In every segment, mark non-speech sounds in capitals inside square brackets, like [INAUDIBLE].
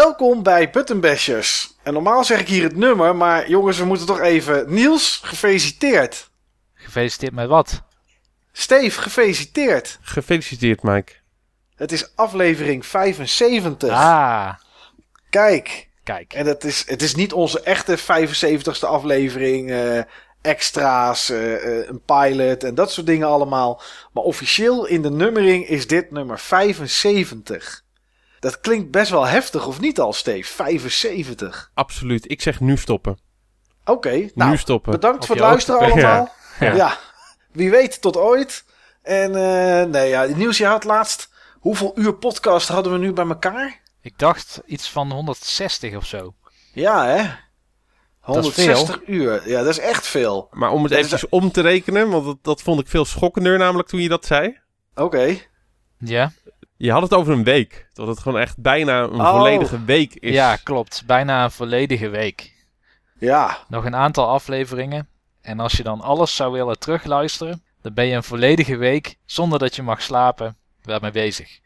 Welkom bij Buttonbashers. En normaal zeg ik hier het nummer, maar jongens, we moeten toch even... Niels, gefeliciteerd. Gefeliciteerd met wat? Steve, gefeliciteerd. Gefeliciteerd, Mike. Het is aflevering 75. Ah, Kijk, kijk. en het is, het is niet onze echte 75ste aflevering. eh, extra's, eh, eh, een pilot en dat soort dingen allemaal. Maar officieel in de nummering is dit nummer 75. Dat klinkt best wel heftig, of niet al, Steve? 75. Absoluut. Ik zeg nu stoppen. Oké, nou, nu stoppen. bedankt voor het luisteren [LAUGHS] hoogte. allemaal. Ja. Ja. wie weet tot ooit. En eh, nee, ja, Nieuws, je had laatst... Hoeveel uur podcast hadden we nu bij elkaar? Ik dacht iets van 160 of zo. Ja, hè? Dat is 160 uur. Ja, dat is echt veel. Maar om het Dat is- eventjes om te rekenen, want dat, dat vond ik veel schokkender namelijk toen je dat zei. Oké. Ja? Je had het over een week. Dat het gewoon echt bijna een Oh. volledige week is. Ja, klopt. Bijna een volledige week. Ja. Nog een aantal afleveringen. En als je dan alles zou willen terugluisteren, dan ben je een volledige week, zonder dat je mag slapen, daarmee bezig.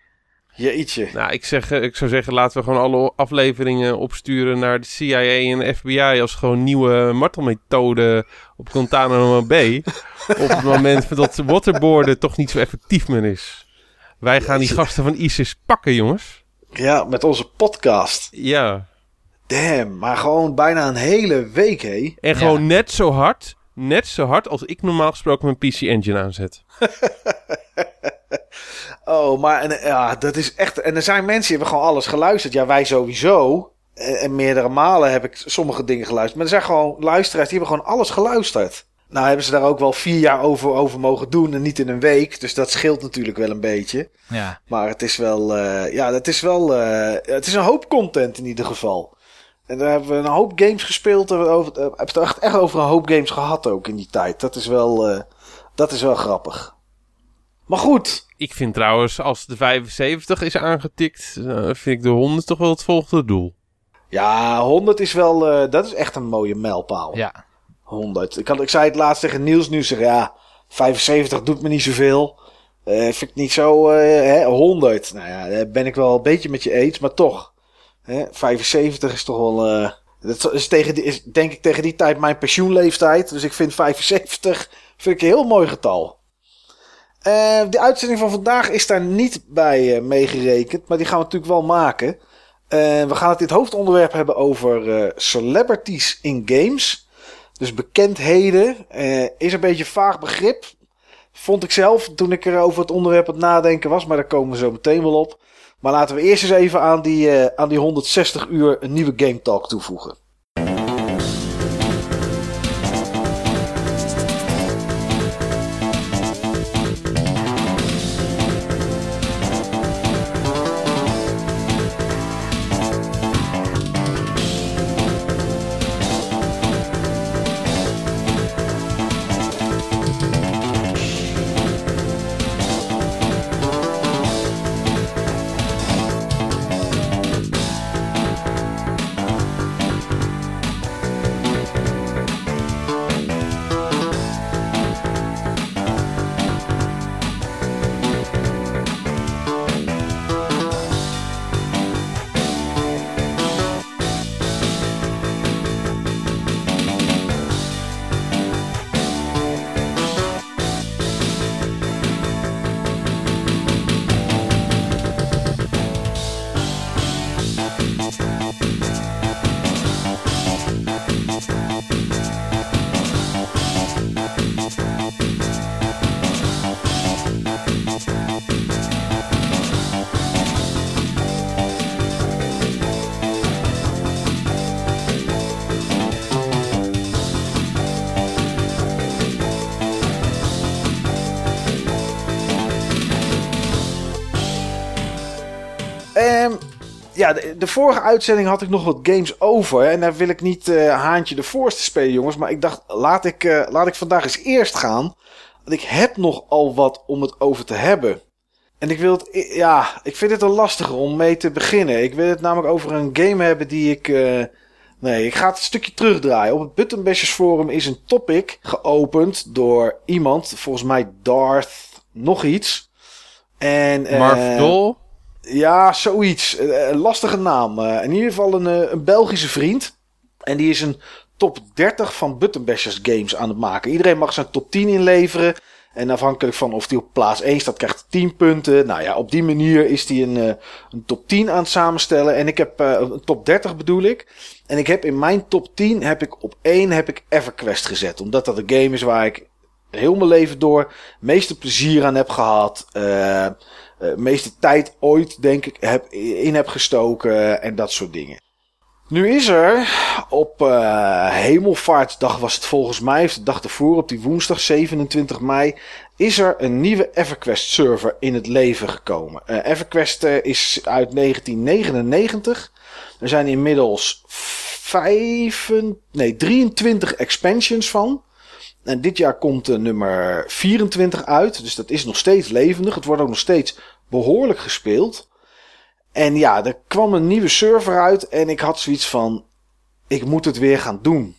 Jeetje. Nou, ik, zeg, eh, ik zou zeggen, laten we gewoon alle afleveringen opsturen naar de CIA en de FBI als gewoon nieuwe martelmethode op Guantanamo Bay. [LAUGHS] op het moment dat waterboarden toch niet zo effectief meer is. Wij gaan die gasten van ISIS pakken, jongens. Ja, met onze podcast. Ja. Damn, maar gewoon bijna een hele week, hé. En gewoon net zo hard, net zo hard als ik normaal gesproken mijn PC Engine aanzet. [LAUGHS] Oh, maar en, ja, dat is echt... En er zijn mensen die hebben gewoon alles geluisterd. Ja, wij sowieso. En, en meerdere malen heb ik sommige dingen geluisterd. Maar er zijn gewoon luisteraars die hebben gewoon alles geluisterd. Nou hebben ze daar ook wel vier jaar over, over mogen doen en niet in een week. Dus dat scheelt natuurlijk wel een beetje. Ja, Maar het is wel... eh, ja, het is wel... eh, het is een hoop content in ieder geval. En daar hebben we een hoop games gespeeld. We over, eh, hebben het echt, echt over een hoop games gehad ook in die tijd. Dat is wel, dat is wel grappig. Maar goed, Ik vind trouwens, als de 75 is aangetikt, vind ik de 100 toch wel het volgende doel. Ja, 100 is wel. dat is echt een mooie mijlpaal. ja. 100. Ik, had, ik zei het laatst tegen Niels nu. Zeg ja, 75 doet me niet zoveel. Eh vind ik niet zo. eh, hè, 100. Nou ja, daar ben ik wel een beetje met je eens. Maar toch. Hè, 75 is toch wel. eh, dat is, tegen is denk ik tegen die tijd mijn pensioenleeftijd. Dus ik vind 75 vind ik een heel mooi getal. De uitzending van vandaag is daar niet bij meegerekend. Maar die gaan we natuurlijk wel maken. We gaan het het hoofdonderwerp hebben over celebrities in games. Dus bekendheden eh, is een beetje een vaag begrip. Vond ik zelf toen ik er over het onderwerp aan het nadenken was. Maar daar komen we zo meteen wel op. Maar laten we eerst eens even aan die, eh, aan die 160 uur een nieuwe Game Talk toevoegen. Ja, de, vorige uitzending had ik nog wat games over. En daar wil ik niet eh, haantje de voorste spelen, jongens. Maar ik dacht, laat ik, eh, laat ik vandaag eens eerst gaan. Want ik heb nogal wat om het over te hebben. En ik wil het, ja, ik vind het een lastige om mee te beginnen. Ik wil het namelijk over een game hebben die ik. eh, nee, ik ga het een stukje terugdraaien. Op het Button Bashers Forum is een topic geopend door iemand, volgens mij Darth nog iets. En, Marv? Ja, zoiets. Eh, Een lastige naam. Eh, in ieder geval een, eh, een Belgische vriend. En die is een top 30 van Button Bashers games aan het maken. Iedereen mag zijn top 10 inleveren. En afhankelijk van of hij op plaats 1 staat, krijgt hij 10 punten. Nou ja, op die manier is hij een, eh, een top 10 aan het samenstellen. En ik heb eh, een top 30 bedoel ik. En ik heb in mijn top 10 heb ik op 1 heb ik EverQuest gezet. Omdat dat een game is waar ik heel mijn leven door meeste plezier aan heb gehad. eh, eh, meeste tijd ooit, denk ik, heb, in heb gestoken en dat soort dingen. Nu is er op eh, Hemelvaartsdag was het volgens mij, of de dag ervoor, op die woensdag 27 mei, is er een nieuwe EverQuest server in het leven gekomen. Eh, EverQuest is uit 1999. Er zijn inmiddels vijf, nee, 23 expansions van. En dit jaar komt de nummer 24 uit. Dus dat is nog steeds levendig. Het wordt ook nog steeds behoorlijk gespeeld. En ja, er kwam een nieuwe server uit. En ik had zoiets van: ik moet het weer gaan doen.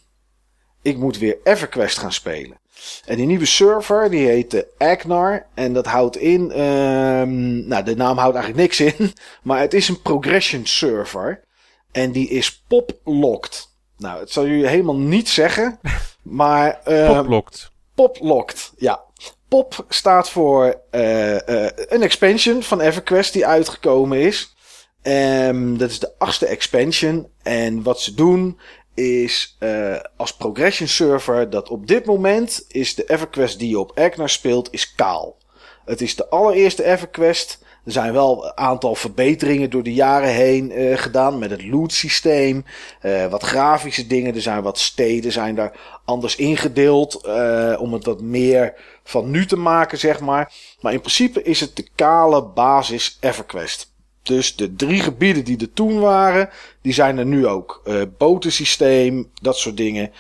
Ik moet weer EverQuest gaan spelen. En die nieuwe server, die heet de Agnar. En dat houdt in. ehm, nou, de naam houdt eigenlijk niks in. [LAUGHS] Maar het is een progression server. En die is pop-locked. Nou, het zal jullie helemaal niet zeggen. [LAUGHS] Maar. ehm, Poplocked. Poplocked, ja. Pop staat voor eh, eh, een expansion van EverQuest die uitgekomen is. Ehm, dat is de achtste expansion. En wat ze doen is eh, als progression server dat op dit moment is de EverQuest die je op Agnar speelt is kaal. Het is de allereerste EverQuest. Er zijn wel een aantal verbeteringen door de jaren heen eh, gedaan met het loot systeem. eh, wat grafische dingen. Er zijn wat steden zijn daar anders ingedeeld. eh, om het wat meer van nu te maken, zeg maar. Maar in principe is het de kale basis EverQuest. Dus de drie gebieden die er toen waren, die zijn er nu ook. Botensysteem, dat soort dingen.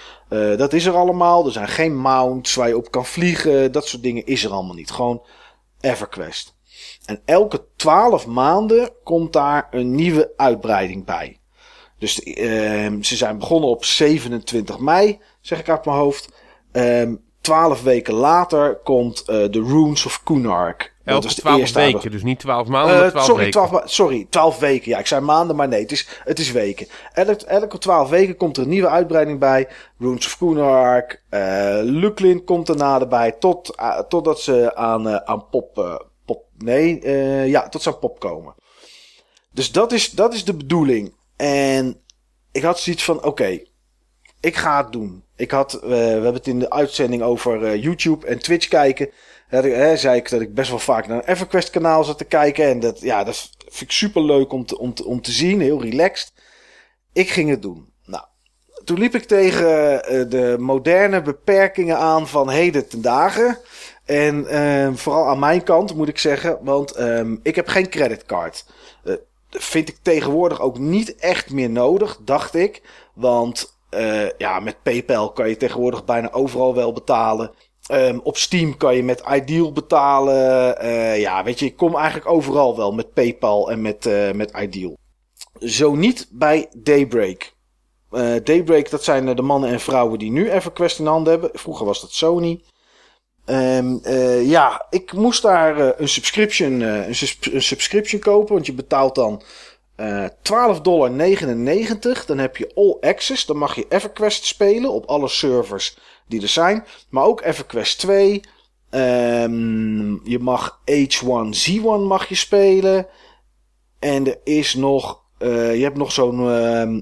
Dat is er allemaal. Er zijn geen mounts waar je op kan vliegen. Dat soort dingen is er allemaal niet. Gewoon EverQuest. En elke 12 maanden komt daar een nieuwe uitbreiding bij. Dus ehm, ze zijn begonnen op 27 mei, zeg ik uit mijn hoofd. Ehm 12 weken later komt eh, de Runes of Kunark. Dat Elke de 12 eerste weken, dus niet 12 maanden, eh, maar 12 sorry, weken. 12, ma- sorry, 12 weken. Ja, ik zei maanden, maar nee, het is, het is weken. Elk, elke 12 weken komt er een nieuwe uitbreiding bij. Runes of Kunark, eh Luklin komt er naderbij. Tot, eh, totdat ze aan, aan pop, pop. Nee, eh, ja, tot aan pop komen. Dus dat is, dat is de bedoeling. En ik had zoiets van: oké, ik ga het doen. Ik had, eh, we hebben het in de uitzending over eh, YouTube en Twitch kijken. Ik, hè, zei ik dat ik best wel vaak naar een EverQuest kanaal zat te kijken. En dat, ja, dat vind ik super leuk om te, om, te, om te zien. Heel relaxed. Ik ging het doen. Nou, toen liep ik tegen de moderne beperkingen aan van heden ten dagen. En eh, vooral aan mijn kant moet ik zeggen, want ehm, ik heb geen creditcard. Eh, vind ik tegenwoordig ook niet echt meer nodig, dacht ik. Want eh, ja, met PayPal kan je tegenwoordig bijna overal wel betalen. Ehm, op Steam kan je met Ideal betalen. Eh, ja, weet je, ik kom eigenlijk overal wel met PayPal en met, met Ideal. Zo niet bij Daybreak. Daybreak, dat zijn de mannen en vrouwen die nu EverQuest in handen hebben. Vroeger was dat Sony. Ehm, eh, ja, ik moest daar eh, een, subscription, eh, een, een subscription kopen. Want je betaalt dan eh 12,99 dollar. Dan heb je All Access. Dan mag je EverQuest spelen op alle servers die er zijn. Maar ook EverQuest 2. Ehm, je mag H1Z1 mag je spelen. En er is nog... je hebt nog zo'n ehm,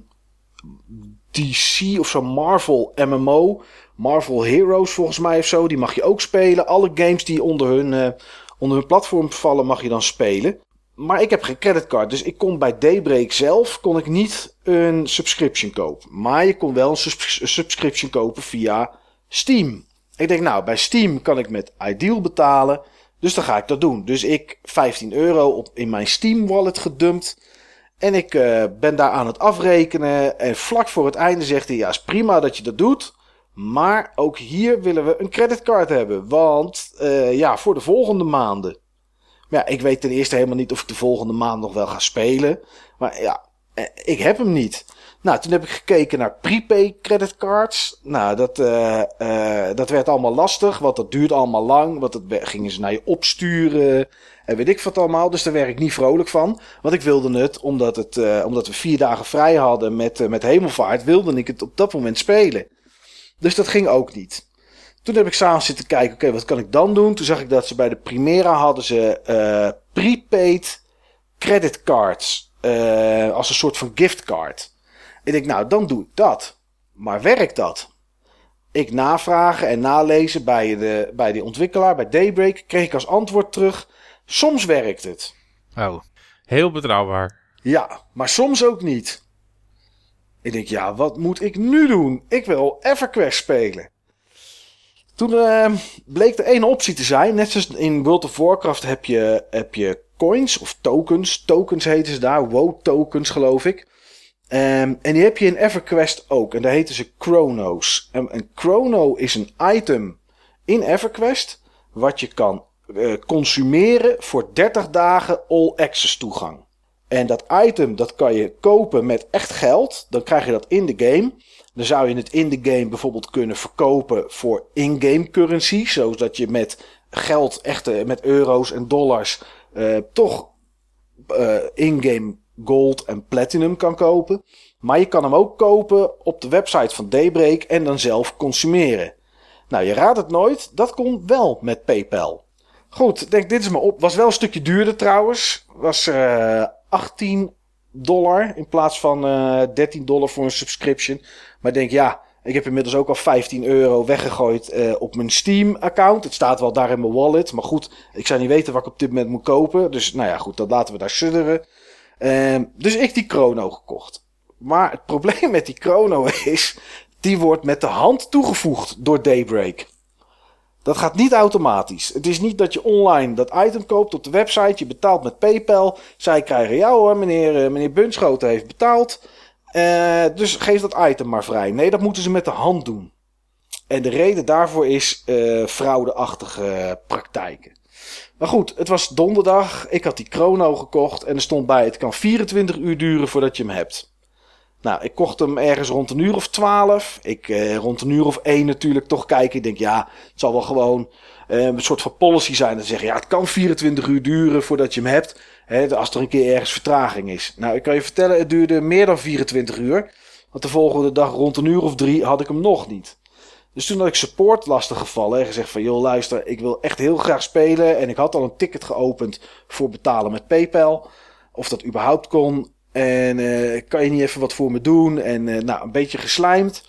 DC of zo'n Marvel MMO. Marvel Heroes volgens mij of zo. Die mag je ook spelen. Alle games die onder hun, eh, onder hun platform vallen mag je dan spelen. Maar ik heb geen creditcard. Dus ik kon bij Daybreak zelf kon ik niet een subscription kopen. Maar je kon wel een subs- een subscription kopen via Steam. Ik denk nou, bij Steam kan ik met Ideal betalen. Dus dan ga ik dat doen. Dus ik 15 euro op, in mijn Steam wallet gedumpt. En ik eh, ben daar aan het afrekenen. En vlak voor het einde zegt hij: Ja, is prima dat je dat doet. Maar ook hier willen we een creditcard hebben. Want eh, ja, voor de volgende maanden. Maar ja, ik weet ten eerste helemaal niet of ik de volgende maand nog wel ga spelen. Maar ja, Eh, ik heb hem niet. Nou, toen heb ik gekeken naar prepay creditcards. Nou, dat, uh, dat werd allemaal lastig, want dat duurde allemaal lang. Want dat gingen ze naar je opsturen en weet ik wat allemaal. Dus daar werd ik niet vrolijk van. Want ik wilde het, omdat, het, omdat we vier dagen vrij hadden met, met hemelvaart, wilde ik het op dat moment spelen. Dus dat ging ook niet. Toen heb ik s'avonds zitten kijken, oké, okay, wat kan ik dan doen? Toen zag ik dat ze bij de Primera hadden ze prepaid creditcards. als een soort van giftcard. Ik denk, nou, dan doe ik dat. Maar werkt dat? Ik navragen en nalezen bij de, bij de ontwikkelaar, bij Daybreak, kreeg ik als antwoord terug: soms werkt het. Oh, heel betrouwbaar. Ja, maar soms ook niet. Ik denk, ja, wat moet ik nu doen? Ik wil EverQuest spelen. Toen uh, bleek er één optie te zijn. Net zoals in World of Warcraft heb je, heb je coins of tokens. Tokens heten ze daar. WoW tokens geloof ik. Um, en die heb je in EverQuest ook. En daar heten ze chrono's. En een chrono is een item in EverQuest. Wat je kan uh, consumeren voor 30 dagen all access toegang. En dat item dat kan je kopen met echt geld. Dan krijg je dat in de game. Dan zou je het in de game bijvoorbeeld kunnen verkopen voor in-game currency. Zodat je met geld, echte met euro's en dollars, uh, toch uh, in-game gold en platinum kan kopen. Maar je kan hem ook kopen op de website van Daybreak en dan zelf consumeren. Nou, je raadt het nooit, dat kon wel met PayPal. Goed, denk dit is maar op. Was wel een stukje duurder trouwens. Was uh, 18 dollar in plaats van uh, eh, 13 dollar voor een subscription. Maar denk ja, ik heb inmiddels ook al 15 euro weggegooid uh, op mijn Steam-account. Het staat wel daar in mijn wallet. Maar goed, ik zou niet weten wat ik op dit moment moet kopen. Dus nou ja, goed, dat laten we daar sudderen. Um, dus ik die chrono gekocht. Maar het [LAUGHS] probleem met die chrono is, die wordt met de hand toegevoegd door Daybreak. Dat gaat niet automatisch. Het is niet dat je online dat item koopt op de website. Je betaalt met PayPal. Zij krijgen jou hoor, meneer, eh, meneer Bunschoten heeft betaald. Uh, dus geef dat item maar vrij. Nee, dat moeten ze met de hand doen. En de reden daarvoor is uh, fraudeachtige praktijken. Maar goed, het was donderdag. Ik had die chrono gekocht en er stond bij: het kan 24 uur duren voordat je hem hebt. Nou, ik kocht hem ergens rond een uur of 12. Ik eh, rond een uur of 1 natuurlijk toch kijken. Ik denk, ja, het zal wel gewoon eh, een soort van policy zijn. Dat zeggen, ja, het kan 24 uur duren voordat je hem hebt. Hè, als er een keer ergens vertraging is. Nou, ik kan je vertellen, het duurde meer dan 24 uur. Want de volgende dag rond een uur of drie had ik hem nog niet. Dus toen had ik support lastig gevallen en gezegd van... joh, luister, ik wil echt heel graag spelen. En ik had al een ticket geopend voor betalen met PayPal. Of dat überhaupt kon. En uh, kan je niet even wat voor me doen? En uh, nou, een beetje geslijmd.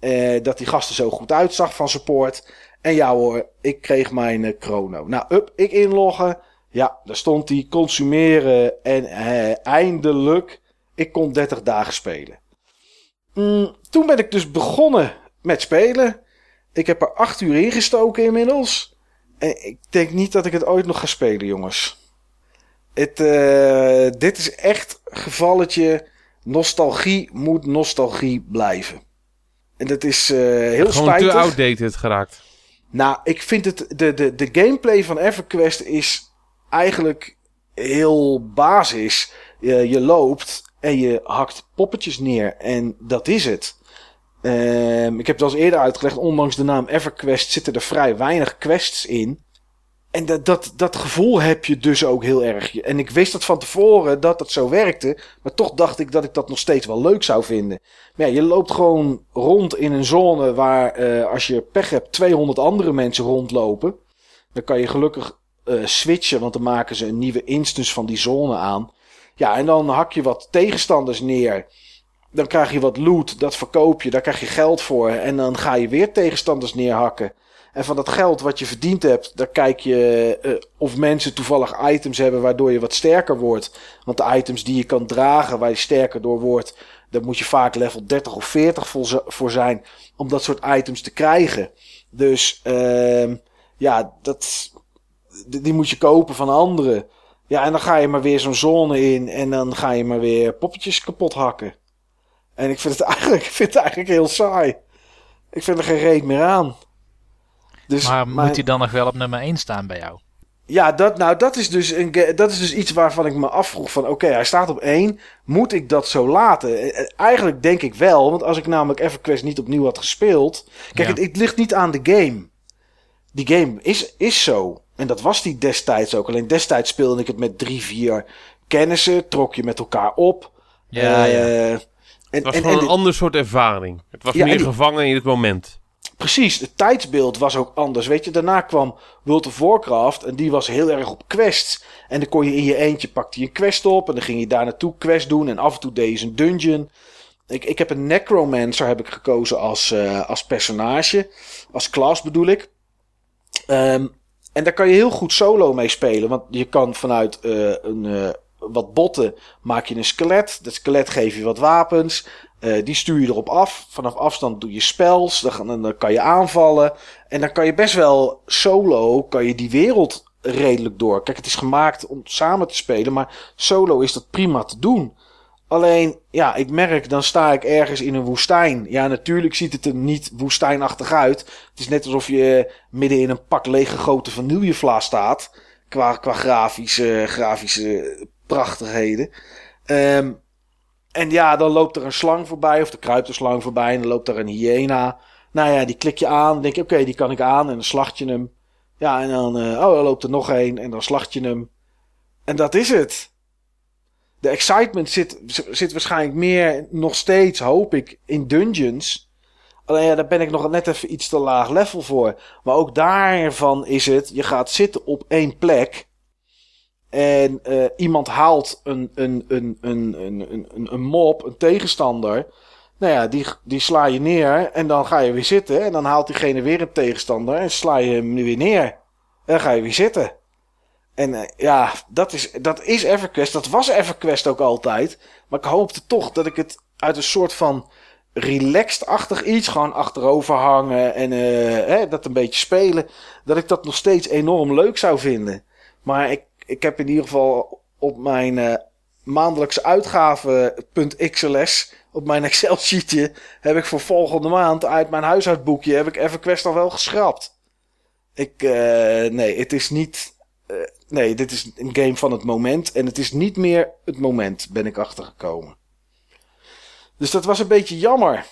Uh, dat die gasten zo goed uitzag van support. En ja hoor, ik kreeg mijn chrono. Nou, up, ik inloggen. Ja, daar stond die consumeren. En eindelijk, ik kon 30 dagen spelen. Mm, toen ben ik dus begonnen met spelen. Ik heb er 8 uur ingestoken inmiddels. En ik denk niet dat ik het ooit nog ga spelen, jongens. Het, uh, dit is echt gevalletje. Nostalgie moet nostalgie blijven. En dat is uh, heel Gewoon spijtig. te outdated geraakt. Nou, ik vind het... De, de, de gameplay van EverQuest is eigenlijk heel basis. Je, je loopt en je hakt poppetjes neer. En dat is het. Um, ik heb het al eens eerder uitgelegd. Ondanks de naam EverQuest zitten er vrij weinig quests in. En dat, dat, dat gevoel heb je dus ook heel erg. En ik wist dat van tevoren dat het zo werkte. Maar toch dacht ik dat ik dat nog steeds wel leuk zou vinden. Maar ja, je loopt gewoon rond in een zone waar uh, als je pech hebt 200 andere mensen rondlopen. Dan kan je gelukkig uh, switchen, want dan maken ze een nieuwe instance van die zone aan. Ja, en dan hak je wat tegenstanders neer. Dan krijg je wat loot, dat verkoop je, daar krijg je geld voor. En dan ga je weer tegenstanders neerhakken. En van dat geld wat je verdiend hebt, daar kijk je uh, of mensen toevallig items hebben waardoor je wat sterker wordt. Want de items die je kan dragen, waar je sterker door wordt, daar moet je vaak level 30 of 40 voor zijn om dat soort items te krijgen. Dus uh, ja, dat, die moet je kopen van anderen. Ja, en dan ga je maar weer zo'n zone in en dan ga je maar weer poppetjes kapot hakken. En ik vind het [LAUGHS] eigenlijk, ik vind het eigenlijk heel saai. Ik vind er geen reet meer aan. Dus maar moet hij dan nog wel op nummer 1 staan bij jou? Ja, dat, nou, dat, is dus een, dat is dus iets waarvan ik me afvroeg van... Oké, hij staat op één. Moet ik dat zo laten? Eh, eh, Eigenlijk denk ik wel. Want als ik namelijk EverQuest niet opnieuw had gespeeld... Kijk, Ja. het, het ligt niet aan de game. Die game is, is zo. En dat was die destijds ook. Alleen destijds speelde ik het met drie, vier kennissen. Trok je met elkaar op. Ja, Eh, ja. En, Het was en- gewoon en een de- ander soort ervaring. Het was Ja, meer gevangen in het moment. Precies, het tijdsbeeld was ook anders. Weet je, daarna kwam World of Warcraft en die was heel erg op quests. En dan kon je in je eentje, pakte je een quest op en dan ging je daar naartoe quest doen. En af en toe deed je een dungeon. Ik, ik heb een Necromancer heb ik gekozen als, eh, als personage. Als class bedoel ik. Ehm, en daar kan je heel goed solo mee spelen. Want je kan vanuit eh, een, eh, wat botten maak je een skelet. Dat skelet geef je wat wapens. Eh, die stuur je erop af. Vanaf afstand doe je spells. Dan, kan je aanvallen. En dan kan je best wel solo kan je die wereld redelijk door. Kijk, het is gemaakt om samen te spelen. Maar solo is dat prima te doen. Alleen, ja, ik merk, dan sta ik ergens in een woestijn. Ja, natuurlijk ziet het er niet woestijnachtig uit. Het is net alsof je midden in een pak lege grote vanillevla staat. Qua, qua grafische, grafische prachtigheden. Ehm, en ja, dan loopt er een slang voorbij, of er kruipt een slang voorbij, en dan loopt er een hyena. Nou ja, die klik je aan, dan denk je, oké, die kan ik aan, en dan slacht je hem. Ja, en dan, eh, oh, dan loopt er nog één, en dan slacht je hem. En dat is het. De excitement zit, zit waarschijnlijk meer, nog steeds, hoop ik, in dungeons. Alleen ja, daar ben ik nog net even iets te laag level voor. Maar ook daarvan is het, je gaat zitten op één plek. En eh, iemand haalt een, een, een, een, een, een, een, mop, een tegenstander. Nou ja, die, die sla je neer en dan ga je weer zitten. En dan haalt diegene weer een tegenstander en sla je hem weer neer. En dan ga je weer zitten. En eh, ja, dat is, dat is EverQuest. Dat was EverQuest ook altijd. Maar ik hoopte toch dat ik het uit een soort van relaxed-achtig iets, gewoon achterover hangen en eh, hè, dat een beetje spelen, dat ik dat nog steeds enorm leuk zou vinden. Maar ik, ik heb in ieder geval op mijn eh, maandelijkse uitgaven.xls, op mijn Excel-sheetje, heb ik voor volgende maand uit mijn huishoudboekje, heb ik EverQuest al wel geschrapt. Ik, eh, nee, het is niet, eh, nee, dit is een game van het moment en het is niet meer het moment, ben ik achtergekomen. Dus dat was een beetje jammer.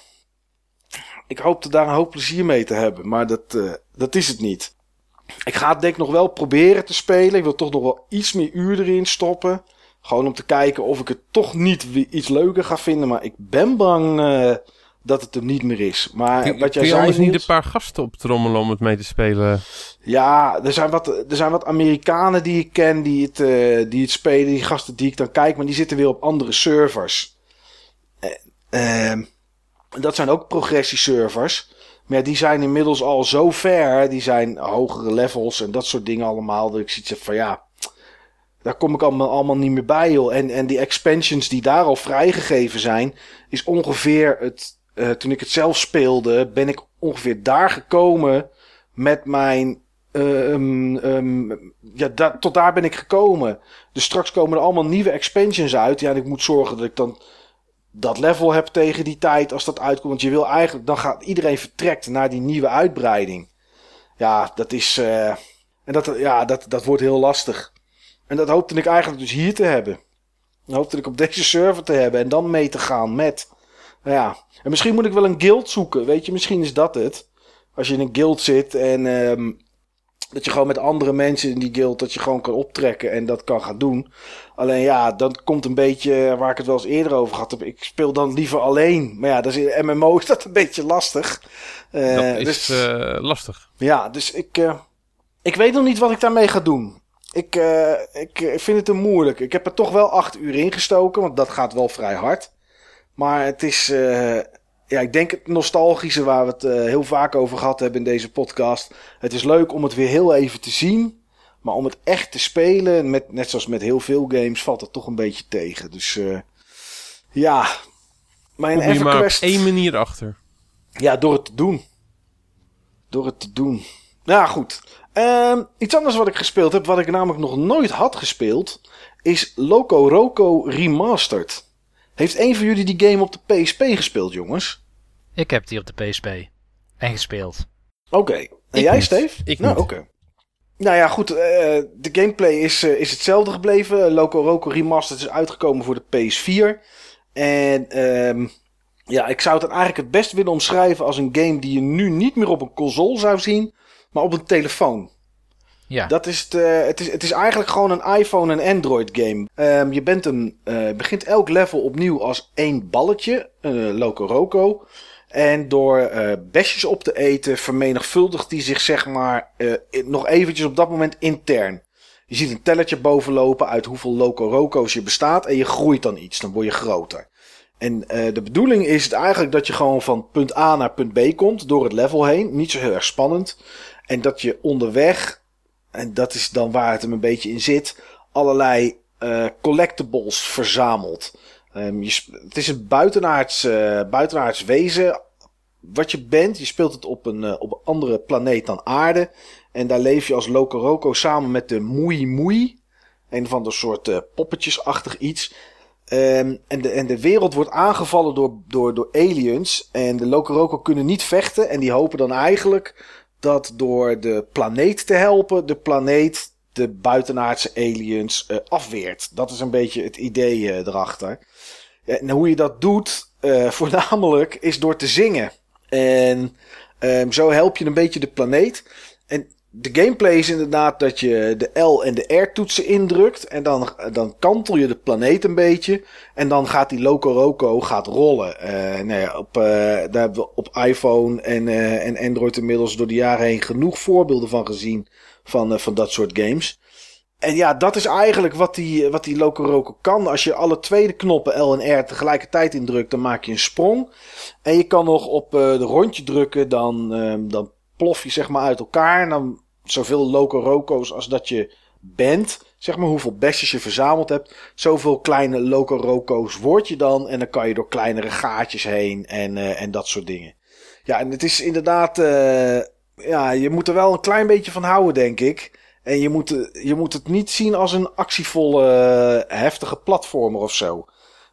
Ik hoopte daar een hoop plezier mee te hebben, maar dat, dat is het niet. Ik ga het denk ik nog wel proberen te spelen. Ik wil toch nog wel iets meer uur erin stoppen. Gewoon om te kijken of ik het toch niet iets leuker ga vinden. Maar ik ben bang eh, dat het er niet meer is. Maar Kun, wat jij kun je zei, anders niet een paar gasten optrommelen om het mee te spelen? Ja, er zijn, wat, er zijn wat Amerikanen die ik ken die het, eh, die het spelen. Die gasten die ik dan kijk, maar die zitten weer op andere servers. Ehm, dat zijn ook progressieservers. Maar die zijn inmiddels al zo ver. Die zijn hogere levels en dat soort dingen allemaal. Dat ik zoiets heb van ja, daar kom ik allemaal, allemaal niet meer bij joh. En, en die expansions die daar al vrijgegeven zijn, is ongeveer het... eh, toen ik het zelf speelde, ben ik ongeveer daar gekomen met mijn... ehm, ehm, ja, tot daar ben ik gekomen. Dus straks komen er allemaal nieuwe expansions uit. Ja, en ik moet zorgen dat ik dan dat level heb tegen die tijd als dat uitkomt. Want je wil eigenlijk, dan gaat iedereen vertrekt naar die nieuwe uitbreiding. Ja, dat is. eh, en dat, ja, dat, dat wordt heel lastig. En dat hoopte ik eigenlijk dus hier te hebben. Dat hoopte ik op deze server te hebben en dan mee te gaan met. Nou ja, en misschien moet ik wel een guild zoeken. Weet je, misschien is dat het. Als je in een guild zit en ehm, dat je gewoon met andere mensen in die guild dat je gewoon kan optrekken en dat kan gaan doen. Alleen ja, dan komt een beetje waar ik het wel eens eerder over gehad heb. Ik speel dan liever alleen. Maar ja, is in MMO is dat een beetje lastig. Eh, dat is dus, eh, lastig. ja, dus ik, eh, ik weet nog niet wat ik daarmee ga doen. Ik, ik vind het te moeilijk. Ik heb er toch wel acht uur ingestoken, want dat gaat wel vrij hard. Maar het is, ja, ik denk het nostalgische waar we het eh, heel vaak over gehad hebben in deze podcast. Het is leuk om het weer heel even te zien. Maar om het echt te spelen, met, net zoals met heel veel games, valt het toch een beetje tegen. Dus eh, ja, mijn maar op EverQuest... één manier achter. Ja, door het te doen. Door het te doen. Nou goed. Ehm, iets anders wat ik gespeeld heb, wat ik namelijk nog nooit had gespeeld, is Loco Roco Remastered. Heeft een van jullie die game op de PSP gespeeld, jongens? Ik heb die op de PSP. En gespeeld. Oké. En Ik jij, niet. Steve? Ik nou, niet. oké. Nou ja, goed. eh, de gameplay is, eh, is hetzelfde gebleven. Loco Roco Remastered is uitgekomen voor de PS4. En ehm, ja, ik zou het dan eigenlijk het best willen omschrijven als een game die je nu niet meer op een console zou zien, maar op een telefoon. Ja, Dat is het, het, is, het is eigenlijk gewoon een iPhone en Android game. Ehm, je bent een, eh, begint elk level opnieuw als één balletje, een Loco Roco. En door eh besjes op te eten vermenigvuldigt die zich zeg maar nog eventjes op dat moment intern. Je ziet een tellertje bovenlopen uit hoeveel Loco Roco's je bestaat en je groeit dan iets, dan word je groter. En de bedoeling is het eigenlijk dat je gewoon van punt A naar punt B komt door het level heen. Niet zo heel erg spannend. En dat je onderweg, en dat is dan waar het hem een beetje in zit, allerlei eh, collectibles verzamelt. Ehm, je, het is een buitenaards, eh, buitenaards wezen wat je bent. Je speelt het op een, eh, op een andere planeet dan aarde. En daar leef je als Loco samen met de Moei. Een van de soort poppetjesachtig iets. Ehm, en, de, en de wereld wordt aangevallen door, door, door aliens. En de Loco kunnen niet vechten. En die hopen dan eigenlijk dat door de planeet te helpen, de planeet de buitenaardse aliens eh, afweert. Dat is een beetje het idee eh, erachter. En hoe je dat doet, eh, [LAUGHS] voornamelijk, is door te zingen. En ehm, zo help je een beetje de planeet. En de gameplay is inderdaad dat je de L en de R toetsen indrukt. En dan, dan kantel je de planeet een beetje. En dan gaat die Loco Roco gaat rollen. Nou ja, op, eh, daar hebben we op iPhone en, eh, en Android inmiddels door de jaren heen genoeg voorbeelden van gezien. Van, van dat soort games. En ja, dat is eigenlijk wat die, wat die Loco kan. Als je alle tweede knoppen L en R tegelijkertijd indrukt, dan maak je een sprong. En je kan nog op de rondje drukken, dan, dan plof je zeg maar uit elkaar. En dan zoveel Loco Roco's als dat je bent. Zeg maar hoeveel bestjes je verzameld hebt. Zoveel kleine Loco Roco's word je dan. En dan kan je door kleinere gaatjes heen en, eh, en dat soort dingen. Ja, en het is inderdaad... eh, ja, je moet er wel een klein beetje van houden, denk ik. En je moet, eh, je moet het niet zien als een actievolle, heftige platformer of zo.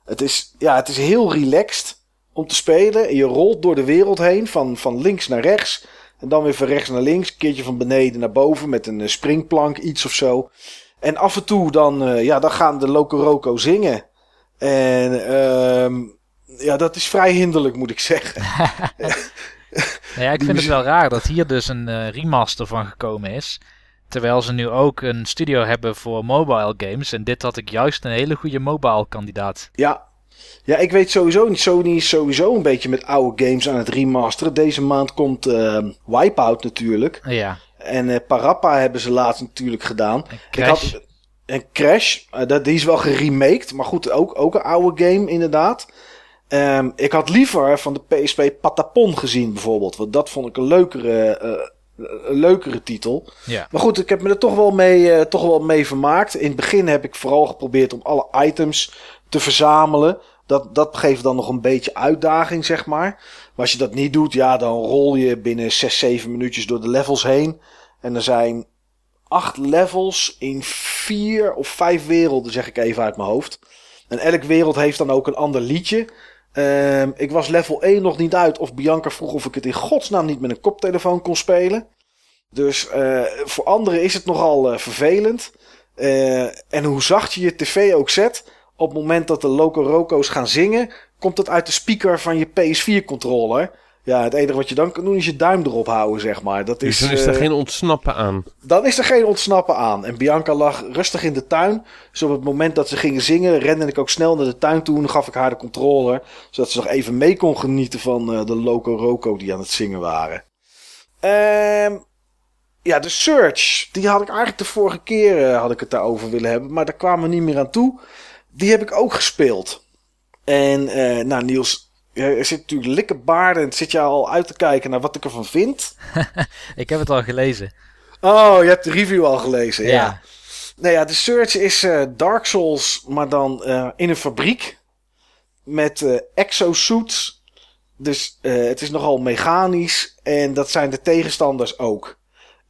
Het is, ja, het is heel relaxed om te spelen. Je rolt door de wereld heen, van, van links naar rechts. En dan weer van rechts naar links. Een keertje van beneden naar boven met een eh, springplank, iets of zo. En af en toe dan, eh, ja, dan gaan de Loco Roco zingen. En ehm ja, dat is vrij hinderlijk, moet ik zeggen. Nou [LAUGHS] [LAUGHS] ja, ik vind het wel raar dat hier dus een eh, remaster van gekomen is. Terwijl ze nu ook een studio hebben voor mobile games. En dit had ik juist een hele goede mobile kandidaat. Ja. Ja, ik weet sowieso niet. Sony is sowieso een beetje met oude games aan het remasteren. Deze maand komt eh, Wipeout natuurlijk. Ja, En eh, Parappa hebben ze laatst natuurlijk gedaan. en Ik Crash. had, en Crash, eh, dat, die is wel geremaked. Maar goed, ook, ook een oude game inderdaad. Ehm, ik had liever van de PSP Patapon gezien bijvoorbeeld. Want dat vond ik een leukere, een leukere titel. Ja. Maar goed, ik heb me er toch wel, mee, toch wel mee vermaakt. In het begin heb ik vooral geprobeerd om alle items te verzamelen. Dat, dat geeft dan nog een beetje uitdaging, zeg maar. Maar als je dat niet doet, ja, dan rol je binnen 6, 7 minuutjes door de levels heen. En er zijn acht levels in vier of vijf werelden, zeg ik even uit mijn hoofd. En elk wereld heeft dan ook een ander liedje. Ehm, ik was level 1 nog niet uit. Of Bianca vroeg of ik het in godsnaam niet met een koptelefoon kon spelen. Dus eh, voor anderen is het nogal eh, vervelend. Eh, en hoe zacht je je tv ook zet. Op het moment dat de Loco Roco's gaan zingen. Komt het uit de speaker van je PS4 controller. Ja, het enige wat je dan kan doen is je duim erop houden, zeg maar. Dat Dus is, dan is er eh, geen ontsnappen aan. dan is er geen ontsnappen aan. En Bianca lag rustig in de tuin. Dus op het moment dat ze gingen zingen, rende ik ook snel naar de tuin toe. En gaf ik haar de controller. Zodat ze nog even mee kon genieten van eh, de Loco Roco die aan het zingen waren. Ehm ja, de Search. Die had ik eigenlijk de vorige keer eh, had ik het daarover willen hebben. Maar daar kwamen we niet meer aan toe. Die heb ik ook gespeeld. En eh, nou Niels, er zit natuurlijk likkerbaarden. En zit je al uit te kijken naar wat ik ervan vind. [LAUGHS] Ik heb het al gelezen. Oh, je hebt de review al gelezen. ja. Ja. Nou ja, de Search is eh, Dark Souls, maar dan eh, in een fabriek. Met exosuits. Dus het is nogal mechanisch. En dat zijn de tegenstanders ook.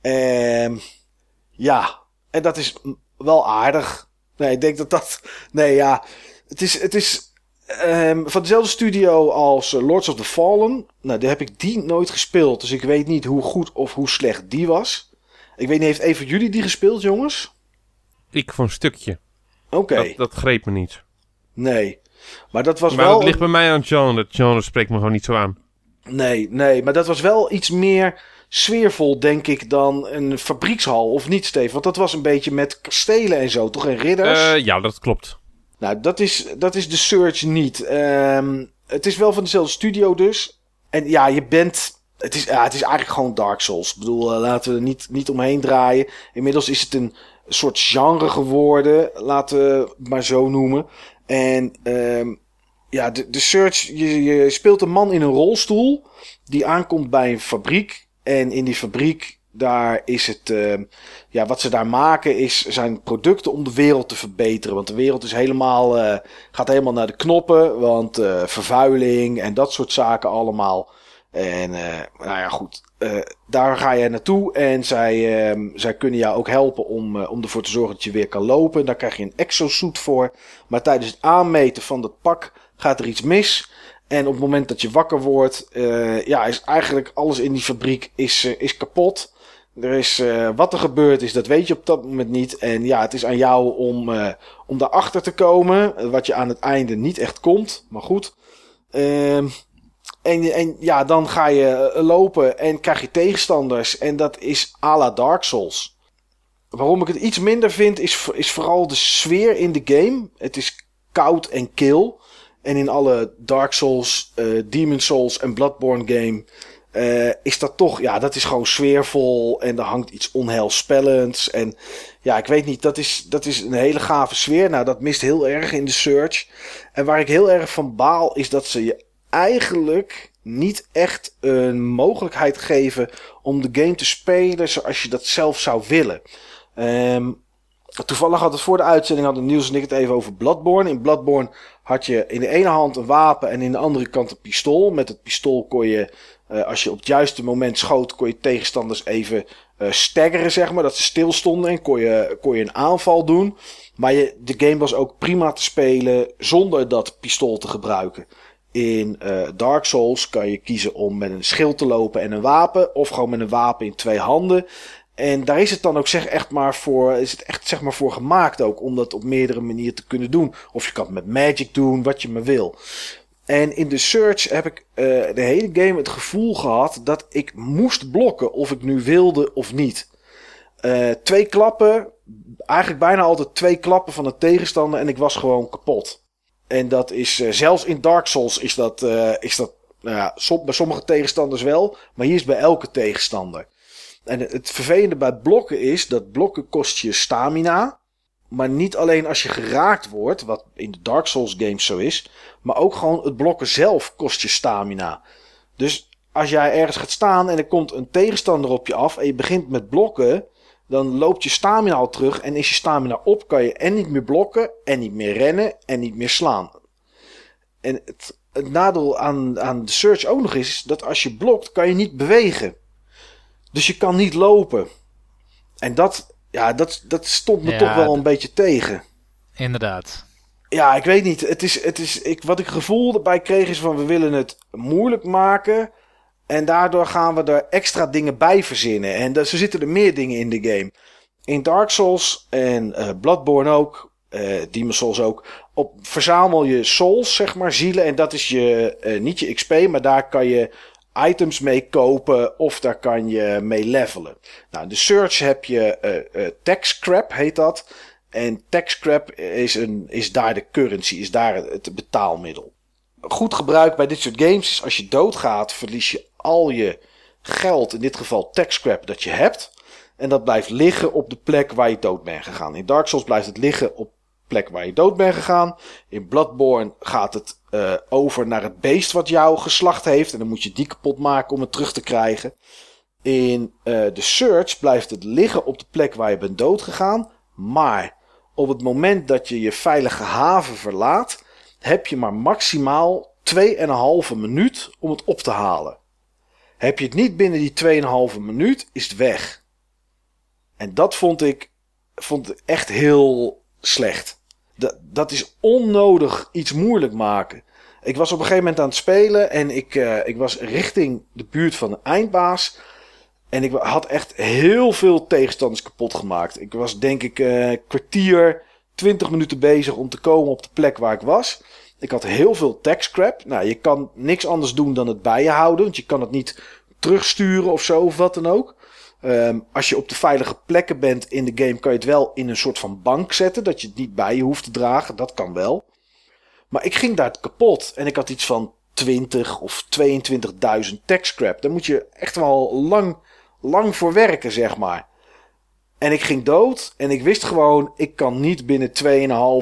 Ehm ja, en dat is wel aardig. Nee, ik denk dat dat... Nee, ja. Het is, het is ehm, van dezelfde studio als eh, Lords of the Fallen. Nou, die heb ik die nooit gespeeld. Dus ik weet niet hoe goed of hoe slecht die was. Ik weet niet, heeft even jullie die gespeeld, jongens? Ik voor een stukje. Oké. Dat, dat greep me niet. Nee. Maar dat was maar wel... dat ligt bij mij aan het genre. Het genre spreekt me gewoon niet zo aan. Nee, nee. Maar dat was wel iets meer sfeervol, denk ik, dan een fabriekshal. Of niet, Steve? Want dat was een beetje met kastelen en zo, toch? En ridders? Uh, ja, dat klopt. Nou, dat is, dat is de Search niet. Um, het is wel van dezelfde studio dus. En ja, je bent... Het is, ja, het is eigenlijk gewoon Dark Souls. Ik bedoel, uh, laten we er niet, niet omheen draaien. Inmiddels is het een soort genre geworden. Laten we maar zo noemen. En um, ja, de, de Search... Je, je speelt een man in een rolstoel... die aankomt bij een fabriek. En in die fabriek daar is het, uh, ja, wat ze daar maken is, zijn producten om de wereld te verbeteren. Want de wereld is helemaal, uh, gaat helemaal naar de knoppen. Want uh, vervuiling en dat soort zaken allemaal. En nou ja, goed. daar ga je naartoe. En zij, ehm, zij kunnen jou ook helpen om, om ervoor te zorgen dat je weer kan lopen. Daar krijg je een exosuit voor. Maar tijdens het aanmeten van dat pak gaat er iets mis. En op het moment dat je wakker wordt, ja, is eigenlijk alles in die fabriek is, is kapot. Er is, uh, wat er gebeurd is, dat weet je op dat moment niet. En ja, het is aan jou om, om daarachter te komen. Wat je aan het einde niet echt komt. Maar goed. Uh, en, en ja, dan ga je lopen en krijg je tegenstanders. En dat is à la Dark Souls. Waarom ik het iets minder vind, is, is vooral de sfeer in de game. Het is koud en kil. En in alle Dark Souls, uh, Demon Souls en Bloodborne game uh, is dat toch, ja, dat is gewoon sfeervol en er hangt iets onheilspellends. En ja, ik weet niet, dat is, dat is een hele gave sfeer. Nou, dat mist heel erg in de search. En waar ik heel erg van baal, is dat ze je eigenlijk niet echt een mogelijkheid geven om de game te spelen zoals je dat zelf zou willen. Um, Toevallig had het voor de uitzending hadden Niels en ik het even over Bloodborne. In Bloodborne had je in de ene hand een wapen en in de andere kant een pistool. Met het pistool kon je, uh, als je op het juiste moment schoot, kon je tegenstanders even uh, staggeren, zeg maar. Dat ze stilstonden en kon je, kon je een aanval doen. Maar je, de game was ook prima te spelen zonder dat pistool te gebruiken. In uh, Dark Souls kan je kiezen om met een schild te lopen en een wapen. Of gewoon met een wapen in twee handen. En daar is het dan ook zeg echt maar voor, is het echt zeg maar voor gemaakt ook, om dat op meerdere manieren te kunnen doen. Of je kan het met magic doen, wat je maar wil. En in de search heb ik uh, de hele game het gevoel gehad dat ik moest blokken of ik nu wilde of niet. Uh, twee klappen, eigenlijk bijna altijd twee klappen van de tegenstander en ik was gewoon kapot. En dat is, uh, zelfs in Dark Souls is dat, is dat nou ja, bij sommige tegenstanders wel, maar hier is bij elke tegenstander. En het vervelende bij blokken is dat blokken kost je stamina. Maar niet alleen als je geraakt wordt, wat in de Dark Souls games zo is. Maar ook gewoon het blokken zelf kost je stamina. Dus als jij ergens gaat staan en er komt een tegenstander op je af en je begint met blokken. Dan loopt je stamina al terug en is je stamina op, kan je en niet meer blokken, en niet meer rennen, en niet meer slaan. En het, nadeel aan, aan de search ook nog is, dat als je blokt, kan je niet bewegen. Dus je kan niet lopen. En dat, ja, dat, dat stond me Ja, toch wel een beetje tegen. Inderdaad. Ja, ik weet niet. Het is, het is, ik, wat ik gevoel erbij kreeg is van we willen het moeilijk maken. En daardoor gaan we er extra dingen bij verzinnen. En dat, zo zitten er meer dingen in de game. In Dark Souls en eh, Bloodborne ook. eh Demon Souls ook. Op, verzamel je souls, zeg maar, zielen. En dat is je, eh, niet je XP, maar daar kan je items mee kopen. Of daar kan je mee levelen. Nou, in de Search heb je eh eh Tech Scrap, heet dat. En Tech Scrap is, een, is daar de currency, is daar het betaalmiddel. Goed gebruik bij dit soort games is als je doodgaat, verlies je al je geld, in dit geval Tech Scrap, dat je hebt. En dat blijft liggen op de plek waar je dood bent gegaan. In Dark Souls blijft het liggen op plek waar je dood bent gegaan. In Bloodborne gaat het eh, over naar het beest wat jou geslacht heeft. En dan moet je die kapot maken om het terug te krijgen. In eh, de Search blijft het liggen op de plek waar je bent dood gegaan. Maar op het moment dat je je veilige haven verlaat, heb je maar maximaal 2,5 minuut om het op te halen. Heb je het niet binnen die 2,5 minuut, is het weg. En dat vond ik, vond ik echt heel slecht. Dat, is onnodig iets moeilijk maken. Ik was op een gegeven moment aan het spelen en ik, eh, ik was richting de buurt van de eindbaas. En ik had echt heel veel tegenstanders kapot gemaakt. Ik was denk ik uh, kwartier, 20 minuten bezig om te komen op de plek waar ik was. Ik had heel veel tech scrap. Nou, je kan niks anders doen dan het bij je houden. Want je kan het niet terugsturen of zo of wat dan ook. Um, als je op de veilige plekken bent in de game, kan je het wel in een soort van bank zetten. Dat je het niet bij je hoeft te dragen. Dat kan wel. Maar ik ging daar kapot. En ik had iets van 20 of 22.000 tech scrap. Daar moet je echt wel lang, lang voor werken, zeg maar. En ik ging dood. En ik wist gewoon, ik kan niet binnen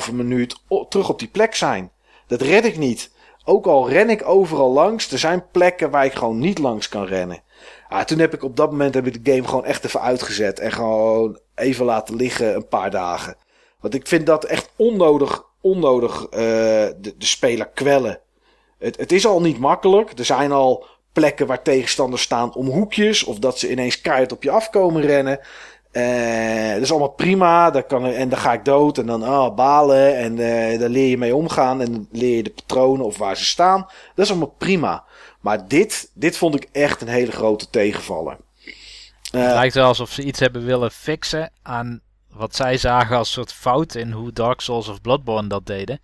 2,5 minuut terug op die plek zijn. Dat red ik niet. Ook al ren ik overal langs, er zijn plekken waar ik gewoon niet langs kan rennen. Ah, toen heb ik op dat moment heb ik de game gewoon echt even uitgezet. En gewoon even laten liggen een paar dagen. Want ik vind dat echt onnodig, onnodig uh, de, de speler kwellen. Het, het is al niet makkelijk. Er zijn al plekken waar tegenstanders staan om hoekjes. Of dat ze ineens keihard op je afkomen rennen. Uh, dat is allemaal prima. Daar kan, en dan ga ik dood. En dan oh, balen. En uh, daar leer je mee omgaan. En leer je de patronen of waar ze staan. Dat is allemaal prima. Maar dit, dit vond ik echt een hele grote tegenvaller. Uh, het lijkt wel alsof ze iets hebben willen fixen aan wat zij zagen als soort fout in hoe Dark Souls of Bloodborne dat deden.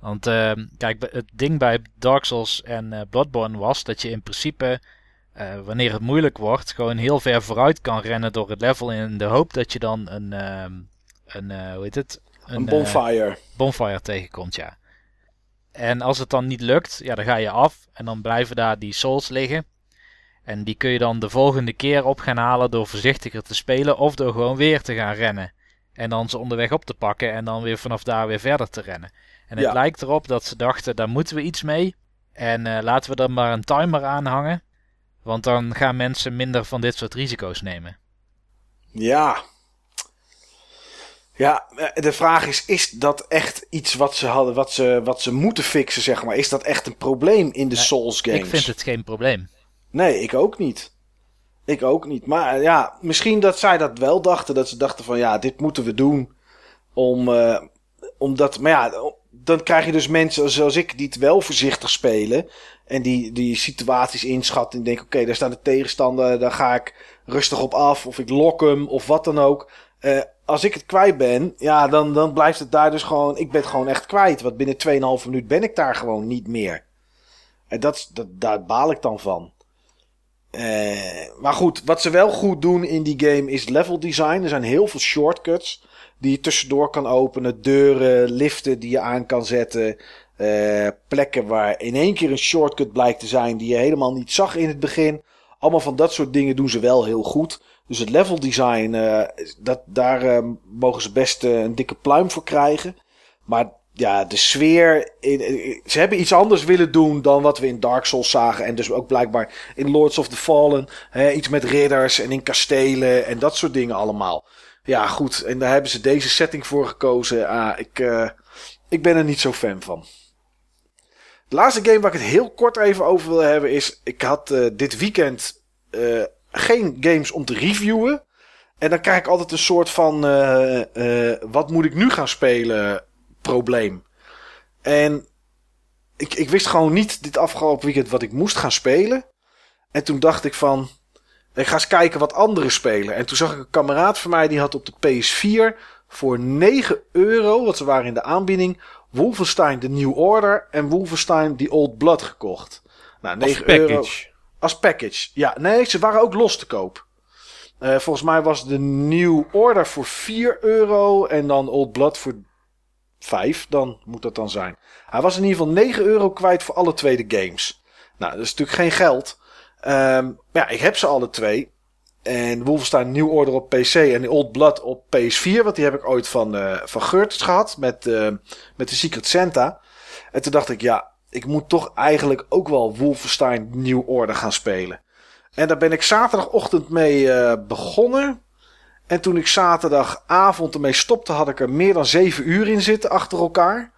Want uh, kijk, het ding bij Dark Souls en uh, Bloodborne was dat je in principe, uh, wanneer het moeilijk wordt, gewoon heel ver vooruit kan rennen door het level in de hoop dat je dan een, ehm, een hoe heet het? Een, een bonfire. bonfire tegenkomt, ja. En als het dan niet lukt, ja, dan ga je af en dan blijven daar die souls liggen. En die kun je dan de volgende keer op gaan halen door voorzichtiger te spelen of door gewoon weer te gaan rennen. En dan ze onderweg op te pakken en dan weer vanaf daar weer verder te rennen. En het lijkt erop dat ze dachten, daar moeten we iets mee. En uh, laten we er maar een timer aan hangen. Want dan gaan mensen minder van dit soort risico's nemen. Ja. Ja, eh, de vraag is, is dat echt iets wat ze hadden, wat ze, wat ze moeten fixen, zeg maar? Is dat echt een probleem in de Souls games? Ik vind het geen probleem. Nee, ik ook niet. Ik ook niet. Maar ja, misschien dat zij dat wel dachten. Dat ze dachten van ja, dit moeten we doen. Om, uh, omdat, maar ja, dan krijg je dus mensen zoals ik die het wel voorzichtig spelen. En die, die situaties inschatten. En denken, oké, daar staat de tegenstander. Daar ga ik rustig op af. Of ik lok hem. Of wat dan ook. Uh, als ik het kwijt ben, ja, dan, dan blijft het daar dus gewoon. Ik ben gewoon echt kwijt. Want binnen 2,5 minuut ben ik daar gewoon niet meer. En dat, dat, daar baal ik dan van. Uh, maar goed, wat ze wel goed doen in die game is level design. Er zijn heel veel shortcuts die je tussendoor kan openen. Deuren, liften die je aan kan zetten. Uh, plekken waar in één keer een shortcut blijkt te zijn die je helemaal niet zag in het begin. Allemaal van dat soort dingen doen ze wel heel goed. Dus het level design, uh, dat, daar uh, mogen ze best een dikke pluim voor krijgen. Maar ja, de sfeer. Ze hebben iets anders willen doen dan wat we in Dark Souls zagen. En dus ook blijkbaar in Lords of the Fallen. Hè, iets met ridders en in kastelen en dat soort dingen allemaal. Ja, goed. En daar hebben ze deze setting voor gekozen. Ah, ik, ik ben er niet zo fan van. De laatste game waar ik het heel kort even over wil hebben is... Ik had dit weekend geen games om te reviewen. En dan krijg ik altijd een soort van... wat moet ik nu gaan spelen probleem. En ik, ik wist gewoon niet dit afgelopen weekend wat ik moest gaan spelen. En toen dacht ik van... Ik ga eens kijken wat anderen spelen. En toen zag ik een kameraad van mij die had op de PS4 voor 9 euro, wat ze waren in de aanbieding, Wolfenstein The New Order en Wolfenstein The Old Blood gekocht. Nou, 9 als package. euro. Als package. Ja, nee, ze waren ook los te koop. Uh, volgens mij was de New Order voor 4 euro en dan Old Blood voor 5. Dan moet dat dan zijn. Hij was in ieder geval 9 euro kwijt voor alle twee de games. Nou, dat is natuurlijk geen geld. Um, ja, ik heb ze alle twee. En Wolfenstein New Order op PC en Old Blood op PS4. Want die heb ik ooit van, uh, van gehad. Met, uh, met de Secret Santa. En toen dacht ik, ja, ik moet toch eigenlijk ook wel Wolfenstein New Order gaan spelen. En daar ben ik zaterdagochtend mee uh, begonnen. En toen ik zaterdagavond ermee stopte, had ik er meer dan zeven uur in zitten achter elkaar.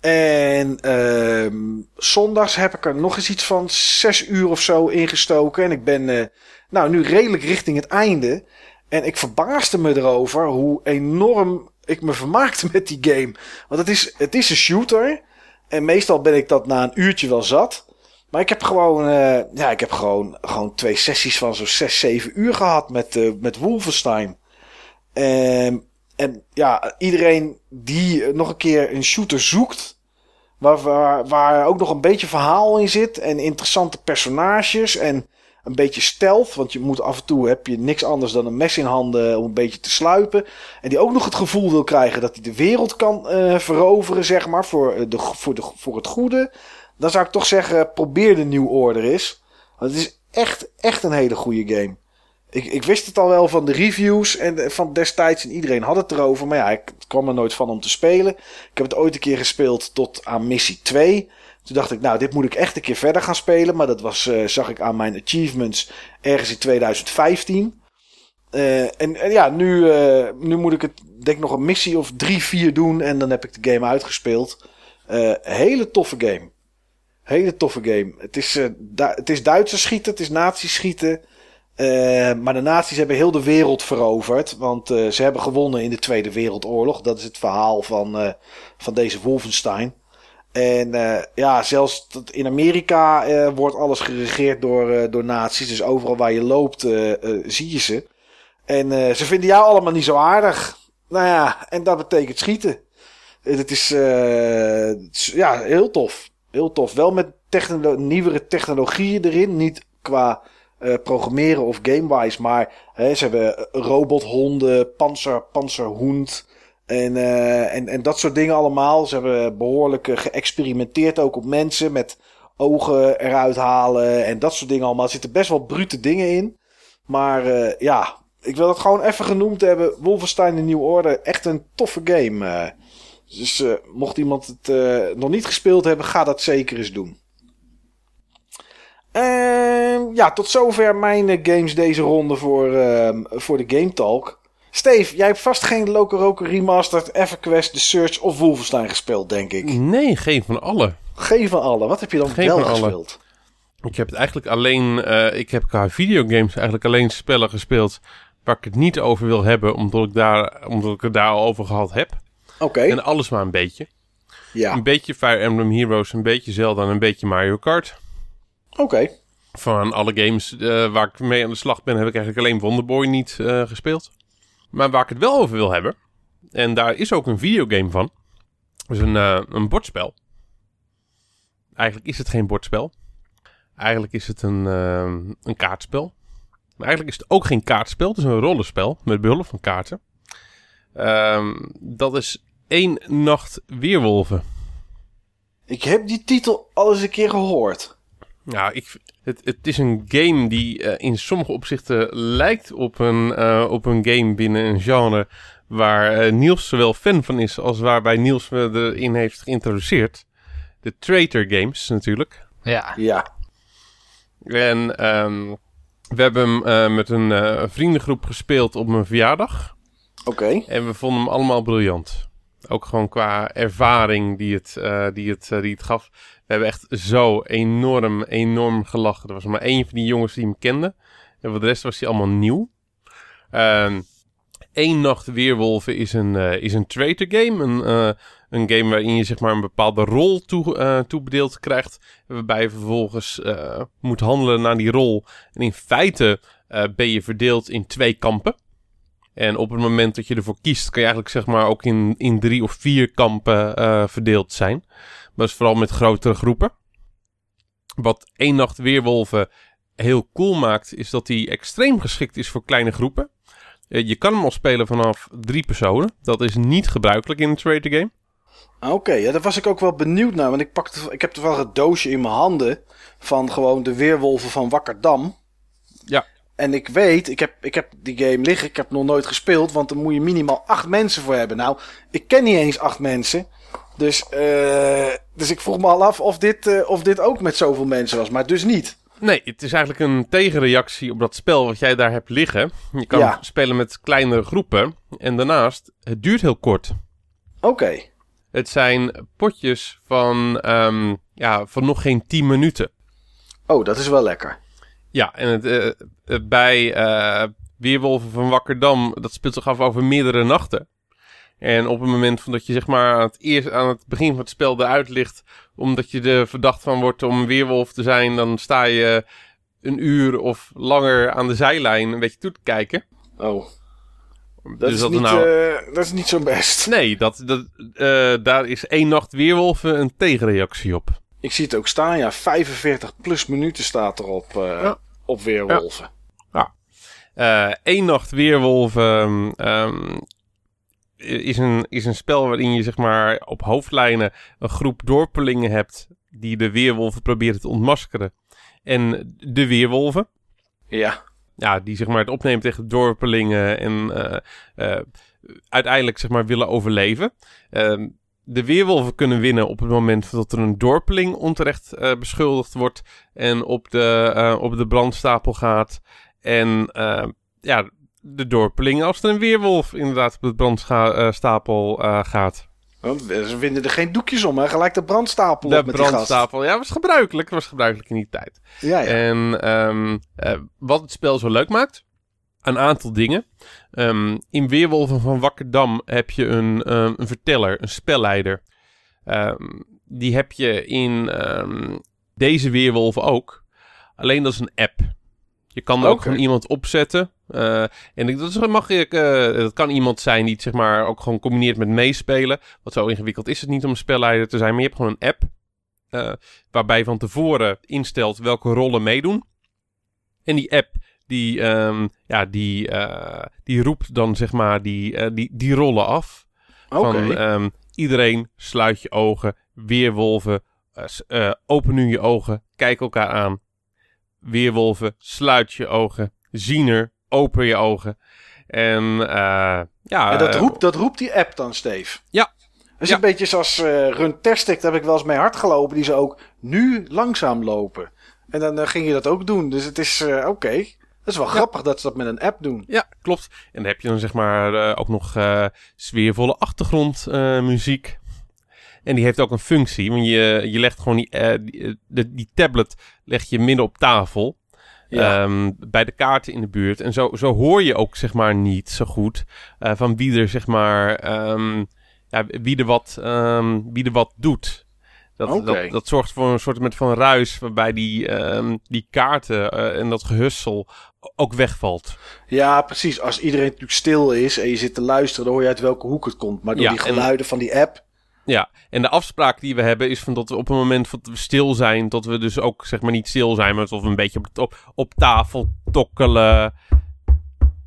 En uh, zondags heb ik er nog eens iets van zes uur of zo ingestoken. En ik ben uh, nou nu redelijk richting het einde. En ik verbaasde me erover hoe enorm ik me vermaakte [LAUGHS] met die game. Want het is, het is een shooter. En meestal ben ik dat na een uurtje wel zat. Maar ik heb gewoon, eh, ja, ik heb gewoon, gewoon twee sessies van zo'n 6, 7 uur gehad met, uh, met Wolfenstein. Ehm, en ja, iedereen die nog een keer een shooter zoekt, waar, waar, waar ook nog een beetje verhaal in zit en interessante personages en een beetje stealth, want je moet af en toe heb je niks anders dan een mes in handen om een beetje te sluipen. En die ook nog het gevoel wil krijgen dat hij de wereld kan uh, veroveren, zeg maar, voor, de, voor, de, voor het goede. Dan zou ik toch zeggen, probeer de New Order eens. Want het is echt, echt een hele goede game. Ik, ik wist het al wel van de reviews en van destijds en iedereen had het erover. Maar ja, ik kwam er nooit van om te spelen. Ik heb het ooit een keer gespeeld tot aan missie 2. Toen dacht ik, nou, dit moet ik echt een keer verder gaan spelen. Maar dat was, uh, zag ik aan mijn achievements ergens in 2015. Uh, en, ja, nu, uh, nu moet ik het, denk nog een missie of drie, vier doen. En dan heb ik de game uitgespeeld. hele toffe game. Hele toffe game. Het is, het is Duitse schieten, het is nazi schieten. maar de nazi's hebben heel de wereld veroverd. Want ze hebben gewonnen in de Tweede Wereldoorlog. Dat is het verhaal van, van deze Wolfenstein. En uh, ja, zelfs in Amerika uh, wordt alles geregeerd door, uh, nazi's. Dus overal waar je loopt, zie je ze. En ze vinden jou allemaal niet zo aardig. Nou ja, en dat betekent schieten. Het is ja, heel tof. Heel tof. Wel met nieuwere technologieën erin. Niet qua programmeren of gamewise. Maar hè, ze hebben robothonden, panzer, panzerhoend. En, uh, en, en dat soort dingen allemaal. Ze hebben behoorlijk uh, geëxperimenteerd ook op mensen. Met ogen eruit halen en dat soort dingen allemaal. Er zitten best wel brute dingen in. Maar uh, ja, ik wil het gewoon even genoemd hebben. Wolfenstein de New Order. Echt een toffe game. dus mocht iemand het nog niet gespeeld hebben, ga dat zeker eens doen. Ehm, ja, tot zover mijn games deze ronde voor, ehm, voor de Game Talk. Steve, jij hebt vast geen Loco Roco Remastered, EverQuest, The Search of Wolfenstein gespeeld, denk ik. Nee, geen van alle. Geen van alle. Wat heb je dan geen wel gespeeld? Ik heb het eigenlijk alleen... Uh, ik heb qua videogames eigenlijk alleen spellen gespeeld... waar ik het niet over wil hebben... omdat ik, daar, omdat ik het daar al over gehad heb. Oké. En alles maar een beetje. Ja. Een beetje Fire Emblem Heroes, een beetje Zelda en een beetje Mario Kart. Oké. Van alle games uh, waar ik mee aan de slag ben... heb ik eigenlijk alleen Wonderboy niet uh, gespeeld. Maar waar ik het wel over wil hebben, en daar is ook een videogame van, is een, uh, een bordspel. Eigenlijk is het geen bordspel. Eigenlijk is het een, uh, een kaartspel. Maar eigenlijk is het ook geen kaartspel. Het is een rollenspel met behulp van kaarten. Uh, dat is één nacht weerwolven. Ik heb die titel al eens een keer gehoord. Ja, ik, het, het is een game die uh, in sommige opzichten lijkt op een, uh, op een game binnen een genre waar uh, Niels zowel fan van is als waarbij Niels me erin heeft geïntroduceerd. De Traitor Games natuurlijk. Ja. Ja. En um, we hebben hem met een vriendengroep gespeeld op mijn verjaardag. Oké. Okay. En we vonden hem allemaal briljant. Ook gewoon qua ervaring die het, die het, die het gaf. We hebben echt zo enorm, enorm gelachen. Er was maar één van die jongens die hem kende. En voor de rest was hij allemaal nieuw. Eén Nacht Weerwolven is een, uh, is een traitor game. Een, uh, een game waarin je zeg maar een bepaalde rol toe, uh, toebedeeld krijgt. Waarbij je vervolgens moet handelen naar die rol. En in feite ben je verdeeld in twee kampen. En op het moment dat je ervoor kiest, kan je eigenlijk zeg maar ook in, in drie of vier kampen verdeeld zijn. Maar is vooral met grotere groepen. Wat één nacht weerwolven heel cool maakt, is dat hij extreem geschikt is voor kleine groepen. Je kan hem al spelen vanaf drie personen. Dat is niet gebruikelijk in een trader game. Oké, okay, ja, daar was ik ook wel benieuwd naar. Want ik, pakte, ik heb toevallig het doosje in mijn handen van gewoon de weerwolven van Wakkerdam. Ja. En ik weet, ik heb, ik heb die game liggen, ik heb nog nooit gespeeld, want dan moet je minimaal acht mensen voor hebben. Nou, ik ken niet eens acht mensen. Dus, uh, dus ik vroeg me al af of dit, uh, of dit ook met zoveel mensen was, maar dus niet. Nee, het is eigenlijk een tegenreactie op dat spel wat jij daar hebt liggen. Je kan ja. spelen met kleinere groepen. En daarnaast, het duurt heel kort. Oké. Okay. Het zijn potjes van, um, ja, van nog geen 10 minuten. Oh, dat is wel lekker. Ja, en het, uh, bij Weerwolven van Wakkerdam, dat speelt zich af over meerdere nachten. En op het moment van dat je zeg maar aan het, eerst, aan het begin van het spel eruit ligt, omdat je er verdacht van wordt om een weerwolf te zijn, dan sta je een uur of langer aan de zijlijn een beetje toe te kijken. Oh. Dat, Dus is, dat niet, nou- eh, dat is niet zo best. Nee, dat, dat, eh, daar is één nacht weerwolven een tegenreactie op. Ik zie het ook staan, ja. 45 plus minuten staat erop eh Ja. op Weerwolven. Eh Eén nacht weerwolven ehm, is, een, is een spel waarin je zeg maar op hoofdlijnen een groep dorpelingen hebt die de weerwolven proberen te ontmaskeren. En de weerwolven, Ja. ja, die zeg maar het opnemen tegen de dorpelingen en eh, eh, uiteindelijk zeg maar willen overleven. Ehm, de weerwolven kunnen winnen op het moment dat er een dorpeling onterecht eh, beschuldigd wordt en op de, op de brandstapel gaat. En ja, de dorpeling als er een weerwolf inderdaad op de brandstapel eh, gaat. Want ze winden er geen doekjes om, hè. Gelijk de brandstapel De op met die gast. brandstapel, ja, was gebruikelijk. was gebruikelijk in die tijd. Ja, ja. En ehm, eh, wat het spel zo leuk maakt, een aantal dingen. Ehm, in Weerwolven van Wakkerdam heb je een, ehm, een verteller, een spelleider. Die heb je in deze Weerwolven ook. Alleen dat is een app. Je kan er ook gewoon iemand opzetten. Eh, en ik- dat, is, mag ik, eh, dat kan iemand zijn die het zeg maar ook gewoon combineert met meespelen. Want zo ingewikkeld is het niet om een spelleider te zijn. Maar je hebt gewoon een app. eh, waarbij je van tevoren instelt welke rollen meedoen. En die app die, ehm, ja, die, die roept dan zeg maar die, die, die rollen af. Van ehm, iedereen sluit je ogen, weerwolven, open nu je ogen, kijk elkaar aan. Weerwolven, sluit je ogen, ziener, open je ogen. En eh, ja... en dat eh, roept, dat roept die app dan, Steve? Ja. Dat is Ja. een beetje zoals eh Run Testic, daar heb ik wel eens mee hard gelopen. Die ze ook nu langzaam lopen. En dan ging je dat ook doen. Dus het is oké. Dat is wel grappig dat ze dat met een app doen. Ja, klopt. En dan heb je dan zeg maar ook nog eh sfeervolle achtergrondmuziek. en die heeft ook een functie. Want je, je legt gewoon die, die, de, die tablet leg je midden op tafel. Ja. ehm, bij de kaarten in de buurt. En zo, zo hoor je ook zeg maar niet zo goed eh, van wie er zeg maar ehm, ja, wie er wat, ehm, wie er wat doet. Dat, dat, dat zorgt voor een soort met van ruis waarbij die, die kaarten eh, en dat gehussel ook wegvalt. Ja, precies. Als iedereen natuurlijk stil is en je zit te luisteren, dan hoor je uit welke hoek het komt. Maar door Ja, die en- geluiden van die app. Ja, en de afspraak die we hebben is van dat we op het moment dat we stil zijn, dat we dus ook zeg maar niet stil zijn, maar dat we een beetje op, op, op tafel tokkelen.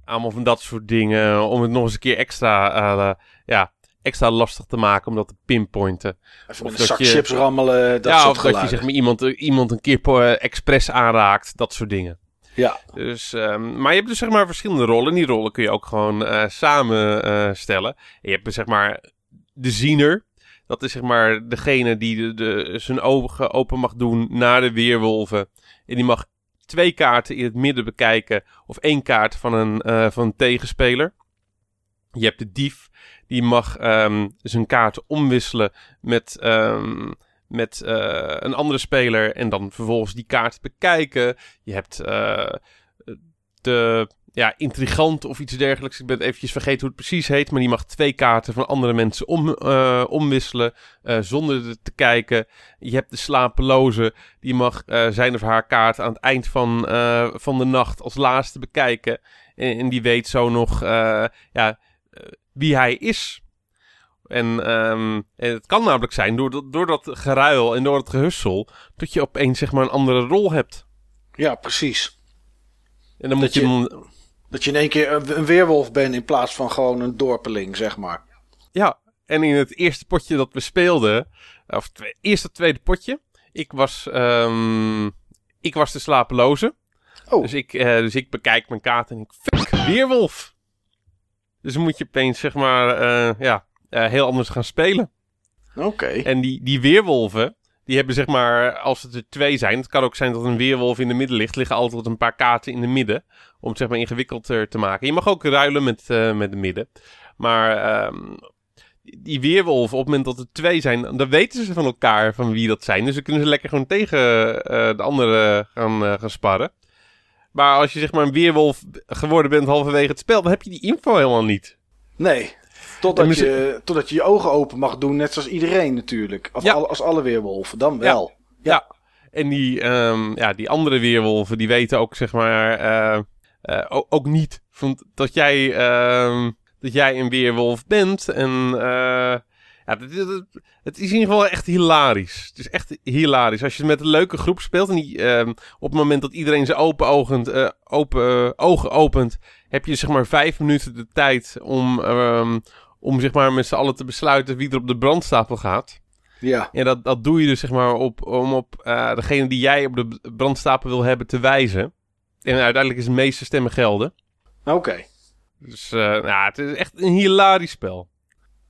Allemaal van dat soort dingen. Om het nog eens een keer extra, eh, ja, extra lastig te maken om dat te pinpointen. Even Of een zak je- chips rammelen, dat ja, soort of dat je geluiden. zeg maar iemand, eh, iemand een keer uh, expres aanraakt. Dat soort dingen. Ja, Dus, ehm, maar je hebt dus zeg maar verschillende rollen. En die rollen kun je ook gewoon eh samenstellen. en je hebt zeg maar de ziener. Dat is zeg maar degene die de, zijn ogen open mag doen naar de weerwolven. En die mag twee kaarten in het midden bekijken. Of één kaart van een, eh, van een tegenspeler. Je hebt de dief. Die mag ehm, zijn kaarten omwisselen met, ehm, met eh, een andere speler. En dan vervolgens die kaart bekijken. Je hebt eh, de ja, intrigant of iets dergelijks. Ik ben eventjes vergeten hoe het precies heet. Maar die mag twee kaarten van andere mensen om, eh, omwisselen. eh, zonder er te kijken. Je hebt de slapeloze. Die mag eh, zijn of haar kaart aan het eind van, van de nacht als laatste bekijken. En, en die weet zo nog ja, wie hij is. En, ehm, en het kan namelijk zijn, door dat, door dat geruil en door het gehussel, dat je opeens zeg maar een andere rol hebt. ja, precies. En dan moet je, je- Dat je in één keer een, een weerwolf bent in plaats van gewoon een dorpeling, zeg maar. Ja, en in het eerste potje dat we speelden, of het eerste tweede potje, ik was, ehm, ik was de slapeloze. Oh. Dus, ik, eh, dus ik bekijk mijn kaart en ik, fuck, weerwolf. Dus dan moet je opeens, zeg maar, eh, ja, eh, heel anders gaan spelen. Oké. En die, die weerwolven, die hebben zeg maar, als het er twee zijn, het kan ook zijn dat een weerwolf in de midden ligt, liggen altijd een paar kaarten in de midden, om het zeg maar ingewikkelder te maken. Je mag ook ruilen met, eh, met de midden. Maar ehm, die weerwolven, op het moment dat er twee zijn, dan weten ze van elkaar van wie dat zijn. Dus dan kunnen ze lekker gewoon tegen eh, de andere gaan, eh, gaan sparren. Maar als je zeg maar een weerwolf geworden bent halverwege het spel, dan heb je die info helemaal niet. Nee. Totdat, misschien- je, totdat je je ogen open mag doen, net zoals iedereen natuurlijk. Of Ja. als alle weerwolven, dan wel. Ja. En die, ehm, ja, die andere weerwolven, die weten ook, zeg maar, eh, eh, ook, ook niet van, dat, jij, ehm, dat jij een weerwolf bent. En eh, ja, het, het- het is in ieder geval echt hilarisch. Het is echt hilarisch. Als je met een leuke groep speelt en die, ehm, op het moment dat iedereen zijn open, ogend, open ogen opent, heb je zeg maar vijf minuten de tijd om, om zeg maar met z'n allen te besluiten wie er op de brandstapel gaat. Ja. Ja, dat, dat doe je dus zeg maar op, om op eh, degene die jij op de brandstapel wil hebben te wijzen. En uiteindelijk is de meeste stemmen gelden. Oké. Dus ja, het is echt een hilarisch spel.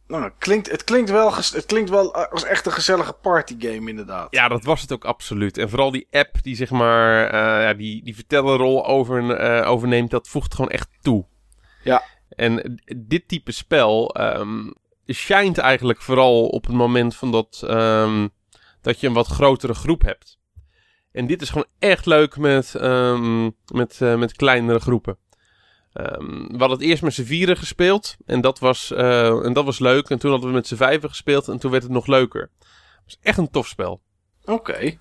Nou, het klinkt, het, klinkt wel, het klinkt wel als echt een gezellige partygame inderdaad. Ja, dat was het ook absoluut. En vooral die app die zeg maar eh, ja, die, die vertellerrol over, overneemt, dat voegt gewoon echt toe. Ja. En dit type spel ehm shined eigenlijk vooral op het moment van dat, ehm, dat je een wat grotere groep hebt. En dit is gewoon echt leuk met, ehm, met, eh, met kleinere groepen. Ehm, we hadden het eerst met z'n vieren gespeeld. En dat, was, eh, en dat was leuk. En toen hadden we met z'n vijven gespeeld. En toen werd het nog leuker. Het was echt een tof spel. Oké.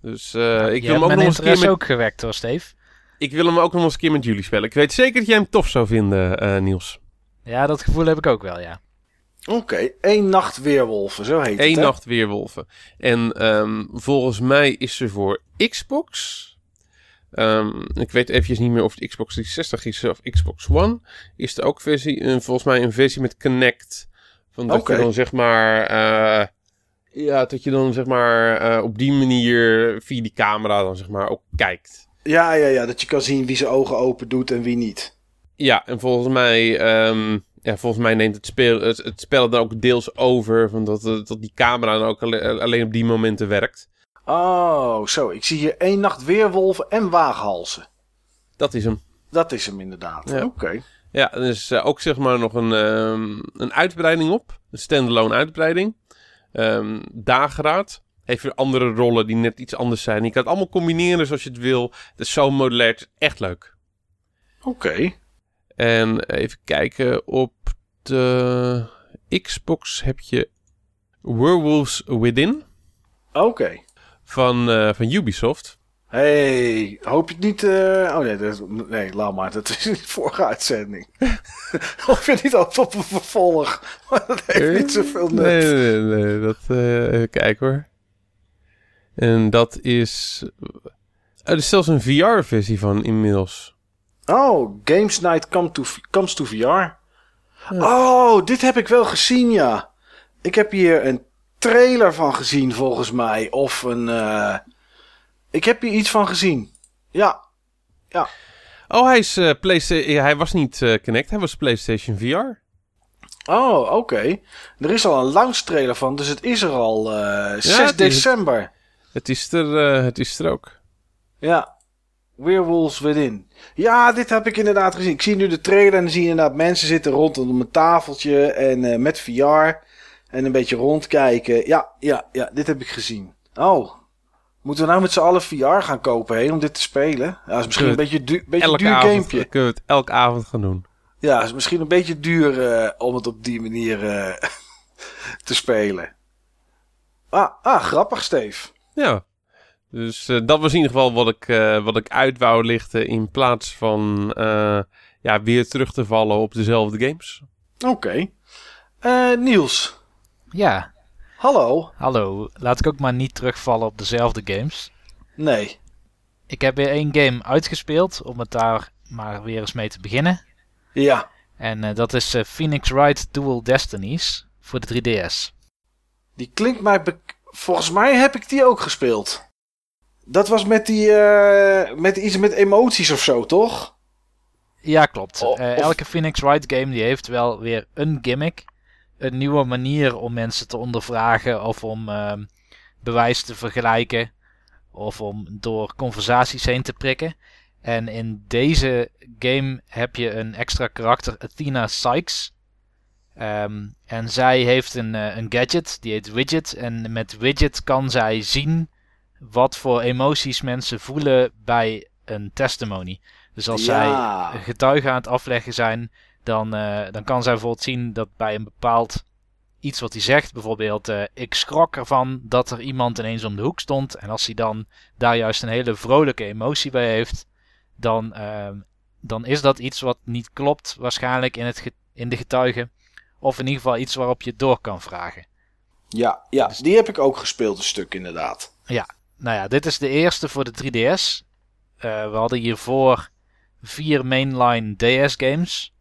Dus eh, ik, Je wil hem ook nog eens een keer interesse met, ook gewekt hoor, Steve. Ik wil hem ook nog eens een keer met jullie spelen. Ik weet zeker dat jij hem tof zou vinden, eh, Niels. Ja, dat gevoel heb ik ook wel, ja. Oké. Eén nacht weerwolven, zo heet Eén het. hè? nacht weerwolven. En ehm, volgens mij is ze voor Xbox. Ehm, ik weet eventjes niet meer of het Xbox 360 is of Xbox One. Is er ook versie, een, volgens mij een versie met Connect. Van dat je dan zeg maar... eh, ja, dat je dan zeg maar eh, op die manier via die camera dan zeg maar ook kijkt. Ja, ja, ja. Dat je kan zien wie zijn ogen open doet en wie niet. Ja, en volgens mij, ehm, ja, volgens mij neemt het spel, het, het spel dan ook deels over. Van dat, eh, dat die camera dan ook alle- alleen op die momenten werkt. Oh, zo. Ik zie hier één nacht weerwolven en waaghalzen. Dat is hem. Dat is hem inderdaad. Ja. Oké. Ja, er is eh, ook zeg maar nog een, ehm, een uitbreiding op. Een standalone uitbreiding. Ehm dageraad. Heeft weer andere rollen die net iets anders zijn. Je kan het allemaal combineren zoals je het wil. Het is zo modulair. Het is echt leuk. Oké. En even kijken. Op de Xbox heb je Werewolves Within Oké. van, eh, van Ubisoft. Hey, hoop je het niet... eh, Oh nee, dat, nee, laat maar. Dat is de vorige uitzending. [LAUGHS] hoop je niet op, op een vervolg. Maar [LAUGHS] dat heeft niet zoveel nut. Nee, nee, nee. Dat, eh, even kijken hoor. En dat is... eh, er is zelfs een VR-versie van inmiddels. Oh, Games Night come to, comes to VR. Oh, dit heb ik wel gezien, ja. Ik heb hier een trailer van gezien, volgens mij. Of een... eh, Ik heb hier iets van gezien. Ja. Oh, hij, is, eh, PlayStation, ja, hij was niet Connect, hij was PlayStation VR. Oh, oké. Er is al een launch trailer van, dus het is er al eh 6 het is- december. Het is er, eh, het is er ook. Ja. Werewolves Within. Ja, dit heb ik inderdaad gezien. Ik zie nu de trailer en dan zie je inderdaad mensen zitten rondom een tafeltje en eh, met VR. En een beetje rondkijken. Ja, ja, ja, dit heb ik gezien. Oh. Moeten we nou met z'n allen VR gaan kopen heen om dit te spelen? Ja, dat is misschien een beetje, du beetje Elke duur avond gamepje. kunnen we het elke avond gaan doen. Ja, is misschien een beetje duur eh, om het op die manier [LAUGHS] te spelen. Ah, ah, grappig, Steve. Ja. Dus eh, dat was in ieder geval wat ik, eh, wat ik uit wou lichten in plaats van eh, ja, weer terug te vallen op dezelfde games. Oké. Eh, Niels, Ja, hallo. hallo. Laat ik ook maar niet terugvallen op dezelfde games. Nee. Ik heb weer één game uitgespeeld, om het daar maar weer eens mee te beginnen. Ja. En eh, dat is eh, Phoenix Wright Dual Destinies voor de 3DS. Die klinkt mij... bek- Volgens mij heb ik die ook gespeeld. Dat was met die... eh, met iets met emoties of zo, toch? Ja, klopt. O- Eh, elke Phoenix Wright game die heeft wel weer een gimmick. Een nieuwe manier om mensen te ondervragen of om ehm, bewijs te vergelijken. Of om door conversaties heen te prikken. En in deze game heb je een extra karakter, Athena Sykes. Ehm, en zij heeft een, eh, een gadget, die heet Widget. En met Widget kan zij zien wat voor emoties mensen voelen bij een testimony. Dus als zij getuigen aan het afleggen zijn, dan, eh, dan kan zij bijvoorbeeld zien dat bij een bepaald iets wat hij zegt, bijvoorbeeld eh, ik schrok ervan dat er iemand ineens om de hoek stond. En als hij dan daar juist een hele vrolijke emotie bij heeft, dan, ehm, dan is dat iets wat niet klopt waarschijnlijk in, het in de getuigen. Of in ieder geval iets waarop je door kan vragen. Ja, ja dus... die heb ik ook gespeeld een stuk inderdaad. Ja, nou ja, dit is de eerste voor de 3DS. Uh, we hadden hiervoor vier mainline DS games.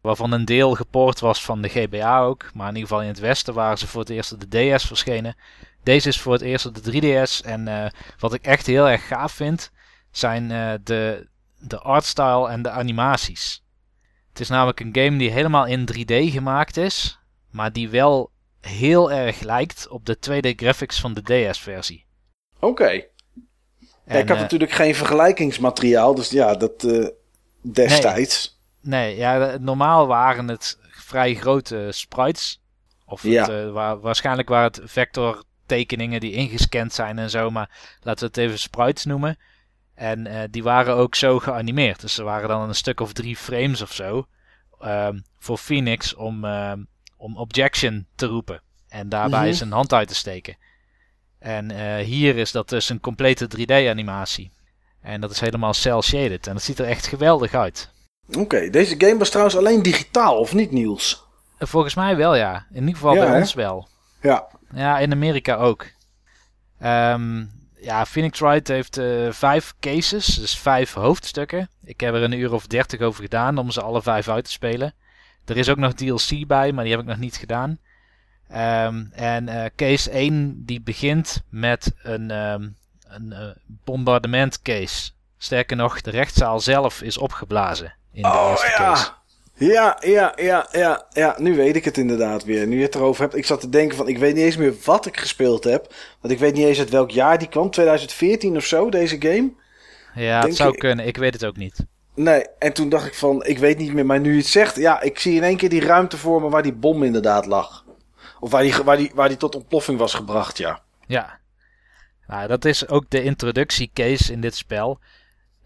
Waarvan een deel gepoord was van de GBA ook. Maar in ieder geval in het westen waren ze voor het eerst op de DS verschenen. Deze is voor het eerst op de 3DS. En uh, wat ik echt heel erg gaaf vind, zijn uh, de, de artstyle en de animaties. Het is namelijk een game die helemaal in 3D gemaakt is. Maar die wel heel erg lijkt op de 2D graphics van de DS-versie. Oké. Ja, ik had uh, natuurlijk geen vergelijkingsmateriaal, dus ja, dat uh, destijds. Nee, nee ja, normaal waren het vrij grote sprites. Of ja. het, uh, waar, waarschijnlijk waren het vectortekeningen die ingescand zijn en zo, maar laten we het even sprites noemen. En die waren ook zo geanimeerd. Dus er waren dan een stuk of drie frames of zo. Um, voor Phoenix om, ehm, om objection te roepen. En daarbij mm -hmm. zijn hand uit te steken. En uh, hier is dat dus een complete 3D-animatie. En dat is helemaal cel-shaded. En dat ziet er echt geweldig uit. Oké, okay, deze game was trouwens alleen digitaal, of niet, Niels? Volgens mij wel, ja. In ieder geval ja, bij hè? ons wel. Ja. Ja, in Amerika ook. Um, ja, Phoenix Wright heeft uh, vijf cases, dus vijf hoofdstukken. Ik heb er een uur of dertig over gedaan om ze alle vijf uit te spelen. Er is ook nog DLC bij, maar die heb ik nog niet gedaan. Um, en uh, case 1 die begint met een, um, een uh, bombardement case. Sterker nog, de rechtszaal zelf is opgeblazen in de oh, eerste ja. case. Ja, ja, ja, ja, ja. Nu weet ik het inderdaad weer. Nu je het erover hebt. Ik zat te denken van, ik weet niet eens meer wat ik gespeeld heb. Want ik weet niet eens uit welk jaar die kwam. 2014 of zo, deze game. Ja, Denk het zou ik... kunnen. Ik weet het ook niet. Nee, en toen dacht ik van, ik weet niet meer. Maar nu je het zegt, ja, ik zie in één keer die ruimte voor me waar die bom inderdaad lag. Of waar die, waar, die, waar die tot ontploffing was gebracht, ja. Ja. Nou, dat is ook de introductiecase in dit spel.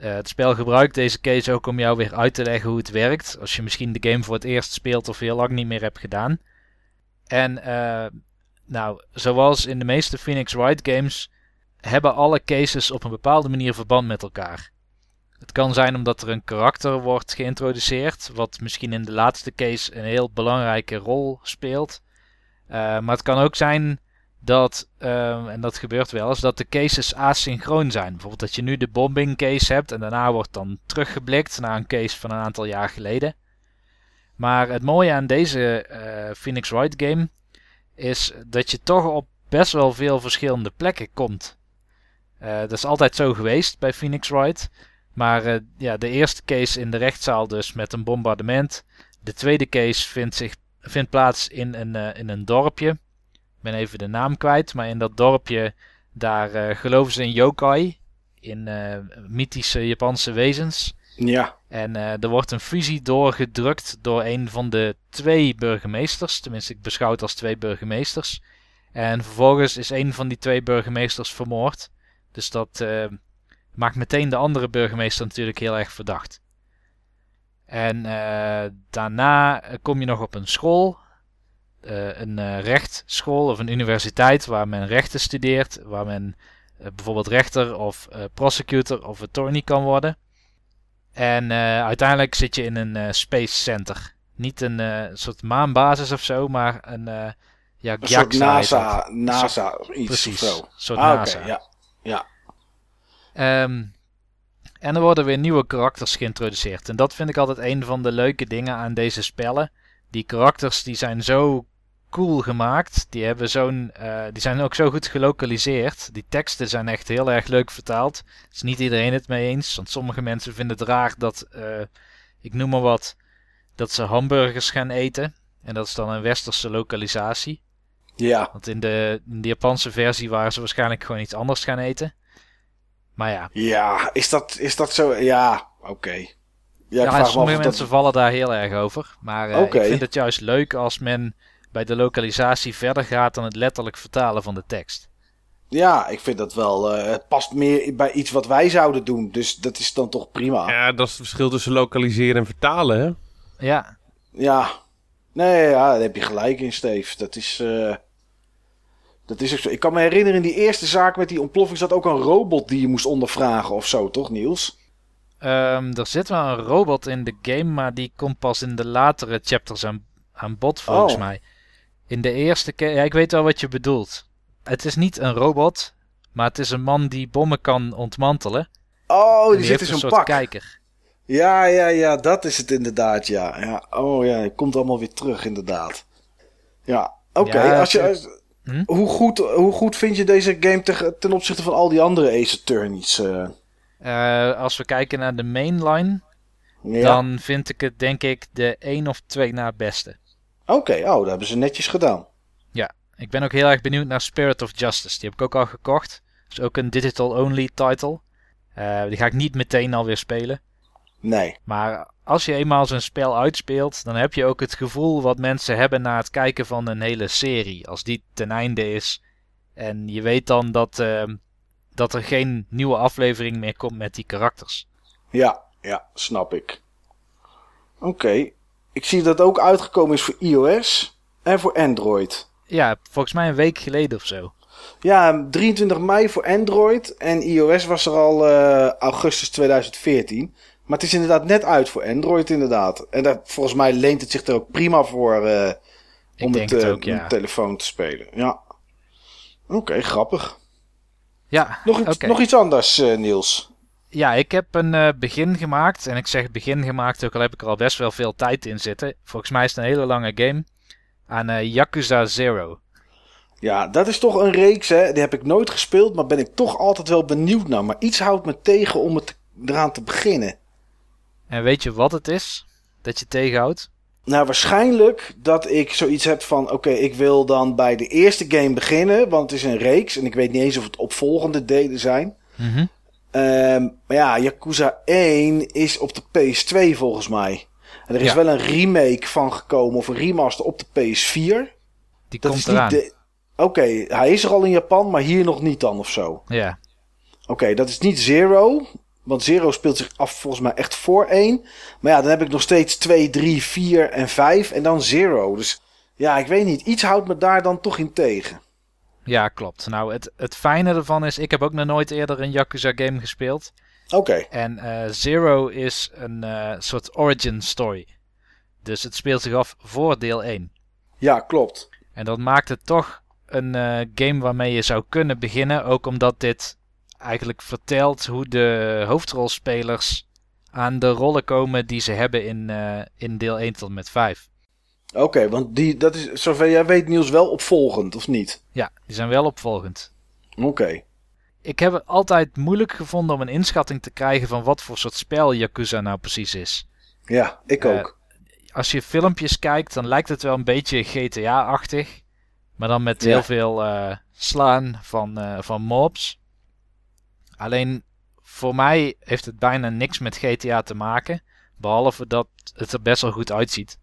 Uh, het spel gebruikt deze case ook om jou weer uit te leggen hoe het werkt. Als je misschien de game voor het eerst speelt of heel lang niet meer hebt gedaan. En uh, nou, zoals in de meeste Phoenix Wright games hebben alle cases op een bepaalde manier verband met elkaar. Het kan zijn omdat er een karakter wordt geïntroduceerd, wat misschien in de laatste case een heel belangrijke rol speelt. Uh, maar het kan ook zijn dat, uh, en dat gebeurt wel eens, dat de cases asynchroon zijn. Bijvoorbeeld dat je nu de bombing case hebt en daarna wordt dan teruggeblikt naar een case van een aantal jaar geleden. Maar het mooie aan deze uh, Phoenix Wright game is dat je toch op best wel veel verschillende plekken komt. Uh, dat is altijd zo geweest bij Phoenix Wright. Maar uh, ja, de eerste case in de rechtszaal dus met een bombardement. De tweede case vindt, zich, vindt plaats in een, in een dorpje. Ik ben even de naam kwijt, maar in dat dorpje daar uh, geloven ze in yokai. In mythische Japanse wezens. Ja. En er wordt een fusie doorgedrukt door een van de twee burgemeesters. Tenminste, ik beschouw het als twee burgemeesters. En vervolgens is een van die twee burgemeesters vermoord. Dus dat maakt meteen de andere burgemeester natuurlijk heel erg verdacht. En uh, daarna kom je nog op een school, uh, een uh, rechtschool of een universiteit waar men rechten studeert, waar men bijvoorbeeld rechter of prosecutor of attorney kan worden. En uiteindelijk zit je in een space center. Niet een soort maanbasis of zo, maar een ja, een soort NASA, NASA iets Precies, of zo. Een soort ah, NASA. Okay, ja. ja. Um, en er worden weer nieuwe karakters geïntroduceerd. En dat vind ik altijd een van de leuke dingen aan deze spellen. Die karakters die zijn zo cool gemaakt. Die, hebben zo'n, uh, die zijn ook zo goed gelokaliseerd. Die teksten zijn echt heel erg leuk vertaald. Is niet iedereen het mee eens. Want sommige mensen vinden het raar dat, uh, ik noem maar wat, dat ze hamburgers gaan eten. En dat is dan een westerse lokalisatie. Ja. Want in de, in de Japanse versie waren ze waarschijnlijk gewoon iets anders gaan eten. Maar ja. Ja, is dat, is dat zo? Ja, oké. Okay. Ja, ja sommige mensen dat... vallen daar heel erg over. Maar uh, okay. ik vind het juist leuk als men bij de lokalisatie verder gaat dan het letterlijk vertalen van de tekst. Ja, ik vind dat wel. Uh, het past meer bij iets wat wij zouden doen. Dus dat is dan toch prima. Ja, dat is het verschil tussen lokaliseren en vertalen, hè? Ja. Ja. Nee, ja, daar heb je gelijk in, Steve. Dat is... eh, Dat is ook zo. Ik kan me herinneren, in die eerste zaak met die ontploffing zat ook een robot die je moest ondervragen of zo, toch Niels? Ehm, er zit wel een robot in de game, maar die komt pas in de latere chapters aan, aan bod, volgens Oh. mij. In de eerste keer, ja, ik weet wel wat je bedoelt. Het is niet een robot, maar het is een man die bommen kan ontmantelen. Oh, die, die zit heeft in zo'n pak. kijker. Ja, ja, ja, dat is het inderdaad, ja. ja. Oh ja, het komt allemaal weer terug, inderdaad. Ja, oké. Ja, als je, als- Hm? hoe, goed, hoe goed vind je deze game te- ten opzichte van al die andere Ace Attorneys? eh? Eh, als we kijken naar de mainline, ja. dan vind ik het denk ik de één of twee na beste. Oké, oh, dat hebben ze netjes gedaan. Ik ben ook heel erg benieuwd naar Spirit of Justice. Die heb ik ook al gekocht. Dat is ook een digital-only title. Eh, die ga ik niet meteen alweer spelen. Nee. Maar als je eenmaal zo'n spel uitspeelt, dan heb je ook het gevoel wat mensen hebben na het kijken van een hele serie. Als die ten einde is. En je weet dan dat, ehm, dat er geen nieuwe aflevering meer komt met die karakters. Ja, ja, snap ik. Oké. Ik zie dat het ook uitgekomen is voor iOS en voor Android. Ja, volgens mij een week geleden of zo. Ja, 23 mei voor Android en iOS was er al eh, augustus 2014. Maar het is inderdaad net uit voor Android inderdaad. En daar, volgens mij leent het zich er ook prima voor eh, om het, het eh, ook, ja. met telefoon te spelen. Ja. Oké, grappig. Ja, Nog iets, nog iets anders, Niels. Ja, ik heb een eh, begin gemaakt. En ik zeg begin gemaakt, ook al heb ik er al best wel veel tijd in zitten. Volgens mij is het een hele lange game. Aan eh, Yakuza Zero. Ja, dat is toch een reeks, hè. Die heb ik nooit gespeeld, maar ben ik toch altijd wel benieuwd naar. Maar iets houdt me tegen om het eraan te beginnen. En weet je wat het is dat je tegenhoudt? Nou, waarschijnlijk dat ik zoiets heb van: oké, ik wil dan bij de eerste game beginnen, want het is een reeks en ik weet niet eens of het opvolgende delen zijn. Mhm. Ehm, maar ja, Yakuza 1 is op de PS2 volgens mij. En er is Ja. wel een remake van gekomen, of een remaster op de PS4. Die Dat komt is eraan. de. Oké, hij is er al in Japan, maar hier nog niet dan of zo. Ja, Oké, dat is niet Zero. Want Zero speelt zich af volgens mij echt voor 1. Maar ja, dan heb ik nog steeds 2, 3, 4 en 5. En dan Zero. Dus ja, ik weet niet. Iets houdt me daar dan toch in tegen. Ja, klopt. Nou, het, het fijne ervan is, ik heb ook nog nooit eerder een Yakuza game gespeeld. Oké, En eh, Zero is een eh, soort origin story. Dus het speelt zich af voor deel 1. ja, klopt. En dat maakt het toch een eh, game waarmee je zou kunnen beginnen. Ook omdat dit eigenlijk vertelt hoe de hoofdrolspelers aan de rollen komen die ze hebben in, in deel 1 tot en met 5. Oké, want die, dat is, zover jij weet, Niels, wel opvolgend, of niet? Ja, die zijn wel opvolgend. Oké. Ik heb het altijd moeilijk gevonden om een inschatting te krijgen van wat voor soort spel Yakuza nou precies is. Ja, ik Eh, ook. Als je filmpjes kijkt, dan lijkt het wel een beetje GTA-achtig. Maar dan met Ja. heel veel eh, slaan van, eh, van mobs. Alleen voor mij heeft het bijna niks met GTA te maken. Behalve dat het er best wel goed uitziet.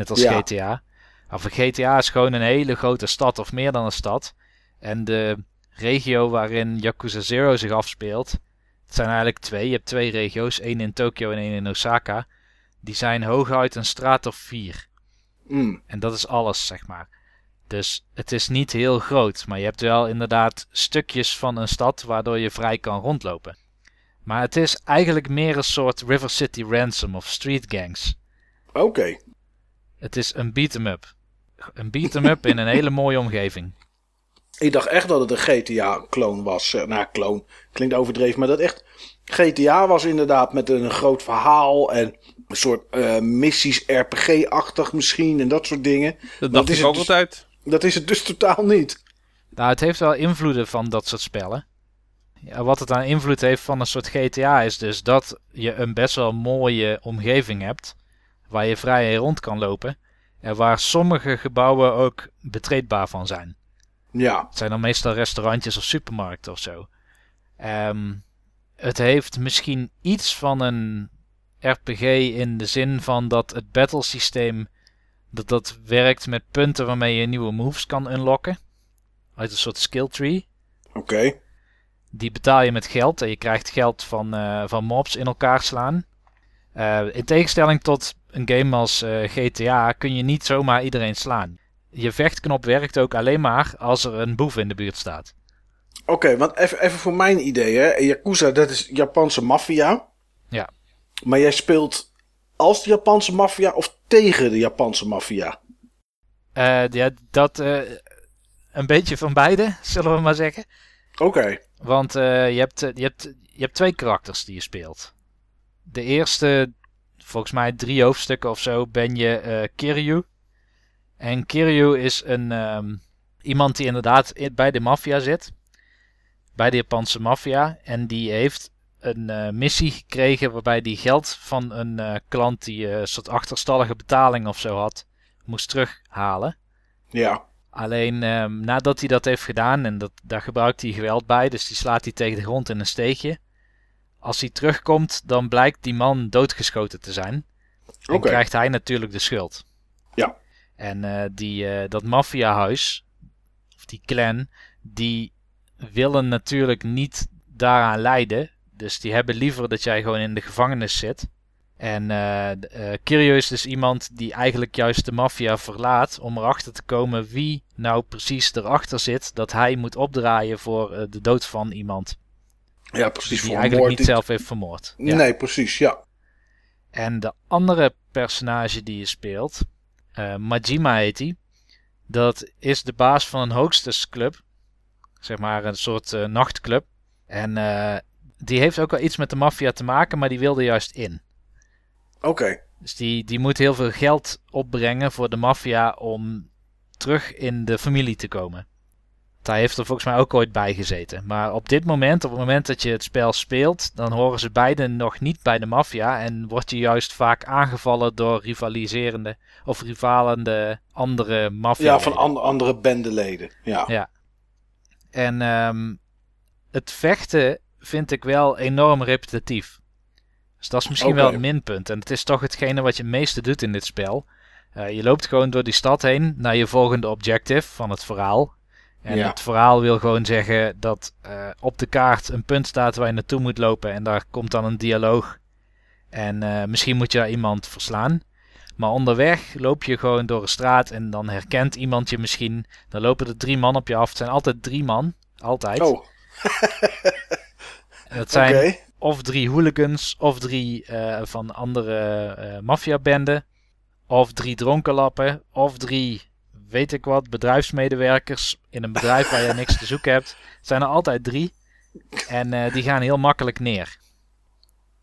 Net als Ja. GTA. Maar voor GTA is gewoon een hele grote stad of meer dan een stad. En de regio waarin Yakuza Zero zich afspeelt. Het zijn eigenlijk twee. Je hebt twee regio's. één in Tokio en één in Osaka. Die zijn hooguit een straat of vier. Mm, En dat is alles, zeg maar. Dus het is niet heel groot, maar je hebt wel inderdaad stukjes van een stad waardoor je vrij kan rondlopen. Maar het is eigenlijk meer een soort River City Ransom of Street Gangs. Oké. Het is een beat-em-up. Een beat-em-up in een hele mooie omgeving. Ik dacht echt dat het een GTA-kloon was. Eh, Nou, kloon klinkt overdreven, maar dat echt GTA was inderdaad met een groot verhaal en een soort eh, missies RPG-achtig misschien en dat soort dingen. Dat dacht is ik ook dus- altijd. Dat is het dus totaal niet. Nou, het heeft wel invloeden van dat soort spellen. Ja, wat het aan invloed heeft van een soort GTA is dus dat je een best wel mooie omgeving hebt. Waar je vrij rond kan lopen. En waar sommige gebouwen ook betreedbaar van zijn. Ja, Het zijn dan meestal restaurantjes of supermarkten of zo. Ehm, het heeft misschien iets van een RPG in de zin van dat het battle systeem dat dat werkt met punten waarmee je nieuwe moves kan unlocken. Uit een soort skill tree. oké. Die betaal je met geld en je krijgt geld van, eh, van mobs in elkaar slaan. Uh, in tegenstelling tot een game als uh, GTA kun je niet zomaar iedereen slaan. Je vechtknop werkt ook alleen maar als er een boef in de buurt staat. Oké, want even, even voor mijn idee. Hè. Yakuza, dat is Japanse maffia. Ja. Maar jij speelt als de Japanse maffia of tegen de Japanse maffia? Uh, ja, dat een beetje van beide, [LAUGHS] zullen we maar zeggen. Oké. Want je, hebt, je, hebt, je hebt twee karakters die je speelt. De eerste, volgens mij drie hoofdstukken of zo, ben je uh, Kiryu. En Kiryu is een, um, iemand die inderdaad bij de maffia zit. Bij de Japanse maffia. En die heeft een uh, missie gekregen waarbij die geld van een uh, klant die een soort achterstallige betaling of zo had, moest terughalen. Ja. Alleen um, nadat hij dat heeft gedaan, en dat, daar gebruikt hij geweld bij, dus die slaat hij tegen de grond in een steegje. Als hij terugkomt, dan blijkt die man doodgeschoten te zijn. En okay. krijgt hij natuurlijk de schuld. Ja. En uh, die, uh, dat maffiahuis, of die clan, die willen natuurlijk niet daaraan lijden. Dus die hebben liever dat jij gewoon in de gevangenis zit. En uh, uh, Kirio is dus iemand die eigenlijk juist de maffia verlaat om erachter te komen wie nou precies erachter zit dat hij moet opdraaien voor de dood van iemand. Ja, precies. Die eigenlijk niet zelf heeft vermoord. Ja. Nee, precies, ja. En de andere personage die je speelt, uh, Majima heet hij. Dat is de baas van een hoogstesclub. Zeg maar een soort uh, nachtclub. En uh, die heeft ook wel iets met de maffia te maken, maar die wilde juist in. Oké. Okay. Dus die, die moet heel veel geld opbrengen voor de maffia om terug in de familie te komen. Hij heeft er volgens mij ook ooit bij gezeten. Maar op dit moment, op het moment dat je het spel speelt, dan horen ze beiden nog niet bij de maffia. En word je juist vaak aangevallen door rivaliserende of rivalende andere maffia. Ja, van an andere bendeleden. Ja. ja. En um, het vechten vind ik wel enorm repetitief. Dus dat is misschien okay. wel een minpunt. En het is toch hetgene wat je het meeste doet in dit spel. Uh, je loopt gewoon door die stad heen naar je volgende objective van het verhaal. En ja. het verhaal wil gewoon zeggen dat uh, op de kaart een punt staat waar je naartoe moet lopen. En daar komt dan een dialoog. En uh, misschien moet je daar iemand verslaan. Maar onderweg loop je gewoon door een straat en dan herkent iemand je misschien. Dan lopen er drie man op je af. Het zijn altijd drie man. Altijd. Oh. [LAUGHS] het zijn okay. of drie hooligans of drie uh, van andere maffiabenden. Of drie dronkenlappen. Of drie weet ik wat, bedrijfsmedewerkers in een bedrijf waar je niks te zoeken hebt. [LAUGHS] Zijn er altijd drie. En uh, die gaan heel makkelijk neer.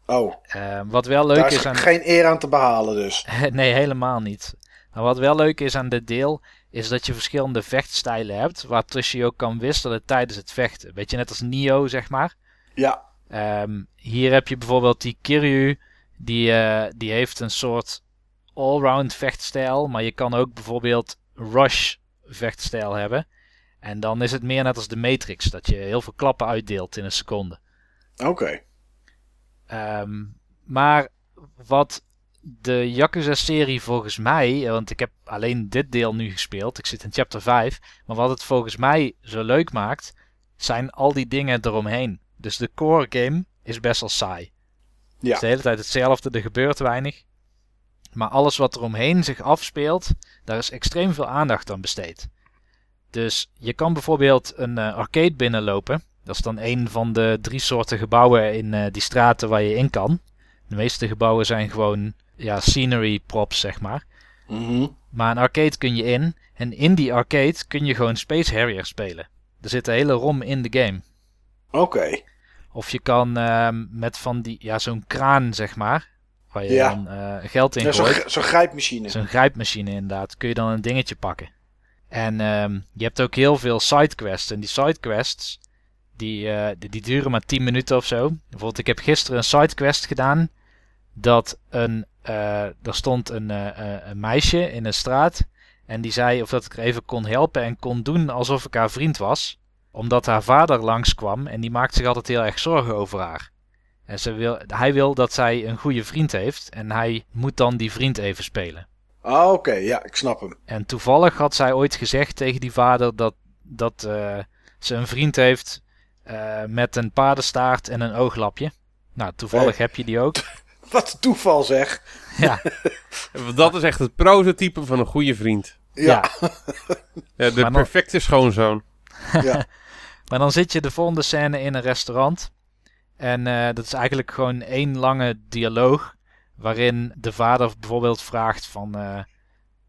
Oh. Uh, wat wel leuk Daar is, aan... geen eer aan te behalen dus. [LAUGHS] nee, helemaal niet. Maar wat wel leuk is aan dit deel, is dat je verschillende vechtstijlen hebt, waartussen je ook kan wisselen tijdens het vechten. Weet je, net als Nio, zeg maar. Ja. Um, hier heb je bijvoorbeeld die Kiryu, die, uh, die heeft een soort allround vechtstijl, maar je kan ook bijvoorbeeld rush vechtstijl hebben. En dan is het meer net als de Matrix, dat je heel veel klappen uitdeelt in een seconde. Oké. Okay. Um, maar wat de Yakuza-serie volgens mij, want ik heb alleen dit deel nu gespeeld, ik zit in chapter 5, maar wat het volgens mij zo leuk maakt, zijn al die dingen eromheen. Dus de core game is best wel saai. Ja. Het is de hele tijd hetzelfde, er gebeurt weinig. Maar alles wat er omheen zich afspeelt, daar is extreem veel aandacht aan besteed. Dus je kan bijvoorbeeld een uh, arcade binnenlopen. Dat is dan een van de drie soorten gebouwen in uh, die straten waar je in kan. De meeste gebouwen zijn gewoon ja, scenery props, zeg maar. Mm -hmm. Maar een arcade kun je in. En in die arcade kun je gewoon Space Harrier spelen. Er zit een hele rom in de game. Oké. Okay. Of je kan uh, met van die, ja, zo'n kraan, zeg maar. Waar je ja. dan uh, geld in ja, gooit. Zo'n zo grijpmachine. Zo'n grijpmachine inderdaad. Kun je dan een dingetje pakken. En um, je hebt ook heel veel sidequests. En die sidequests, die, uh, die, die, duren maar 10 minuten of zo. Bijvoorbeeld, ik heb gisteren een sidequest gedaan. Dat een, uh, er stond een, een meisje in een straat. En die zei of dat ik er even kon helpen en kon doen alsof ik haar vriend was. Omdat haar vader langskwam en die maakt zich altijd heel erg zorgen over haar. En ze wil, hij wil dat zij een goede vriend heeft. En hij moet dan die vriend even spelen. Ah, oké. Okay. Ja, ik snap hem. En toevallig had zij ooit gezegd tegen die vader dat, dat uh, ze een vriend heeft uh, met een paardenstaart en een ooglapje. Nou, toevallig hey. heb je die ook. [LAUGHS] Wat toeval zeg. Ja, Dat is echt het prototype van een goede vriend. Ja. ja. Ja, de Maar dan- perfecte schoonzoon. ja. [LAUGHS] Maar dan zit je de volgende scène in een restaurant. En eh, dat is eigenlijk gewoon één lange dialoog. Waarin de vader bijvoorbeeld vraagt van... eh,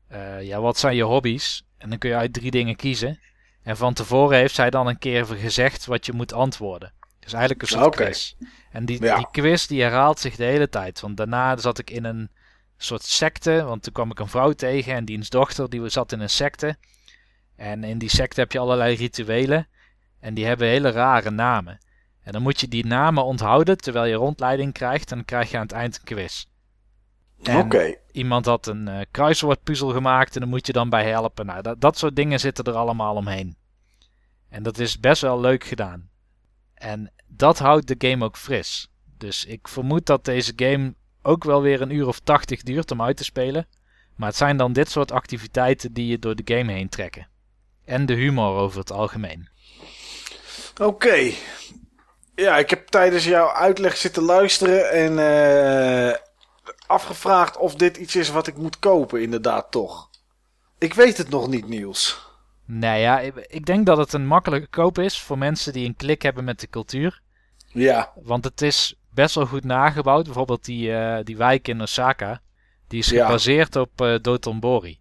eh, ja, wat zijn je hobby's? En dan kun je uit drie dingen kiezen. En van tevoren heeft zij dan een keer gezegd wat je moet antwoorden. Dus eigenlijk een soort quiz. En die, Ja. die quiz die herhaalt zich de hele tijd. Want daarna zat ik in een soort secte. Want toen kwam ik een vrouw tegen en diens dochter die zat in een secte. En in die secte heb je allerlei rituelen. En die hebben hele rare namen. En dan moet je die namen onthouden terwijl je rondleiding krijgt. En dan krijg je aan het eind een quiz. Oké. iemand had een eh, kruiswoordpuzzel gemaakt en dan moet je dan bij helpen. Nou, dat, dat soort dingen zitten er allemaal omheen. En dat is best wel leuk gedaan. En dat houdt de game ook fris. Dus ik vermoed dat deze game ook wel weer een uur of tachtig duurt om uit te spelen. Maar het zijn dan dit soort activiteiten die je door de game heen trekken. En de humor over het algemeen. Oké. Ja, ik heb tijdens jouw uitleg zitten luisteren en eh, afgevraagd of dit iets is wat ik moet kopen, inderdaad toch. Ik weet het nog niet, Niels. Nou ja, ik, denk dat het een makkelijke koop is voor mensen die een klik hebben met de cultuur. Ja, Want het is best wel goed nagebouwd. Bijvoorbeeld die, eh, die wijk in Osaka. Die is Ja. gebaseerd op eh Dotonbori.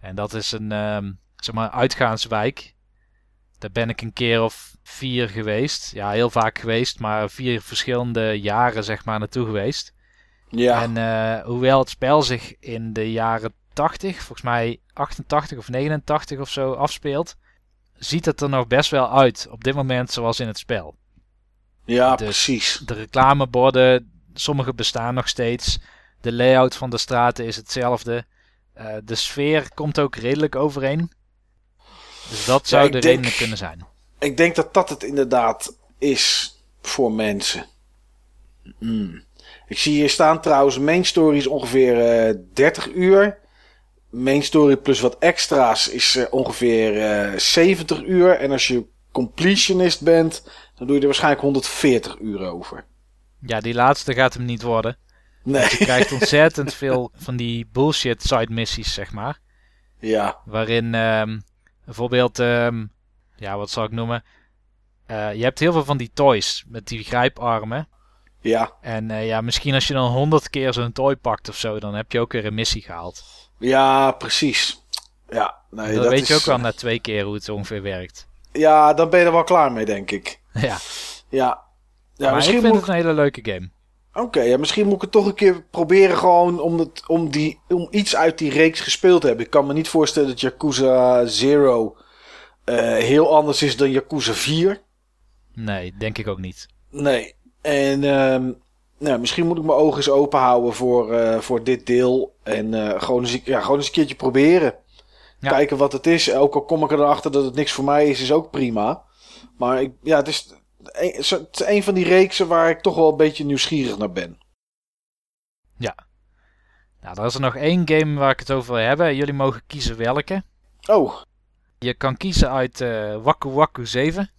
En dat is een ehm, zeg maar, uitgaanswijk. Daar ben ik een keer of vier geweest. Ja, heel vaak geweest. Maar vier verschillende jaren zeg maar naartoe geweest. ja. En eh, hoewel het spel zich in de jaren 80, volgens mij 88 of 89 of zo afspeelt. Ziet het er nog best wel uit op dit moment zoals in het spel ja, dus- precies. de reclameborden, sommige bestaan nog steeds. De layout van de straten is hetzelfde. Eh, de sfeer komt ook redelijk overeen. Dus dat zou de denk- reden kunnen zijn. Ik denk dat dat het inderdaad is voor mensen. Hmm. Ik zie hier staan trouwens, main story is ongeveer eh 30 uur. Main story plus wat extra's is eh, ongeveer eh 70 uur. En als je completionist bent, dan doe je er waarschijnlijk 140 uur over. Ja, die laatste gaat hem niet worden. Nee, Je krijgt [LAUGHS] ontzettend veel van die bullshit side missies, zeg maar. ja, Waarin ehm, bijvoorbeeld, ehm, ja, wat zal ik noemen? Eh, je hebt heel veel van die toys met die grijparmen. ja, En eh, ja, misschien als je dan honderd keer zo'n toy pakt of zo, dan heb je ook weer een missie gehaald. ja, precies. Ja, nee, dan dat weet je ook wel eh, na twee keer hoe het ongeveer werkt. Ja, dan ben je er wel klaar mee, denk ik. [LAUGHS] ja, Ja, ja maar ik misschien vind moet het een hele leuke game. Oké, ja, misschien moet ik het toch een keer proberen gewoon om, het, om, die, om iets uit die reeks gespeeld te hebben. Ik kan me niet voorstellen dat Yakuza Zero eh, heel anders is dan Yakuza 4. Nee, denk ik ook niet. Nee. En ehm, nou, misschien moet ik mijn ogen eens open houden voor, eh, voor dit deel. En eh, gewoon, eens, ja, gewoon eens een keertje proberen. Ja. Kijken wat het is. Ook al kom ik erachter dat het niks voor mij is, is ook prima. Maar ik, ja, het is, het is een van die reeksen waar ik toch wel een beetje nieuwsgierig naar ben. Nou, er is er nog één game waar ik het over wil hebben. Jullie mogen kiezen welke. Oh, Je kan kiezen uit eh Waku Waku 7.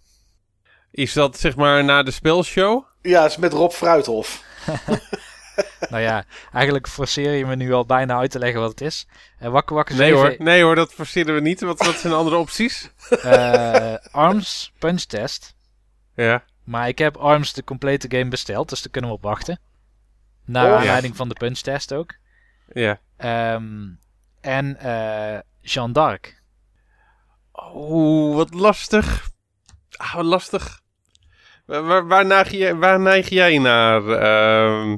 Is dat zeg maar na de spelshow? Ja, het is met Rob Fruithof. [LAUGHS] nou ja, eigenlijk forceer je me nu al bijna uit te leggen wat het is. Eh Waku Waku Nee 7 hoor, nee hoor, dat forceren we niet. Wat, wat zijn andere opties? [LAUGHS] eh, Arms Punch Test. Ja. Maar ik heb Arms de complete game besteld, dus daar kunnen we op wachten. Naar Oh, ja. aanleiding van de Punch Test ook. Ja. Ehm, en eh Jeanne d'Arc. Oeh, wat lastig. Ah, wat lastig. Waar, waar, waar, neig, jij, waar neig jij naar, ehm,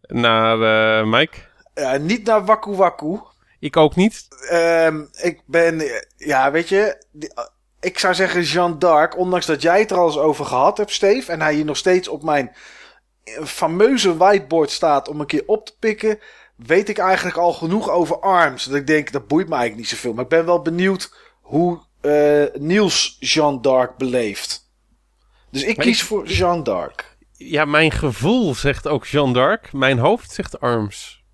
naar eh, Mike? Ja, niet naar Waku Waku. Ik ook niet. Ehm, ik ben, ja, weet je, die- ik zou zeggen Jeanne d'Arc, ondanks dat jij het er al eens over gehad hebt, Steve, en hij hier nog steeds op mijn eh, fameuze whiteboard staat om een keer op te pikken, weet ik eigenlijk al genoeg over ARMS. Dat ik denk, dat boeit me eigenlijk niet zoveel. Maar ik ben wel benieuwd hoe eh, Niels Jeanne d'Arc beleeft. Dus ik Maar kies ik- voor Jeanne d'Arc. Ja, mijn gevoel zegt ook Jeanne d'Arc. Mijn hoofd zegt Arms.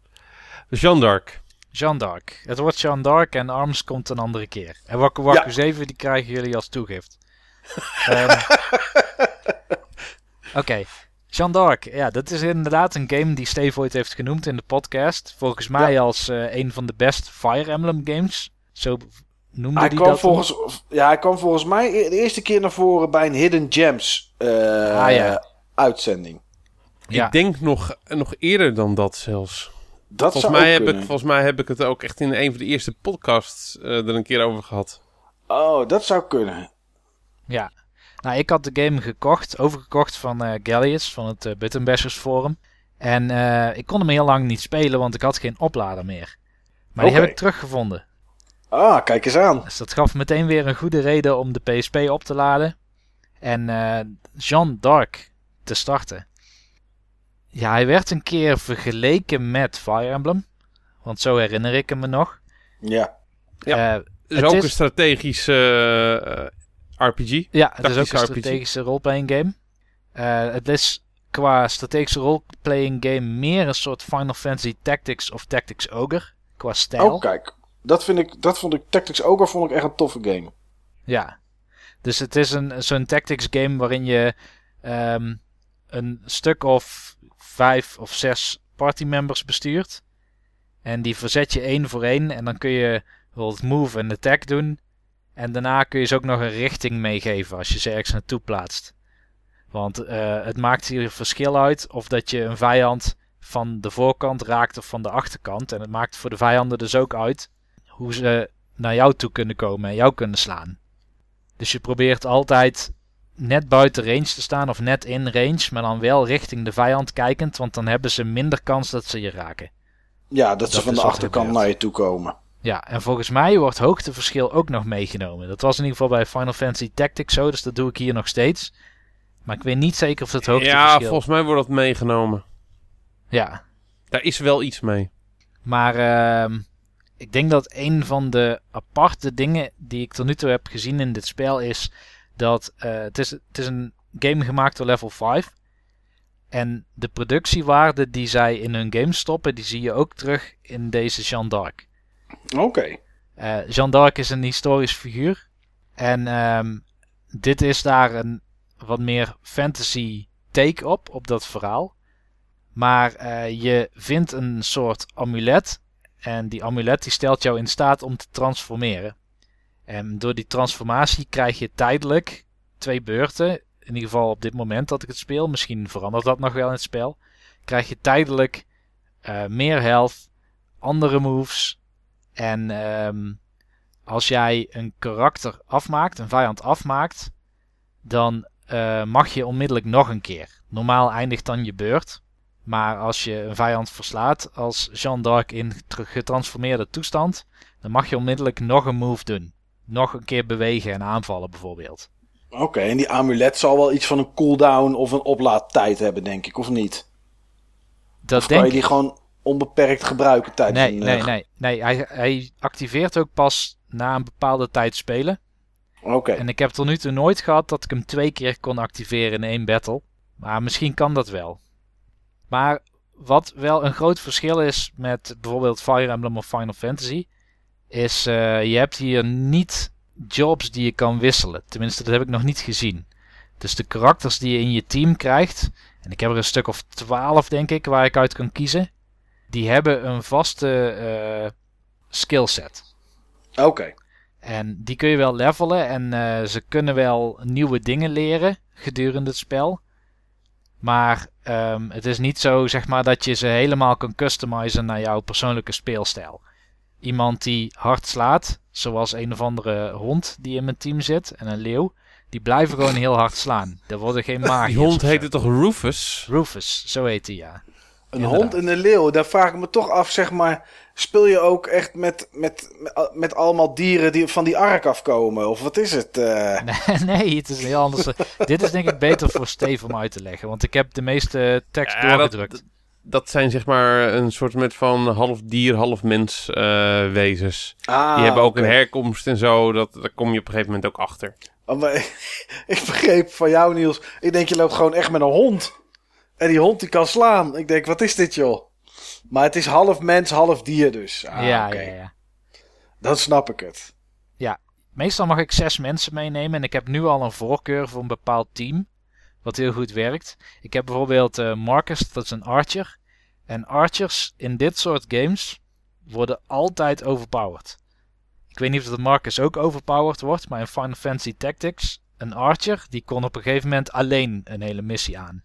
Jeanne d'Arc. Jeanne d'Arc. Het wordt Jeanne d'Arc en Arms komt een andere keer. En Waku Waku Ja. 7 die krijgen jullie als toegift. Ehm, [LAUGHS] Oké. Jean d'Arc, ja, dat is inderdaad een game die Steve ooit heeft genoemd in de podcast. Volgens mij als uh, een van de best Fire Emblem games. Zo noemde hij kwam dat volgens, Ja, hij kwam volgens mij e-, de eerste keer naar voren bij een Hidden Gems uh, ah, ja. uitzending. Ja. Ik denk nog, nog eerder dan dat zelfs. Dat volgens, mij heb ik, volgens mij heb ik het ook echt in een van de eerste podcasts uh, er een keer over gehad. Oh, dat zou kunnen. Ja, nou, ik had de game gekocht, overgekocht van uh, Gallius, van het uh, Buttonbashers Forum. En uh, ik kon hem heel lang niet spelen, want ik had geen oplader meer. Maar die heb ik teruggevonden. Ah, kijk eens aan. Dus dat gaf meteen weer een goede reden om de PSP op te laden. En Jean d'Arc te starten. Ja, hij werd een keer vergeleken met Fire Emblem. Want zo herinner ik hem me nog. Ja. ja. het is ook een strategische RPG. Ja, het is ook een strategische roleplaying game. Uh, het is qua strategische roleplaying game meer een soort Final Fantasy Tactics of Tactics Ogre. Qua stijl. Oh, kijk. Dat, vind ik, dat vond ik, Tactics Ogre vond ik echt een toffe game. Ja. Dus het is een, zo'n tactics game waarin je um, een stuk of vijf of zes members bestuurt. En die verzet je één voor één. En dan kun je bijvoorbeeld move en attack doen. En daarna kun je ze ook nog een richting meegeven als je ze ergens naartoe plaatst. Want uh, het maakt hier verschil uit of dat je een vijand van de voorkant raakt of van de achterkant. En het maakt voor de vijanden dus ook uit hoe ze naar jou toe kunnen komen en jou kunnen slaan. Dus je probeert altijd net buiten range te staan of net in range, maar dan wel richting de vijand kijkend, want dan hebben ze minder kans dat ze je raken. Ja, dat, dat ze van de achterkant naar je toe komen. Ja, en volgens mij wordt hoogteverschil ook nog meegenomen. Dat was in ieder geval bij Final Fantasy Tactics zo, dus dat doe ik hier nog steeds. Maar ik weet niet zeker of dat hoogteverschil... Ja, volgens mij wordt dat meegenomen. Ja. Daar is wel iets mee. Maar uh, ik denk dat een van de aparte dingen die ik tot nu toe heb gezien in dit spel is dat uh, het, is, het is een game gemaakt door Level 5. En de productiewaarde die zij in hun game stoppen, die zie je ook terug in deze Jeanne d'Arc. Oké. Okay. Uh, Jeanne d'Arc is een historisch figuur. En um, dit is daar een wat meer fantasy take op, op dat verhaal. Maar uh, je vindt een soort amulet. En die amulet die stelt jou in staat om te transformeren. En door die transformatie krijg je tijdelijk twee beurten. In ieder geval op dit moment dat ik het speel. Misschien verandert dat nog wel in het spel. Krijg je tijdelijk uh, meer health, andere moves en um, als jij een karakter afmaakt, een vijand afmaakt, dan uh, mag je onmiddellijk nog een keer. Normaal eindigt dan je beurt. Maar als je een vijand verslaat als Jean d'Arc in getransformeerde toestand, dan mag je onmiddellijk nog een move doen. Nog een keer bewegen en aanvallen bijvoorbeeld. Oké, en die amulet zal wel iets van een cooldown of een oplaadtijd hebben, denk ik, of niet? Dat of denk kan je die gewoon onbeperkt gebruiken tijdens nee, een... Nee, uh, nee, nee. Hij, hij activeert ook pas na een bepaalde tijd spelen. Oké. En ik heb tot nu toe nooit gehad dat ik hem twee keer kon activeren in één battle. Maar misschien kan dat wel. Maar wat wel een groot verschil is met bijvoorbeeld Fire Emblem of Final Fantasy... is uh, je hebt hier niet jobs die je kan wisselen. Tenminste, dat heb ik nog niet gezien. Dus de karakters die je in je team krijgt... en ik heb er een stuk of twaalf denk ik waar ik uit kan kiezen die hebben een vaste uh, skillset. Oké. En die kun je wel levelen en uh, ze kunnen wel nieuwe dingen leren gedurende het spel. Maar um, het is niet zo zeg maar, dat je ze helemaal kan customizen naar jouw persoonlijke speelstijl. Iemand die hard slaat, zoals een of andere hond die in mijn team zit en een leeuw, die blijven gewoon heel hard slaan. Er worden geen [LAUGHS] magiërs. Die hond heette toch Rufus? Rufus, zo heet hij ja. Een hond en een leeuw, daar vraag ik me toch af, zeg maar. Speel je ook echt met, met, met, allemaal dieren die van die ark afkomen? Of wat is het? [LAUGHS] Uh... Nee, het is heel anders. [LAUGHS] Dit is denk ik beter voor Steve om uit te leggen. Want ik heb de meeste tekst ja, doorgedrukt. Dat, dat, zijn zeg maar een soort met van half dier, half mens uh, wezens. Ah, die hebben ook een herkomst en zo. Dat, daar kom je op een gegeven moment ook achter. Oh, maar, [LAUGHS] ik begreep van jou Niels. Ik denk je loopt gewoon echt met een hond. En die hond die kan slaan. Ik denk, wat is dit joh? Maar het is half mens, half dier dus. Ah, ja, ja, ja. Dan snap ik het. Ja, meestal mag ik zes mensen meenemen. En ik heb nu al een voorkeur voor een bepaald team. Wat heel goed werkt. Ik heb bijvoorbeeld uh, Marcus, dat is een archer. En archers in dit soort games worden altijd overpowered. Ik weet niet of dat Marcus ook overpowered wordt, maar in Final Fantasy Tactics, een archer, die kon op een gegeven moment alleen een hele missie aan.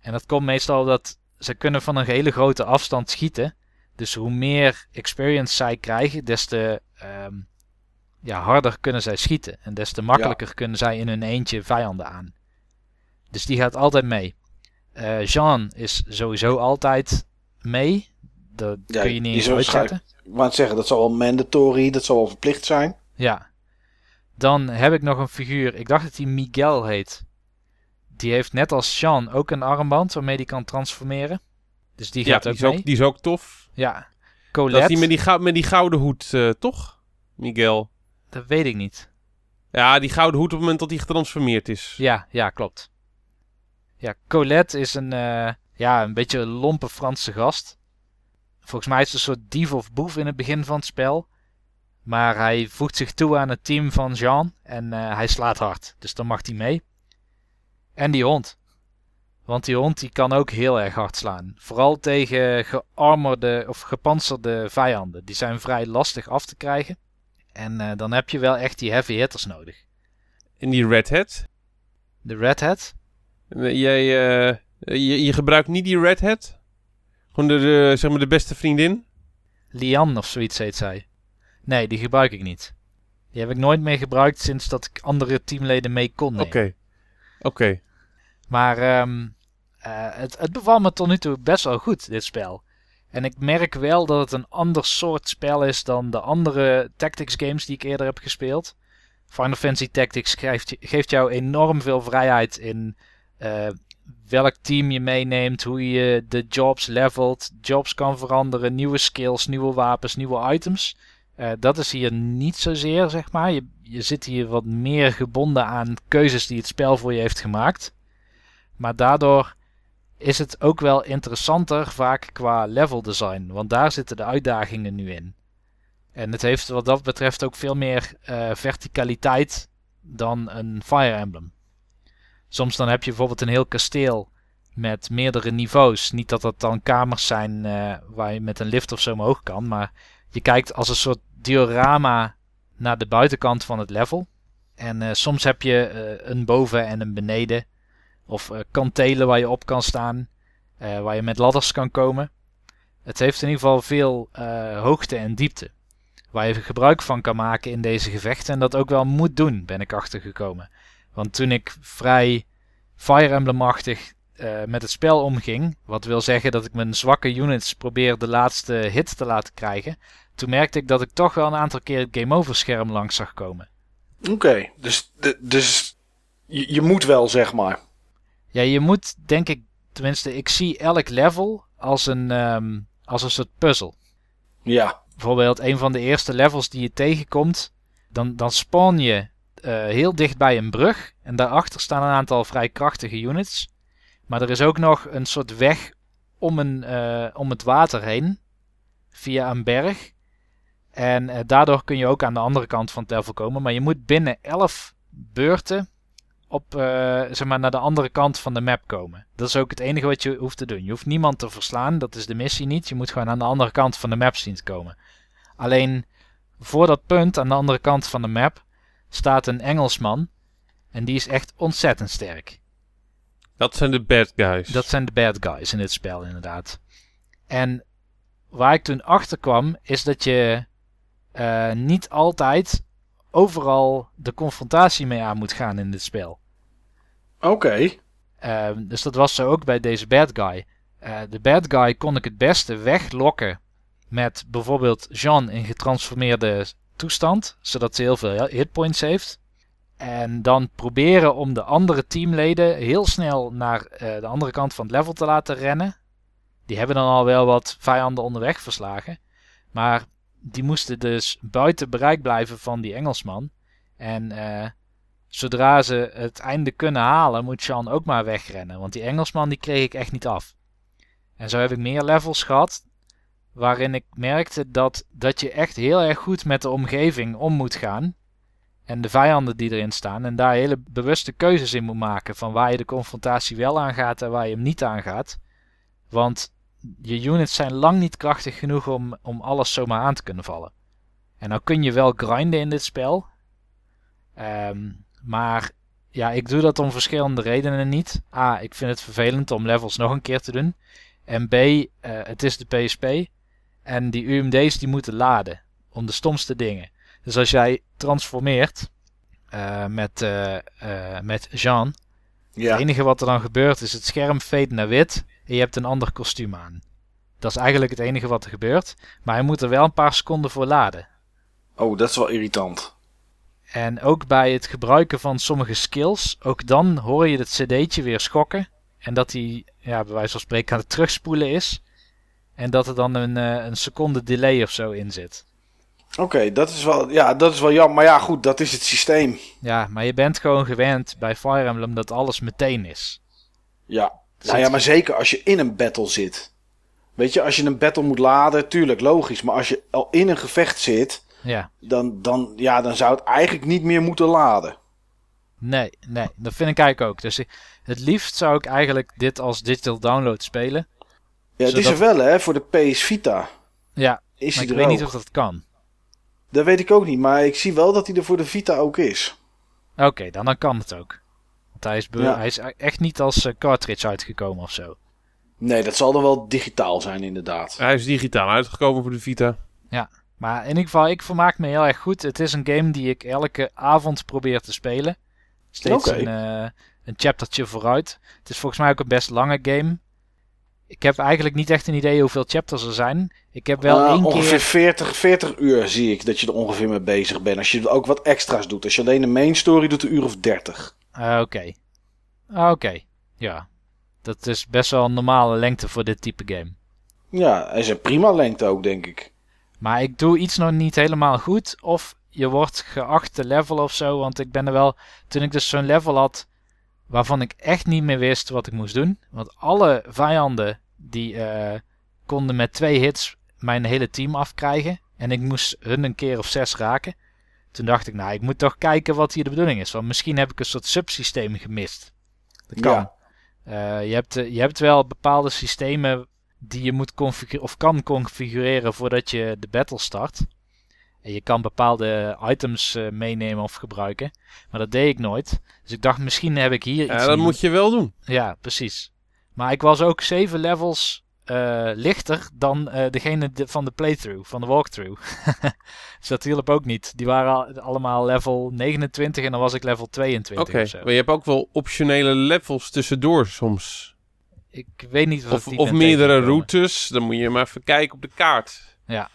En dat komt meestal dat ze kunnen van een hele grote afstand schieten. Dus hoe meer experience zij krijgen, des te ehm, ja, harder kunnen zij schieten. En des te makkelijker kunnen zij in hun eentje vijanden aan. Dus die gaat altijd mee. Uh, Jean is sowieso altijd mee. Dat kun je niet eens uitzetten. Maar zeggen, dat zal wel mandatory, dat zal wel verplicht zijn. Ja. Dan heb ik nog een figuur, ik dacht dat hij Miguel heet. Die heeft net als Jean ook een armband waarmee hij kan transformeren. Dus die gaat ja, ook die mee. Ook, die is ook tof. Ja. Colette. Dat is die met die, met die gouden hoed, uh, toch? Miguel. Dat weet ik niet. Ja, die gouden hoed op het moment dat hij getransformeerd is. Ja, ja, klopt. Ja, Colette is een, uh, ja, een beetje een lompe Franse gast. Volgens mij is het een soort dief of boef in het begin van het spel. Maar hij voegt zich toe aan het team van Jean en uh, hij slaat hard. Dus dan mag hij mee. En die hond. Want die hond die kan ook heel erg hard slaan. Vooral tegen gearmorde of gepantserde vijanden. Die zijn vrij lastig af te krijgen. En uh, dan heb je wel echt die heavy hitters nodig. En die Red Hat? De Red Hat? Jij, uh, je, je, gebruikt niet die Red Hat? Gewoon de, de, zeg maar de beste vriendin? Lian of zoiets heet zij. Nee, die gebruik ik niet. Die heb ik nooit meer gebruikt sinds dat ik andere teamleden mee kon. Oké. Okay. Oké. Maar um, uh, het, het bevalt me tot nu toe best wel goed, dit spel. En ik merk wel dat het een ander soort spel is dan de andere tactics games die ik eerder heb gespeeld. Final Fantasy Tactics geeft, geeft jou enorm veel vrijheid in uh, welk team je meeneemt, hoe je de jobs levelt, jobs kan veranderen, nieuwe skills, nieuwe wapens, nieuwe items. Uh, dat is hier niet zozeer, zeg maar. Je, je zit hier wat meer gebonden aan keuzes die het spel voor je heeft gemaakt. Maar daardoor is het ook wel interessanter vaak qua level design. Want daar zitten de uitdagingen nu in. En het heeft wat dat betreft ook veel meer uh, verticaliteit dan een Fire Emblem. Soms dan heb je bijvoorbeeld een heel kasteel met meerdere niveaus. Niet dat dat dan kamers zijn uh, waar je met een lift of zo omhoog kan. Maar je kijkt als een soort diorama naar de buitenkant van het level. En uh, soms heb je een boven en een beneden. Of kantelen waar je op kan staan. Waar je met ladders kan komen. Het heeft in ieder geval veel hoogte en diepte. Waar je gebruik van kan maken in deze gevechten. En dat ook wel moet doen, ben ik achtergekomen. Want toen ik vrij Fire Emblem-achtig met het spel omging. Wat wil zeggen dat ik mijn zwakke units probeer de laatste hit te laten krijgen. Toen merkte ik dat ik toch wel een aantal keer het game over scherm langs zag komen. Oké, okay, dus, dus je, je moet wel, zeg maar. Ja, je moet denk ik, tenminste, ik zie elk level als een, um, als een soort puzzel. Ja. Bijvoorbeeld een van de eerste levels die je tegenkomt, dan, dan spawn je uh, heel dicht bij een brug en daarachter staan een aantal vrij krachtige units. Maar er is ook nog een soort weg om, een, uh, om het water heen, via een berg. En uh, daardoor kun je ook aan de andere kant van level komen. Maar je moet binnen 11 beurten op, zeg maar, naar de andere kant van de map komen. Dat is ook het enige wat je hoeft te doen. Je hoeft niemand te verslaan, dat is de missie niet. Je moet gewoon aan de andere kant van de map zien te komen. Alleen voor dat punt aan de andere kant van de map staat een Engelsman. En die is echt ontzettend sterk. Dat zijn de bad guys. Dat zijn de bad guys in dit spel, inderdaad. En waar ik toen achter kwam, is dat je uh, niet altijd overal de confrontatie mee aan moet gaan in dit spel. Oké. Okay. Uh, dus dat was zo ook bij deze bad guy. Uh, de bad guy kon ik het beste weglokken met bijvoorbeeld Jean in getransformeerde toestand, zodat ze heel veel hitpoints heeft. En dan proberen om de andere teamleden heel snel naar uh, de andere kant van het level te laten rennen. Die hebben dan al wel wat vijanden onderweg verslagen. Maar die moesten dus buiten bereik blijven van die Engelsman. En uh, zodra ze het einde kunnen halen, moet Sean ook maar wegrennen. Want die Engelsman die kreeg ik echt niet af. En zo heb ik meer levels gehad. Waarin ik merkte dat, dat je echt heel erg goed met de omgeving om moet gaan. en de vijanden die erin staan. En daar hele bewuste keuzes in moet maken van waar je de confrontatie wel aangaat en waar je hem niet aangaat. Want je units zijn lang niet krachtig genoeg om, om alles zomaar aan te kunnen vallen. En nou kun je wel grinden in dit spel. Ehm, maar ja, ik doe dat om verschillende redenen niet. A, ik vind het vervelend om levels nog een keer te doen. En B, uh, het is de PSP. En die UMD's die moeten laden. Om de stomste dingen. Dus als jij transformeert uh, met, uh, met Jean. Ja. Het enige wat er dan gebeurt is het scherm fade naar wit. En je hebt een ander kostuum aan. Dat is eigenlijk het enige wat er gebeurt. Maar hij moet er wel een paar seconden voor laden. Oh, dat is wel irritant. En ook bij het gebruiken van sommige skills, ook dan hoor je het cd'tje weer schokken. En dat hij, ja, bij wijze van spreken aan het terugspoelen is. En dat er dan een, uh, een seconde delay of zo in zit. Oké, dat is wel, ja, dat is wel jammer. Maar ja, goed, dat is het systeem. Ja, maar je bent gewoon gewend bij Fire Emblem dat alles meteen is. Ja, nou ja, maar zeker als je in een battle zit. Weet je, als je een battle moet laden, tuurlijk, logisch. Maar als je al in een gevecht zit, ja. dan, dan, ja, dan zou het eigenlijk niet meer moeten laden. Nee, nee, dat vind ik eigenlijk ook. Dus het liefst zou ik eigenlijk dit als digital download spelen. Ja, het is er wel hè, voor de PS Vita. Ja, is maar ik weet niet of dat kan. Dat weet ik ook niet, maar ik zie wel dat hij er voor de Vita ook is. Oké, dan, dan kan het ook. Want hij is, hij is echt niet als uh, cartridge uitgekomen of zo. Nee, dat zal dan wel digitaal zijn inderdaad. Hij is digitaal uitgekomen voor de Vita. Ja, maar in ieder geval, ik vermaak me heel erg goed. Het is een game die ik elke avond probeer te spelen. Steeds een, uh, een chaptertje vooruit. Het is volgens mij ook een best lange game. Ik heb eigenlijk niet echt een idee hoeveel chapters er zijn. Ik heb wel uh, één ongeveer keer... 40, 40 uur zie ik dat je er ongeveer mee bezig bent. Als je ook wat extra's doet. Als je alleen de main story doet, een uur of 30. Uh, Oké. Ah, oké, ja. Dat is best wel een normale lengte voor dit type game. Ja, is een prima lengte ook, denk ik. Maar ik doe iets nog niet helemaal goed. Of je wordt geacht te level of zo. Want ik ben er wel. Toen ik dus zo'n level had. waarvan ik echt niet meer wist wat ik moest doen. Want alle vijanden die uh, konden met twee hits mijn hele team afkrijgen. En ik moest hun een keer of zes raken. Toen dacht ik, nou, ik moet toch kijken wat hier de bedoeling is. Want misschien heb ik een soort subsysteem gemist. Dat kan. Ja. Uh, je, hebt, je hebt wel bepaalde systemen die je moet configureren of kan configureren voordat je de battle start. En je kan bepaalde items uh, meenemen of gebruiken. Maar dat deed ik nooit. Dus ik dacht, misschien heb ik hier iets. Ja, dat moet je wel doen. Ja, precies. Maar ik was ook zeven levels uh, lichter dan uh, degene de, van de playthrough, van de walkthrough. [LAUGHS] dus dat hielp ook niet. Die waren al, allemaal level 29 en dan was ik level 22 Oké, okay. maar je hebt ook wel optionele levels tussendoor soms. Ik weet niet of, of meerdere routes. Dan moet je maar even kijken op de kaart. Ja.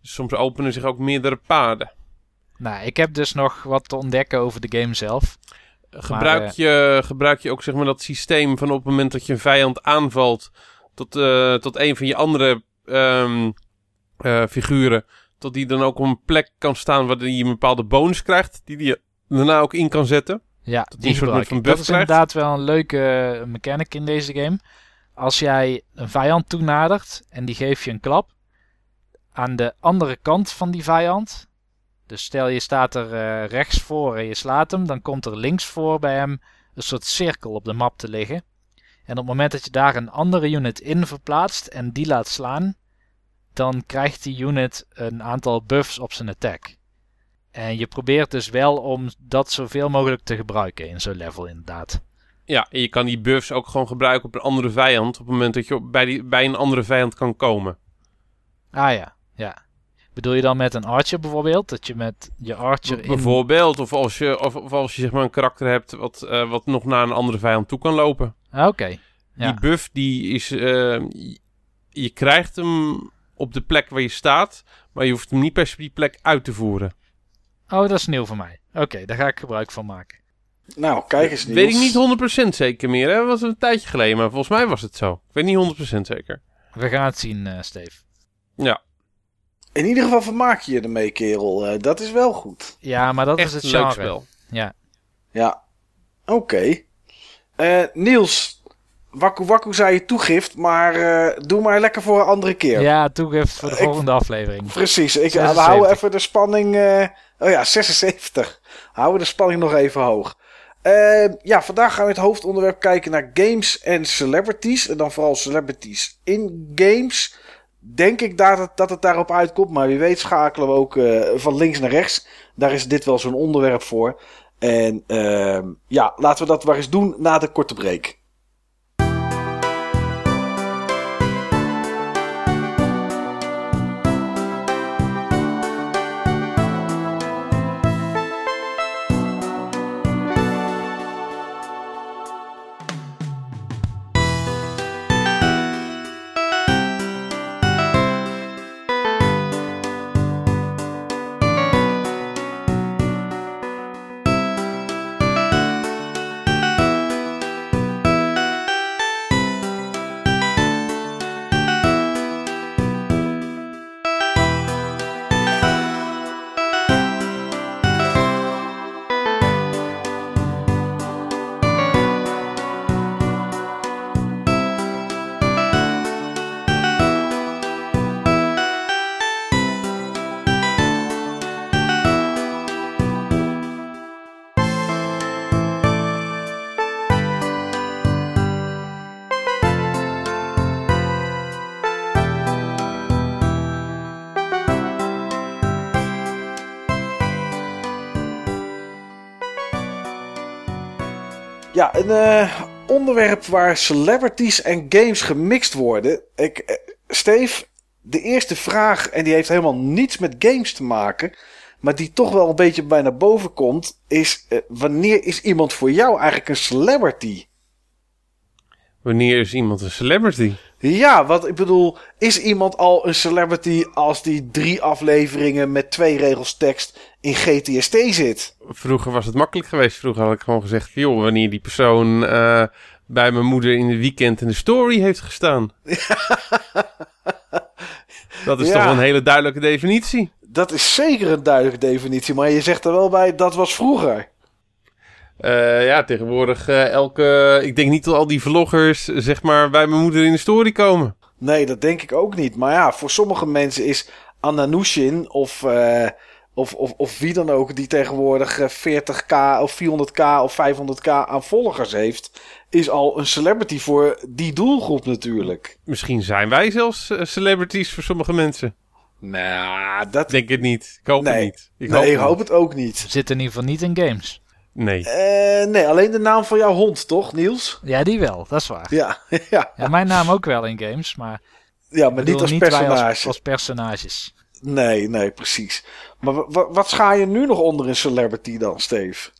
Dus soms openen zich ook meerdere paden. Nou, ik heb dus nog wat te ontdekken over de game zelf. Gebruik, maar, je, gebruik je ook zeg maar dat systeem van op het moment dat je een vijand aanvalt... tot, uh, tot een van je andere um, uh, figuren... tot die dan ook op een plek kan staan waar je een bepaalde bonus krijgt... die je daarna ook in kan zetten. Ja, die soort van Dat is inderdaad wel een leuke mechanic in deze game. Als jij een vijand toenadert en die geeft je een klap, aan de andere kant van die vijand, dus stel je staat er uh, rechts voor en je slaat hem, dan komt er links voor bij hem een soort cirkel op de map te liggen. En op het moment dat je daar een andere unit in verplaatst en die laat slaan, dan krijgt die unit een aantal buffs op zijn attack. En je probeert dus wel om dat zoveel mogelijk te gebruiken in zo'n level inderdaad. Ja, en je kan die buffs ook gewoon gebruiken op een andere vijand... op het moment dat je bij, die, bij een andere vijand kan komen. Ah ja, ja. Bedoel je dan met een archer bijvoorbeeld? Dat je met je archer in... Bijvoorbeeld, of als je, of, of als je zeg maar een karakter hebt... wat, uh, wat nog naar een andere vijand toe kan lopen. Ah, Oké, okay. ja. Die buff, die is... Uh, je krijgt hem op de plek waar je staat... maar je hoeft hem niet per se die plek uit te voeren. Oh, dat is nieuw voor mij. Oké, okay, daar ga ik gebruik van maken. Nou, kijk eens Weet ik niet 100% zeker meer. Hè? Dat was een tijdje geleden, maar volgens mij was het zo. Ik weet niet 100% zeker. We gaan het zien, uh, Steve. Ja. In ieder geval vermaak je je ermee, kerel. Uh, dat is wel goed. Ja, maar dat Echt is het genre. spel. Ja. Ja. Oké. Okay. Uh, Niels, Wakku Wakku zei je toegift, maar eh, doe maar lekker voor een andere keer. Ja, toegift voor de volgende aflevering. Precies. Ik, we 76. houden even de spanning. eh, oh ja, 76. Houden we de spanning nog even hoog. Eh, ja, vandaag gaan we het hoofdonderwerp kijken naar games en celebrities. En dan vooral celebrities in games. Denk ik dat het, dat het daarop uitkomt. Maar wie weet schakelen we ook eh, van links naar rechts. Daar is dit wel zo'n onderwerp voor. En ehm, ja, laten we dat maar eens doen na de korte break. Ja, een eh, onderwerp waar celebrities en games gemixt worden. Ik, eh, Steve, de eerste vraag, en die heeft helemaal niets met games te maken, maar die toch wel een beetje bij naar boven komt, is eh, wanneer is iemand voor jou eigenlijk een celebrity? Wanneer is iemand een celebrity? Ja, wat ik bedoel, is iemand al een celebrity als die drie afleveringen met twee regels tekst in GTST zit? Vroeger was het makkelijk geweest. Vroeger had ik gewoon gezegd: joh, wanneer die persoon eh, bij mijn moeder in de weekend in de story heeft gestaan. [LAUGHS] Dat is Ja. toch een hele duidelijke definitie. Dat is zeker een duidelijke definitie, maar je zegt er wel bij, dat was vroeger. Eh, ja, tegenwoordig eh, elke. Ik denk niet dat al die vloggers, zeg maar, bij mijn moeder in de story komen. Nee, dat denk ik ook niet. Maar ja, voor sommige mensen is Anna Nushin of, eh, of, of, of wie dan ook die tegenwoordig eh, 40k of 400k of 500k aan volgers heeft, is al een celebrity voor die doelgroep natuurlijk. Misschien zijn wij zelfs eh, celebrities voor sommige mensen. Nou, dat... Ik denk het niet. Ik hoop nee, het niet. Ik nee, hoop ik hoop het ook niet. Zit in ieder geval niet in games. Nee. Eh, nee, alleen de naam van jouw hond, toch, Niels? Ja, die wel, dat is waar. Ja, [LAUGHS] ja. Ja, mijn naam ook wel in games, maar, ja maar bedoel niet als personage. Als, als personages. Nee, nee, precies. Maar wa- wa- wat scha je nu nog onder een celebrity dan, Steve?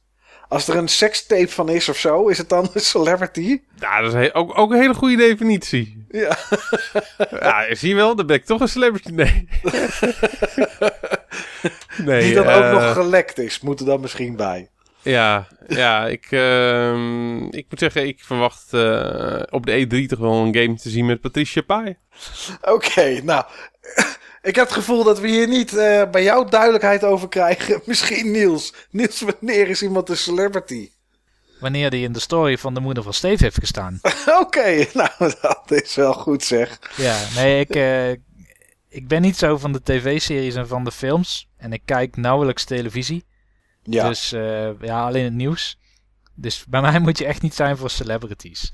Als er een sekstape van is of zo, is het dan [LAUGHS] een celebrity? Ja, dat is he- ook, ook een hele goede definitie. Ja. [LAUGHS] Ja, zie je wel, dan ben ik toch een celebrity. Nee. nee Die dan eh, ook nog gelekt is, moet er dan misschien bij. Ja, ja ik, ehm, ik moet zeggen, ik verwacht eh, op de E3 toch wel een game te zien met Patricia Pai. Oké, nou. [LAUGHS] Ik heb het gevoel dat we hier niet eh, bij jou duidelijkheid over krijgen. [LAUGHS] Misschien Niels. Niels, wanneer is iemand een celebrity? Wanneer die in de story van de moeder van Steve heeft gestaan. [LAUGHS] Oké, nou dat is wel goed zeg. Ja, nee, ik, eh, ik ben niet zo van de tv-series en van de films. En ik kijk nauwelijks televisie. Ja, Dus eh, ja, alleen het nieuws. Dus bij [LAUGHS] mij moet je echt niet zijn voor celebrities.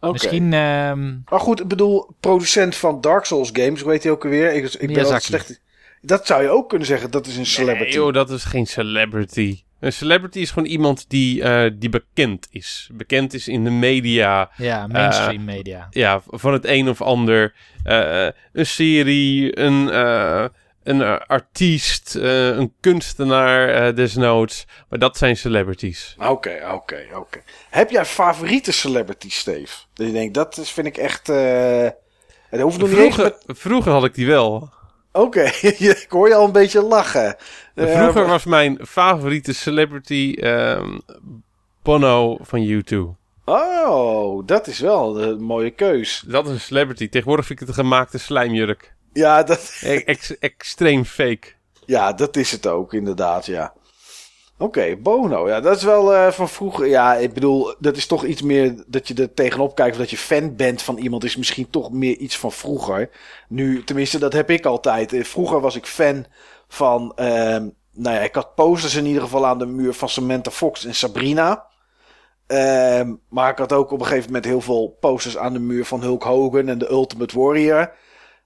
oké. Misschien, ehm, Maar goed, ik bedoel, producent van Dark Souls games, hoe heet hij ook alweer? Ik, ik ben slecht. Dat zou je ook kunnen zeggen, dat is een celebrity. Nee, joh, dat is geen celebrity. Een celebrity is gewoon iemand die, eh, die bekend is. Bekend is in de media. ja, mainstream media. Ja, van het een of ander. Eh, een serie, een, eh, een eh, artiest, eh, een kunstenaar eh, desnoods. Maar dat zijn celebrities. Oké, oké, oké. Heb jij favoriete celebrity, Steve? Dat je denkt, dat is, vind ik echt... eh dat hoeft nog niet eens Vroeger, met... vroeger had ik die wel. Oké, [LAUGHS] ik hoor je al een beetje lachen. Vroeger maar- was mijn favoriete celebrity ehm, Bono van U2. Oh, dat is wel een mooie keus. Dat is een celebrity. Tegenwoordig vind ik het een gemaakte slijmjurk. Ja dat, ex- extreem fake. ja, dat is het ook, inderdaad, ja. Oké, Bono. Ja, dat is wel eh, van vroeger. Ja, ik bedoel, dat is toch iets meer dat je er tegenop kijkt. Of dat je fan bent van iemand, is misschien toch meer iets van vroeger. Nu, tenminste, dat heb ik altijd. Eh, Vroeger was ik fan van. ehm, nou ja, ik had posters in ieder geval aan de muur van Samantha Fox en Sabrina. Ehm, maar ik had ook op een gegeven moment heel veel posters aan de muur van Hulk Hogan en de Ultimate Warrior.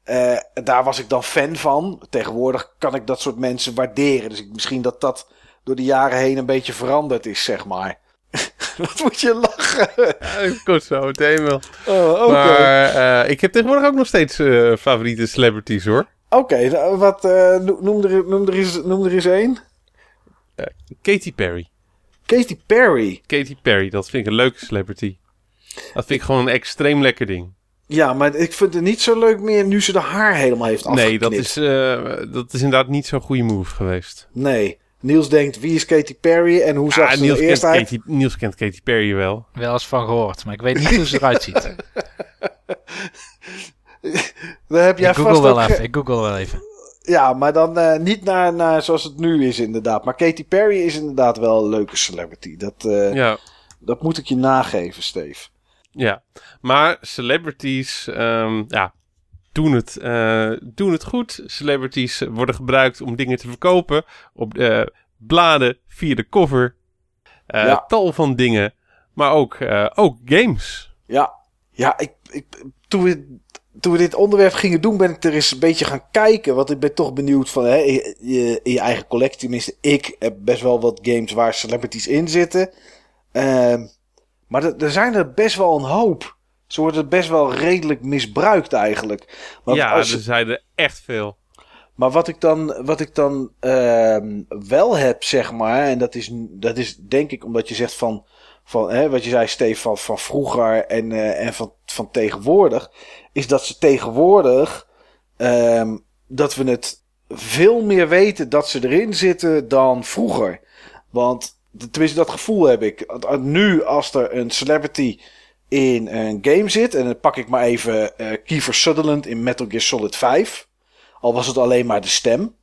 Eh, daar was ik dan fan van. Tegenwoordig kan ik dat soort mensen waarderen. Dus ik, misschien dat dat door de jaren heen een beetje veranderd is, zeg maar. [LAUGHS] Wat moet je lachen? Ja, komt zo meteen wel. Oh, Maar eh, ik heb tegenwoordig ook nog steeds eh, favoriete celebrities hoor. Oké, nou, wat, noem, er, noem, er eens, noem er eens één. Katy Perry. Katy Perry. Katy Perry, dat vind ik een leuke celebrity. Dat vind ik gewoon een extreem lekker ding. Ja, maar ik vind het niet zo leuk meer nu ze de haar helemaal heeft afgeknipt. Nee, dat is, eh, dat is inderdaad niet zo'n goede move geweest. Nee. Niels denkt, wie is Katy Perry en hoe zag Ah, ze Niels, er eerst uit? Katy, Niels kent Katy Perry wel. Wel eens van gehoord, maar ik weet niet hoe ze eruit ziet. [LAUGHS] Daar heb jij ik google vast wel ook even. Ik google wel even. Ja, maar dan eh, niet naar, naar zoals het nu is inderdaad. Maar Katy Perry is inderdaad wel een leuke celebrity. Dat, eh, Ja, dat moet ik je nageven, Steve. Ja. Maar celebrities, ehm, ja, doen het, eh, doen het goed. Celebrities worden gebruikt om dingen te verkopen. Op eh, bladen, via de cover. Ja. Tal van dingen. Maar ook, eh, ook games. Ja, ja ik, ik, toen, we, toen we dit onderwerp gingen doen, ben ik er eens een beetje gaan kijken. Want ik ben toch benieuwd van hè, in, je, in je eigen collectie. Tenminste, ik heb best wel wat games waar celebrities in zitten. Ehm, maar er- er zijn er best wel een hoop. Ze worden best wel redelijk misbruikt eigenlijk. Want ja, als- er zijn er echt veel. Maar wat ik dan, wat ik dan ehm, wel heb, zeg maar, en dat is, dat is denk ik omdat je zegt van, van hè, wat je zei, Steve, van, van vroeger en, eh, en van, van tegenwoordig, is dat ze tegenwoordig, ehm, dat we het veel meer weten dat ze erin zitten dan vroeger. Want, tenminste, dat gevoel heb ik. Nu, als er een celebrity in een game zit, en dan pak ik maar even eh Kiefer Sutherland in Metal Gear Solid 5. Al was het alleen maar de stem.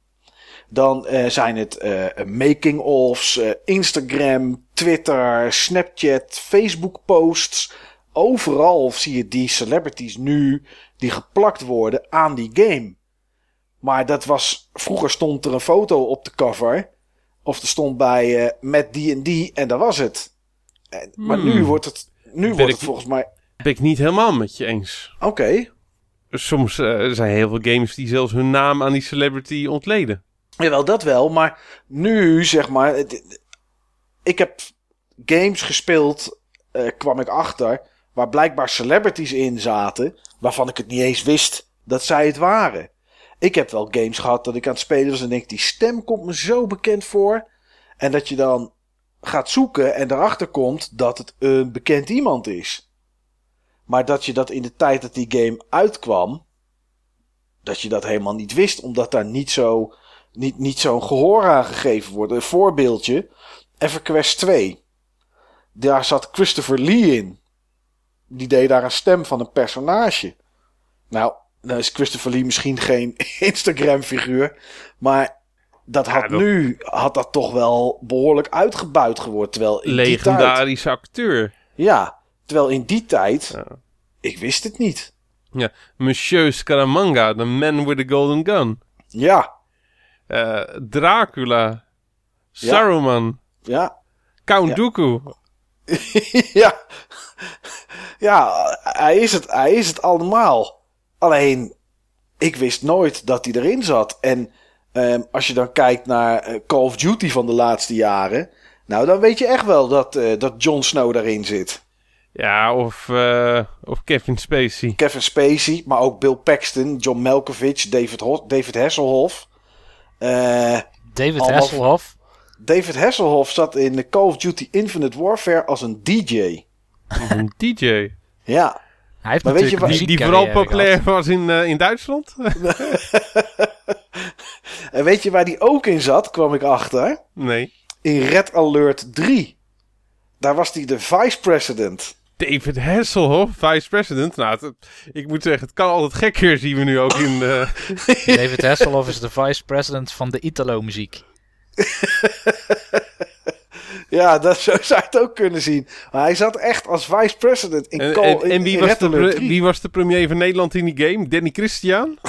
Dan eh, zijn het eh making-ofs, eh, Instagram, Twitter, Snapchat, Facebook posts. Overal zie je die celebrities nu die geplakt worden aan die game. Maar dat was, vroeger stond er een foto op de cover. Of er stond bij eh, met die en die en dat was het. En, maar nu Hmm. wordt het, nu Ben wordt ik- het volgens mij, Ben ik niet helemaal met je eens. oké. Soms eh, er zijn heel veel games die zelfs hun naam aan die celebrity ontleden. Jawel, dat wel. Maar nu, zeg maar... het- ik heb games gespeeld, eh, kwam ik achter... waar blijkbaar celebrities in zaten... waarvan ik het niet eens wist dat zij het waren. Ik heb wel games gehad dat ik aan het spelen was... en denk, die stem komt me zo bekend voor. En dat je dan gaat zoeken en erachter komt... dat het een bekend iemand is. Maar dat je dat in de tijd dat die game uitkwam... dat je dat helemaal niet wist... omdat daar niet zo niet, niet zo'n gehoor aan gegeven wordt. Een voorbeeldje. EverQuest 2. Daar zat Christopher Lee in. Die deed daar een stem van een personage. Nou, dan is Christopher Lee misschien geen [LAUGHS] Instagram-figuur. Maar dat had dat- nu had dat toch wel behoorlijk uitgebuit geworden. Terwijl in tijd... Legendarische acteur. Ja, terwijl in die tijd... Ja. Ik wist het niet. Ja, Monsieur Scaramanga, the man with the golden gun. Ja, Eh, Dracula. Saruman. ja, Count Ja. Dooku. [LAUGHS] ja. Ja, hij is, het, hij is het allemaal. Alleen, ik wist nooit dat hij erin zat. En ehm, als je dan kijkt naar eh, Call of Duty van de laatste jaren. Nou, dan weet je echt wel dat, eh, dat Jon Snow daarin zit. Ja, of, eh, of Kevin Spacey. Kevin Spacey, maar ook Bill Paxton, John Malkovich, David, Ho- David Hasselhoff. Eh, David Allemaal- Hasselhoff. David Hasselhoff zat in de Call of Duty Infinite Warfare als een DJ. Een DJ. Ja, Hij heeft Maar weet je Die, die vooral populair gehad. was in, eh, in Duitsland? [LAUGHS] en weet je waar die ook in zat, kwam ik achter. nee. In Red Alert 3. Daar was hij de vice president. David Hasselhoff, vice president. Nou, het- ik moet zeggen, het kan altijd gekker, zien we nu ook in de... David Hasselhoff is de vice president van de Italo-muziek. [LAUGHS] [LAUGHS] Ja, dat, zo zou je het ook kunnen zien. Maar hij zat echt als vice president in En, Call en, en wie, in was de, Alert pre- 3. wie was de premier van Nederland in die game? Danny Christian? [LAUGHS]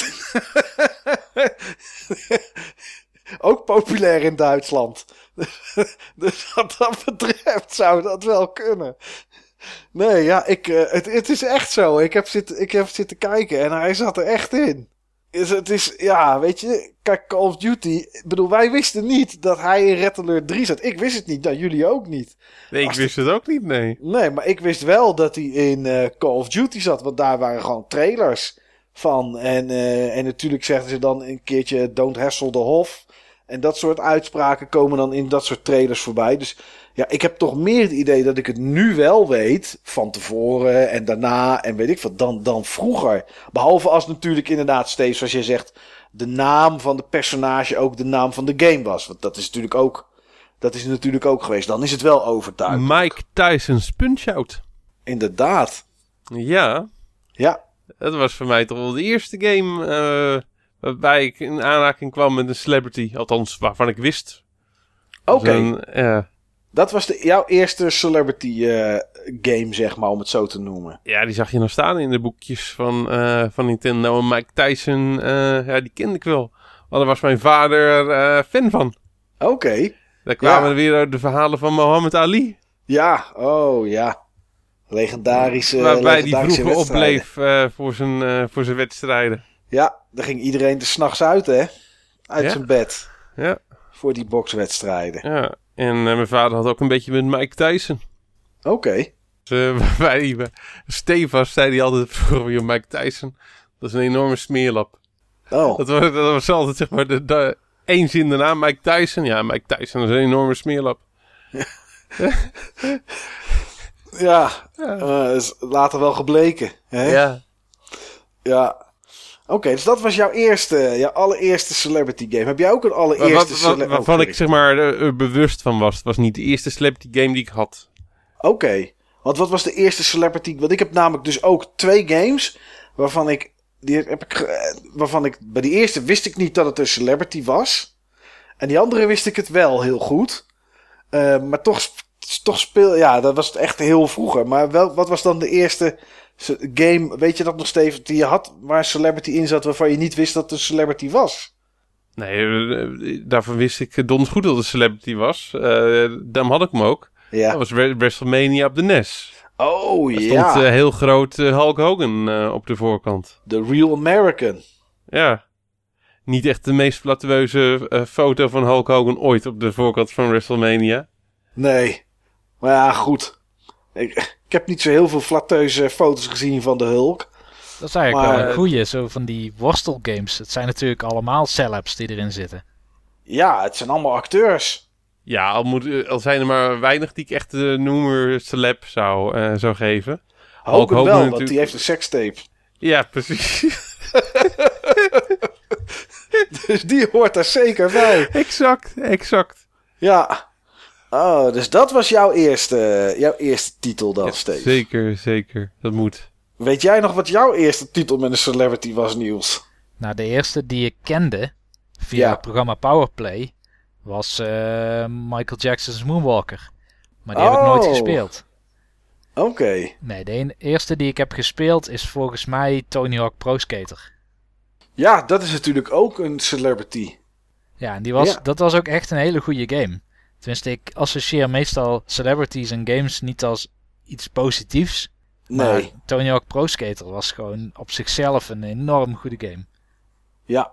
Ook populair in Duitsland. [LAUGHS] dus wat dat betreft zou dat wel kunnen. Nee, ja, ik, eh, het, het is echt zo. Ik heb, zitten, ik heb zitten kijken en hij zat er echt in. Is, het is, ja, weet je, kijk, Call of Duty. Ik bedoel, wij wisten niet dat hij in Red Alert 3 zat. Ik wist het niet, nou, jullie ook niet. Nee, ik Als wist het ook niet, nee. Nee, maar ik wist wel dat hij in eh, Call of Duty zat. Want daar waren gewoon trailers van. En, eh, en natuurlijk zeggen ze dan een keertje Don't Hassle the Hof. En dat soort uitspraken komen dan in dat soort trailers voorbij. Dus ja, ik heb toch meer het idee dat ik het nu wel weet. Van tevoren en daarna en weet ik wat. Dan, dan vroeger. Behalve als natuurlijk inderdaad steeds, zoals je zegt. De naam van de personage ook de naam van de game was. Want dat is natuurlijk ook. Dat is natuurlijk ook geweest. Dan is het wel overtuigend. Mike Tyson's Punch-Out. Inderdaad. Ja, Ja. dat was voor mij toch wel de eerste game eh, waarbij ik in aanraking kwam met een celebrity. Althans, waarvan ik wist. Oké. Zo'n, ja. Dat was de, jouw eerste celebrity eh, game, zeg maar, om het zo te noemen. ja, die zag je nog staan in de boekjes van, eh, van Nintendo. En Mike Tyson, eh, ja, die kende ik wel. Want daar was mijn vader fan van. Oké. Daar kwamen Ja. er weer de verhalen van Mohammed Ali. Ja, oh ja. Legendarische. waarbij die vroeger opbleef voor, zijn, voor zijn wedstrijden. Ja, daar ging iedereen er s'nachts uit, hè? Uit Ja. zijn bed. Ja, Voor die bokswedstrijden. ja. En eh, mijn vader had ook een beetje met Mike Tyson. Oké. Dus, eh, [LAUGHS] Stevas zei hij altijd vroeger Mike Tyson. Dat is een enorme smeerlap. Oh. Dat was, dat was altijd zeg maar de, de één zin daarna Mike Tyson. Ja, Mike Tyson is een enorme smeerlap. [LAUGHS] Ja. eh, is later wel gebleken. Hè? Ja. Ja. Oké, dus dat was jouw eerste, jouw allereerste celebrity game. Heb jij ook een allereerste wat, wat- cele- waarvan ik zeg maar er bewust van was. Het was niet de eerste celebrity game die ik had. Oké. Want wat was de eerste celebrity? Want ik heb namelijk dus ook twee games waarvan ik. Die heb ik eh, waarvan ik. Bij die eerste wist ik niet dat het een celebrity was. En die andere wist ik het wel heel goed. Eh, maar toch, toch speel. Ja, dat was het echt heel vroeger. Maar wel, wat was dan de eerste game? Weet je dat nog, Steven? Die je had waar celebrity in zat waarvan je niet wist dat het een celebrity was? Nee, eh, daarvan wist ik donders goed dat het een celebrity was. Eh daarom had ik hem ook. Ja. Dat was Wre- WrestleMania op de NES. Oh Er ja. stond eh, heel groot eh, Hulk Hogan eh, op de voorkant. The Real American. Ja. Niet echt de meest flateuze eh, foto van Hulk Hogan ooit op de voorkant van WrestleMania. Nee. Maar ja, goed. Ik, ik heb niet zo heel veel flatteuze foto's gezien van de Hulk. Dat is eigenlijk Maar, wel een eh, goeie, zo van die worstelgames. Het zijn natuurlijk allemaal celebs die erin zitten. Ja, het zijn allemaal acteurs. Ja, al, moet, eh, al zijn er maar weinig die ik echt de noemer celeb zou, eh, zou geven. Hogan wel, want die heeft een sekstape. Ja, precies. [LAUGHS] Dus die hoort daar zeker bij. [LAUGHS] exact, exact. Ja. Oh, dus dat was jouw eerste, jouw eerste titel dan, Ja, Steve. zeker, zeker. Dat moet. Weet jij nog wat jouw eerste titel met een celebrity was, Niels? Nou, de eerste die ik kende via Ja. het programma Powerplay was eh, Michael Jackson's Moonwalker. Maar die heb ik nooit Oh. gespeeld. Oké. Nee, de eerste die ik heb gespeeld is volgens mij Tony Hawk Pro Skater. Ja, dat is natuurlijk ook een celebrity. Ja, en die was, Ja. dat was ook echt een hele goede game. Tenminste, ik associeer meestal celebrities en games niet als iets positiefs. Nee. Maar Tony Hawk Pro Skater was gewoon op zichzelf een enorm goede game. Ja.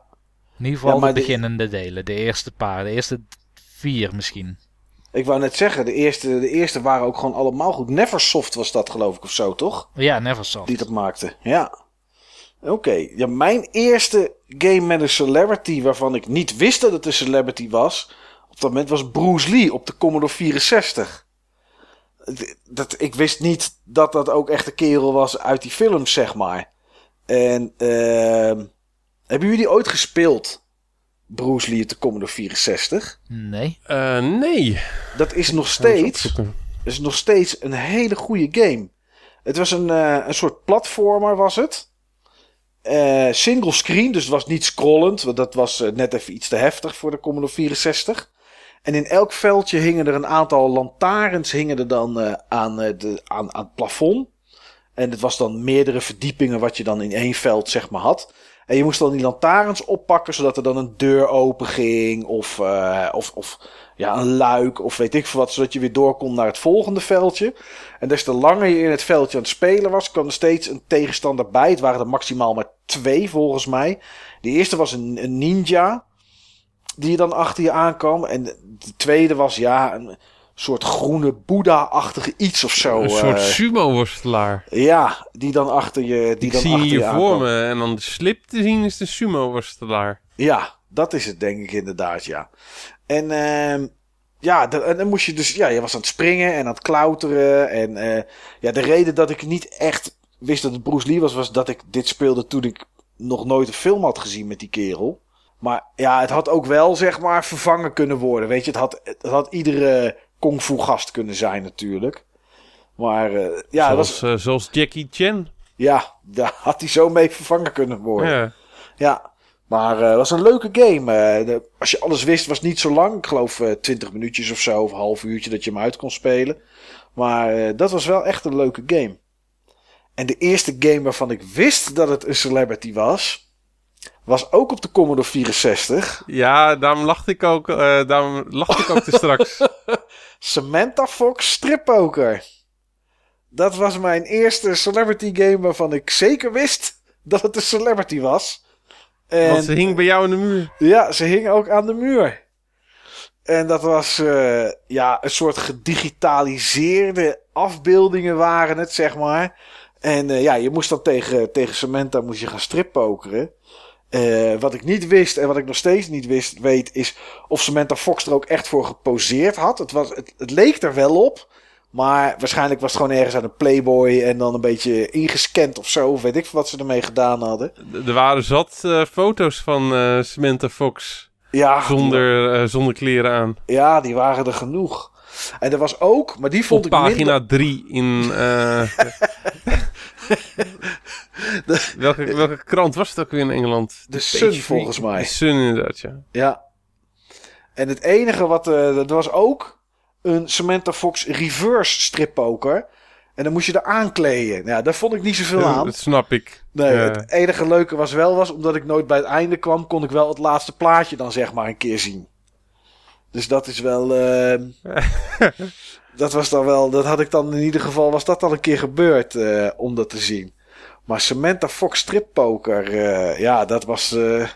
In ieder geval Ja, de- beginnende delen, de eerste paar, de eerste vier misschien. Ik wou net zeggen, de eerste, de eerste waren ook gewoon allemaal goed. Neversoft was dat, geloof ik, of zo, toch? Ja, Neversoft. Die dat maakte. Ja. Oké. Ja, mijn eerste game met een celebrity waarvan ik niet wist dat het een celebrity was. Op dat moment was Bruce Lee op de Commodore 64. D- Dat, ik wist niet dat dat ook echt een kerel was uit die films, zeg maar. En ehm hebben jullie ooit gespeeld? Bruce Lee op de Commodore 64? Nee. Eh, nee. Dat is nog steeds is nog steeds een hele goede game. Het was een, eh, een soort platformer, was het. Eh, single screen, dus het was niet scrollend. Want dat was net even iets te heftig voor de Commodore 64. En in elk veldje hingen er een aantal lantaarns hingen er dan uh, aan, uh, de, aan, het plafond. En het was dan meerdere verdiepingen wat je dan in één veld zeg maar had. En je moest dan die lantaarns oppakken zodat er dan een deur open ging. Of, uh, of, of ja, een luik of weet ik veel wat. Zodat je weer door kon naar het volgende veldje. En des te langer je in het veldje aan het spelen was, kwam er steeds een tegenstander bij. Het waren er maximaal maar twee volgens mij. De eerste was een, een ninja. Die dan achter je aankwam. En de tweede was ja, een soort groene Boeddha-achtige iets of zo. Een soort uh, sumo-worstelaar. Ja, die dan achter je die Ik dan zie achter hier je voor me en dan de slip te zien is de sumo-worstelaar. Ja, dat is het denk ik inderdaad, ja. En ehm ja, en dan moest je dus, ja, je was aan het springen en aan het klauteren. En eh, ja, de reden dat ik niet echt wist dat het Bruce Lee was, was dat ik dit speelde toen ik nog nooit een film had gezien met die kerel. Maar ja, het had ook wel, zeg maar, vervangen kunnen worden. Weet je, het had, het had iedere kung fu gast kunnen zijn natuurlijk. Maar eh, ja, dat was, zoals, eh, zoals Jackie Chan. ja, daar had hij zo mee vervangen kunnen worden. Ja. Ja, maar eh, het was een leuke game. Eh, de- als je alles wist, was het niet zo lang. Ik geloof eh 20 minuutjes of zo, of een half uurtje dat je hem uit kon spelen. Maar eh, dat was wel echt een leuke game. En de eerste game waarvan ik wist dat het een celebrity was, was ook op de Commodore 64. ja, daarom lachte ik ook, eh, daarom lachte ik ook te straks. [LAUGHS] Samantha Fox Strip Poker. Dat was mijn eerste celebrity game waarvan ik zeker wist dat het een celebrity was. En... Want ze hing bij jou in de muur. Ja, ze hing ook aan de muur. En dat was eh, ja, een soort gedigitaliseerde afbeeldingen waren het, zeg maar. En eh, ja, je moest dan tegen, tegen Samantha moest je gaan strippokeren. Eh wat ik niet wist en wat ik nog steeds niet wist, weet, is of Samantha Fox er ook echt voor geposeerd had. Het, was, het, het leek er wel op. Maar waarschijnlijk was het gewoon ergens aan een Playboy en dan een beetje ingescand of zo. Of weet ik wat ze ermee gedaan hadden. Er waren zat eh, foto's van eh, Samantha Fox Ja, zonder, zonder kleren aan. Ja, die waren er genoeg. En er was ook, maar die vond Op ik pagina minder... 3 in... [LAUGHS] [LAUGHS] welke, welke krant was het ook weer in Engeland? De Sun, Page volgens mij. De Sun inderdaad, ja. Ja. En het enige wat... eh er was ook een Samantha Fox reverse strippoker. En dan moest je er aankleden. Ja, daar vond ik niet zoveel aan. Dat snap ik. Nee, Ja. het enige leuke was wel was, omdat ik nooit bij het einde kwam, kon ik wel het laatste plaatje dan zeg maar een keer zien. Dus dat is wel. eh, [LAUGHS] dat was dan wel. Dat had ik dan in ieder geval. Was dat al een keer gebeurd eh, om dat te zien. Maar Samantha Fox strippoker. eh ja, dat was. eh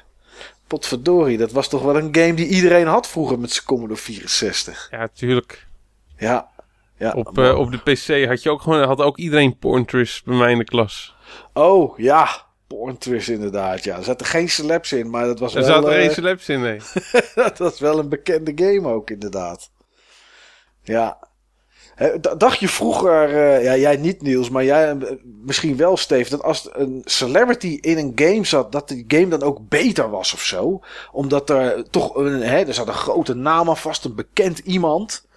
potverdorie. Dat was toch wel een game die iedereen had vroeger met zijn Commodore 64. Ja, tuurlijk. Ja. ja Op, eh, op de PC had je ook gewoon, had ook iedereen Porntris bij mij in de klas. Oh ja. Porn Twist inderdaad. Ja, er zaten geen celebs in, maar dat was Er wel. zaten eh, geen celebs in, nee. [LAUGHS] dat was wel een bekende game ook, inderdaad. Ja. Dacht je vroeger, eh, ja, jij niet Niels, maar jij eh, misschien wel Steve, dat als een celebrity in een game zat, dat die game dan ook beter was of zo? Omdat er toch een, hè, er zat een grote naam aan vast, een bekend iemand.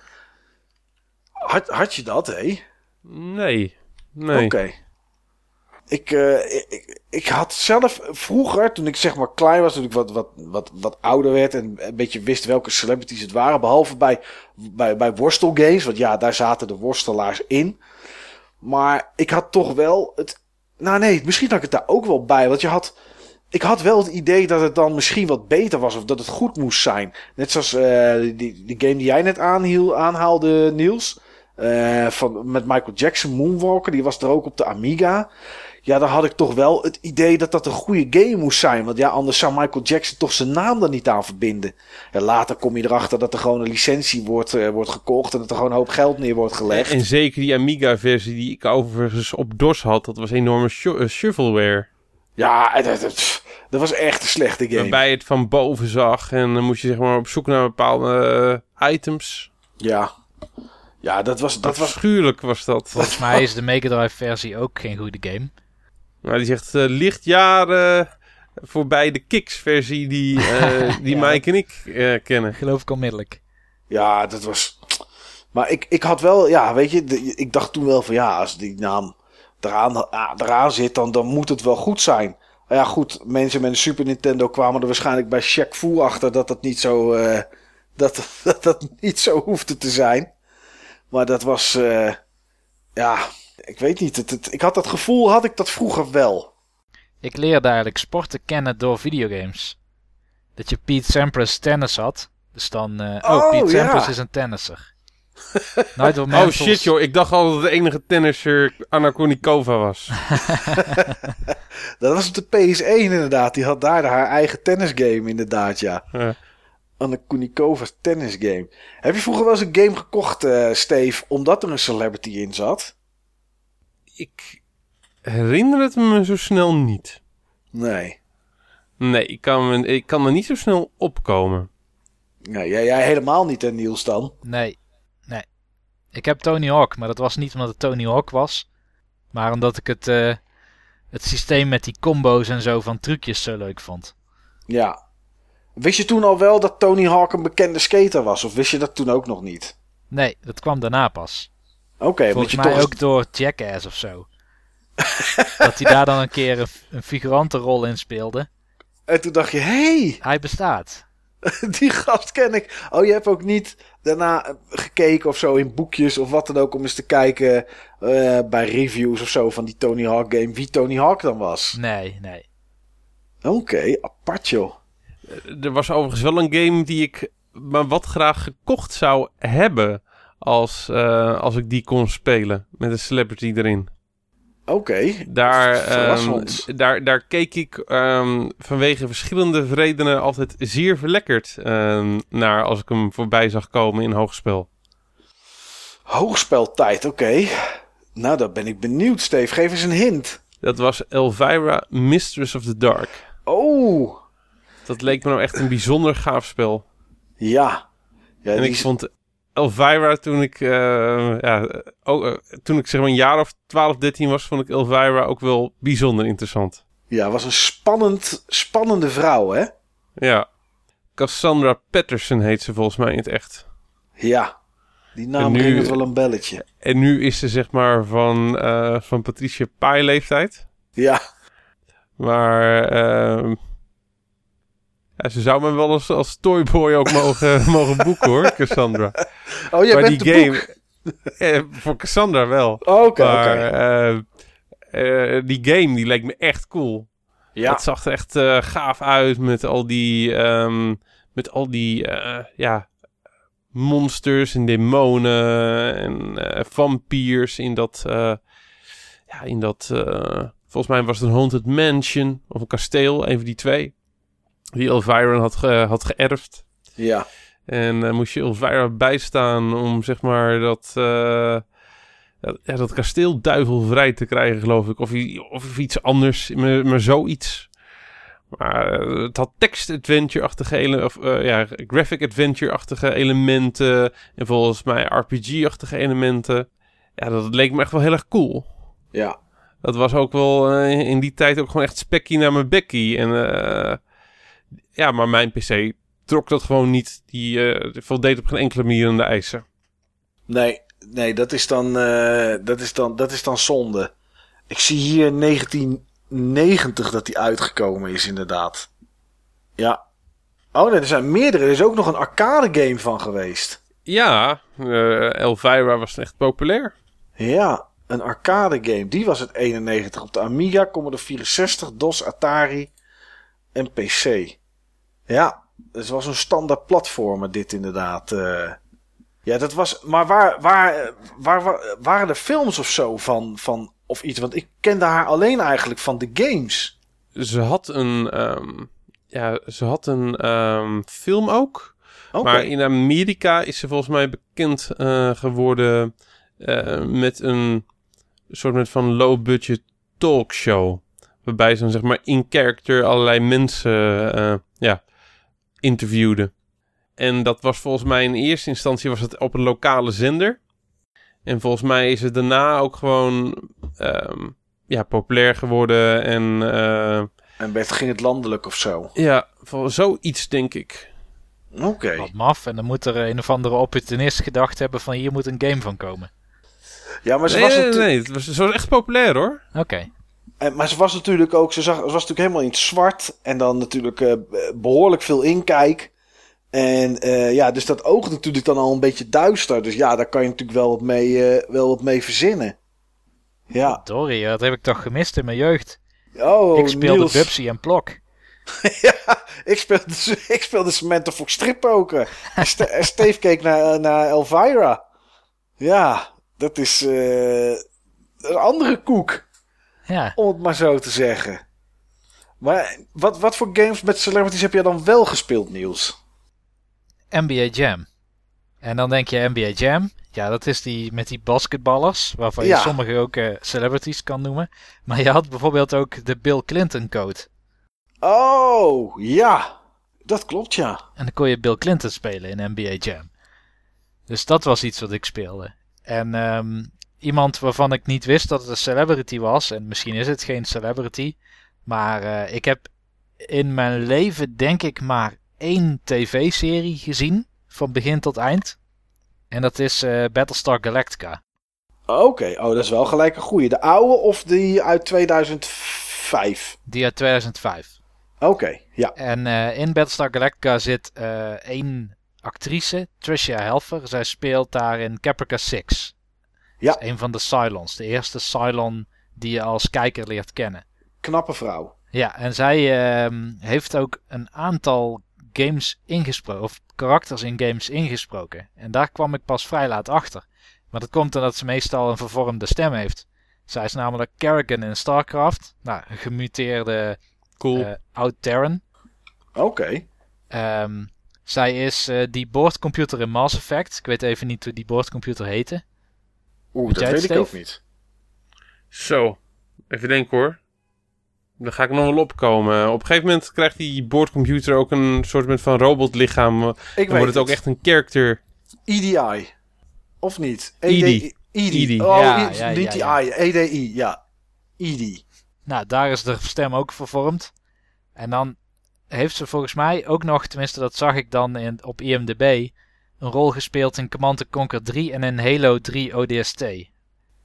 Had, had je dat, hé? Nee. Nee. Oké. Ik, eh, ik, ik, had zelf vroeger, toen ik zeg maar klein was, toen ik wat, wat, wat, wat ouder werd en een beetje wist welke celebrities het waren, behalve bij, bij, bij worstelgames, want ja, daar zaten de worstelaars in. Maar ik had toch wel het. Nou nee, misschien had ik het daar ook wel bij, want je had. Ik had wel het idee dat het dan misschien wat beter was of dat het goed moest zijn. Net zoals eh, die, die game die jij net aanhiel, aanhaalde, Niels. Eh, van, met Michael Jackson, Moonwalker, die was er ook op de Amiga. Ja, dan had ik toch wel het idee dat dat een goede game moest zijn. Want ja, anders zou Michael Jackson toch zijn naam er niet aan verbinden. En later kom je erachter dat er gewoon een licentie wordt, eh, wordt gekocht en dat er gewoon een hoop geld neer wordt gelegd. En zeker die Amiga-versie die ik overigens op DOS had, dat was enorme eh, shovelware. Ja, dat, dat, pff, dat was echt een slechte game. Waarbij je het van boven zag en dan moest je zeg maar op zoek naar bepaalde eh, items. Ja. Ja, dat was, dat was Afschuwelijk was dat. Volgens mij is de Mega Drive versie ook geen goede game. Nou, die zegt eh, lichtjaren voorbij de Kicks-versie die, [LAUGHS] eh, die Ja. Mike en ik eh, kennen. Geloof ik onmiddellijk. Ja, dat was. Maar ik, ik had wel, ja, weet je, de- ik dacht toen wel van ja, als die naam eraan, ah, eraan zit, dan, dan moet het wel goed zijn. Maar ja, goed, mensen met een Super Nintendo kwamen er waarschijnlijk bij Shaq Fu achter dat dat niet zo, eh, dat, [LAUGHS] dat dat niet zo hoefde te zijn. Maar dat was, eh, ja, ik weet niet. Het, het- ik had dat gevoel, had ik dat vroeger wel. Ik leerde eigenlijk sporten kennen door videogames. Dat je Pete Sampras tennis had. Dus dan, eh, oh, Oh, Pete ja. Sampras is een tennisser. Nigel [LAUGHS] Oh Mansell's- shit joh, ik dacht al dat de enige tennisser Anna Kournikova was. [LAUGHS] [LAUGHS] Dat was op de PS1 inderdaad. Die had daar haar eigen tennisgame inderdaad, ja. Ja. Anna Kounikova's tennisgame. Heb je vroeger wel eens een game gekocht, eh Steve, omdat er een celebrity in zat? Ik herinner het me zo snel niet. Nee. Nee, ik kan, me, ik kan er niet zo snel opkomen. nee jij, jij helemaal niet, hè, Niels, dan? Nee, nee. Ik heb Tony Hawk, maar dat was niet omdat het Tony Hawk was. Maar omdat ik het, eh, het systeem met die combo's en zo van trucjes zo leuk vond. Ja. Wist je toen al wel dat Tony Hawk een bekende skater was? Of wist je dat toen ook nog niet? Nee, dat kwam daarna pas. Oké, want Volgens je mij toch... ook door Jackass of zo. [LAUGHS] dat hij daar dan een keer een, een figurantenrol in speelde. En toen dacht je, hé, hey, Hij bestaat. [LAUGHS] die gast ken ik. Oh, je hebt ook niet daarna eh, gekeken of zo in boekjes of wat dan ook... om eens te kijken eh, bij reviews of zo van die Tony Hawk game... wie Tony Hawk dan was. Nee, nee. Oké, apart joh. Er was overigens wel een game die ik maar wat graag gekocht zou hebben als, eh, als ik die kon spelen. Met een celebrity erin. Oké, Daar, ehm, daar, daar keek ik ehm, vanwege verschillende redenen altijd zeer verlekkerd ehm, naar als ik hem voorbij zag komen in hoogspel. hoogspeltijd, oké. Nou, dan ben ik benieuwd, Steve. Geef eens een hint. Dat was Elvira, Mistress of the Dark. Oh, Dat leek me nou echt een bijzonder gaaf spel. ja. ja en ik is- vond Elvira toen ik, eh, ja, ook, eh, toen ik zeg maar een jaar of 12, 13 was, vond ik Elvira ook wel bijzonder interessant. ja, was een spannend, spannende vrouw, hè? Ja. Cassandra Patterson heet ze volgens mij in het echt. Ja. Die naam nu- ringelt wel een belletje. En nu is ze zeg maar van, eh, van Patricia Pai leeftijd. Ja, Maar ehm, ja, ze zou me wel als, als toyboy ook mogen, [LAUGHS] mogen boeken hoor, Cassandra. oh, jij maar bent die game, [LAUGHS] eh, voor Cassandra wel. Oh, Oké, eh, eh, die game die leek me echt cool. Ja, Het zag er echt eh, gaaf uit met al die, ehm, met al die ja, monsters en demonen en vampiers in dat, ja, in dat, volgens mij was het een haunted mansion of een kasteel, een van die twee, die Elvira had, ge- had geërfd. ja. En eh, moest je Elvira bijstaan om zeg maar dat, eh, dat, ja, dat kasteel duivelvrij te krijgen, geloof ik. Of, of iets anders, maar, maar zoiets. Maar eh, het had text-adventure-achtige ele- of ja, graphic adventure-achtige elementen. En volgens mij RPG-achtige elementen. Ja, dat leek me echt wel heel erg cool. Ja, Dat was ook wel in die tijd ook gewoon echt spekkie naar mijn bekkie. En ja, maar mijn PC trok dat gewoon niet. Die eh, voldeed op geen enkele manier aan de eisen. nee, nee, dat is dan, eh, dat is dan, dat is dan zonde. Ik zie hier 1990 dat die uitgekomen is, inderdaad. Ja. Oh nee, er zijn meerdere. Er is ook nog een arcade game van geweest. Ja, eh Elvira was echt populair. Ja, een arcade game. Die was het 91 op de Amiga, Commodore 64, DOS, Atari en PC. Ja, het was een standaard platformer dit inderdaad. eh. ja, dat was... Maar waar, waar, waar, waar- waren er films of zo van, van of iets? Want ik kende haar alleen eigenlijk van de games. Ze had een, ehm, ja, ze had een ehm, film ook. Maar in Amerika is ze volgens mij bekend eh, geworden eh, met een soort met van low-budget talkshow. Waarbij ze dan zeg maar in character allerlei mensen eh, interviewde. En dat was volgens mij in eerste instantie was het op een lokale zender. En volgens mij is het daarna ook gewoon ehm, ja, populair geworden. En eh, en werd, ging het landelijk of zo. ja, voor zoiets denk ik. Oké. Wat maf. En dan moet er een of andere opportunist gedacht hebben van hier moet een game van komen. Ja, maar ze, Nee, was nee, natu- nee, het was, ze was echt populair hoor. Oké. En, maar ze was natuurlijk ook, ze, zag, ze was natuurlijk helemaal in het zwart. En dan natuurlijk eh, behoorlijk veel inkijk. En uh, ja, dus dat oog natuurlijk dan al een beetje duister. Dus ja, daar kan je natuurlijk wel wat mee, uh, wel wat mee verzinnen. Ja. Dory, dat heb ik toch gemist in mijn jeugd. Oh, ik speelde Niels. Bubsy en Plok. [LAUGHS] ja, ik speelde, ik speelde Samantha Fox strippoker. en Ste en Steve keek naar, naar Elvira. Ja, dat is uh, een andere koek. Ja. Om het maar zo te zeggen. Maar wat, wat voor games met celebrities heb je dan wel gespeeld, Niels? NBA Jam. En dan denk je NBA Jam. Ja, dat is die met die basketballers. Waarvan je Ja. sommige ook eh, celebrities kan noemen. Maar je had bijvoorbeeld ook de Bill Clinton code. Oh, ja. Dat klopt, ja. En dan kon je Bill Clinton spelen in NBA Jam. Dus dat was iets wat ik speelde. En ehm, iemand waarvan ik niet wist dat het een celebrity was. En misschien is het geen celebrity. Maar eh, ik heb in mijn leven denk ik maar één tv-serie gezien. Van begin tot eind. En dat is eh, Battlestar Galactica. Oké, oh, dat is wel gelijk een goeie. De oude of die uit 2005? Die uit 2005. Oké, ja. En eh, in Battlestar Galactica zit één actrice, Tricia Helfer. Zij speelt daar in Caprica 6. Ja. Dat is een van de Cylons. De eerste Cylon die je als kijker leert kennen. Knappe vrouw. Ja, en zij ehm, heeft ook een aantal games ingesproken, of karakters in games ingesproken. En daar kwam ik pas vrij laat achter. Maar dat komt omdat ze meestal een vervormde stem heeft. Zij is namelijk Kerrigan in StarCraft. Nou, een gemuteerde Cool. eh oud Terran. Oké. Ehm, zij is eh, die boordcomputer in Mass Effect. Ik weet even niet hoe die boordcomputer heette. Oeh, Weet dat weet ik ook niet. Zo, even denken hoor. Daar ga ik nog wel opkomen. Op een gegeven moment krijgt die boordcomputer ook een soort van robotlichaam. Dan Ik weet wordt het ook echt een character. EDI. Of niet? EDI. EDI. EDI. Oh, Ja, niet ja, niet ja. EDI, ja. EDI. Nou, daar is de stem ook vervormd. En dan heeft ze volgens mij ook nog, tenminste dat zag ik dan in, op IMDb, een rol gespeeld in Command Conquer 3 en in Halo 3 ODST.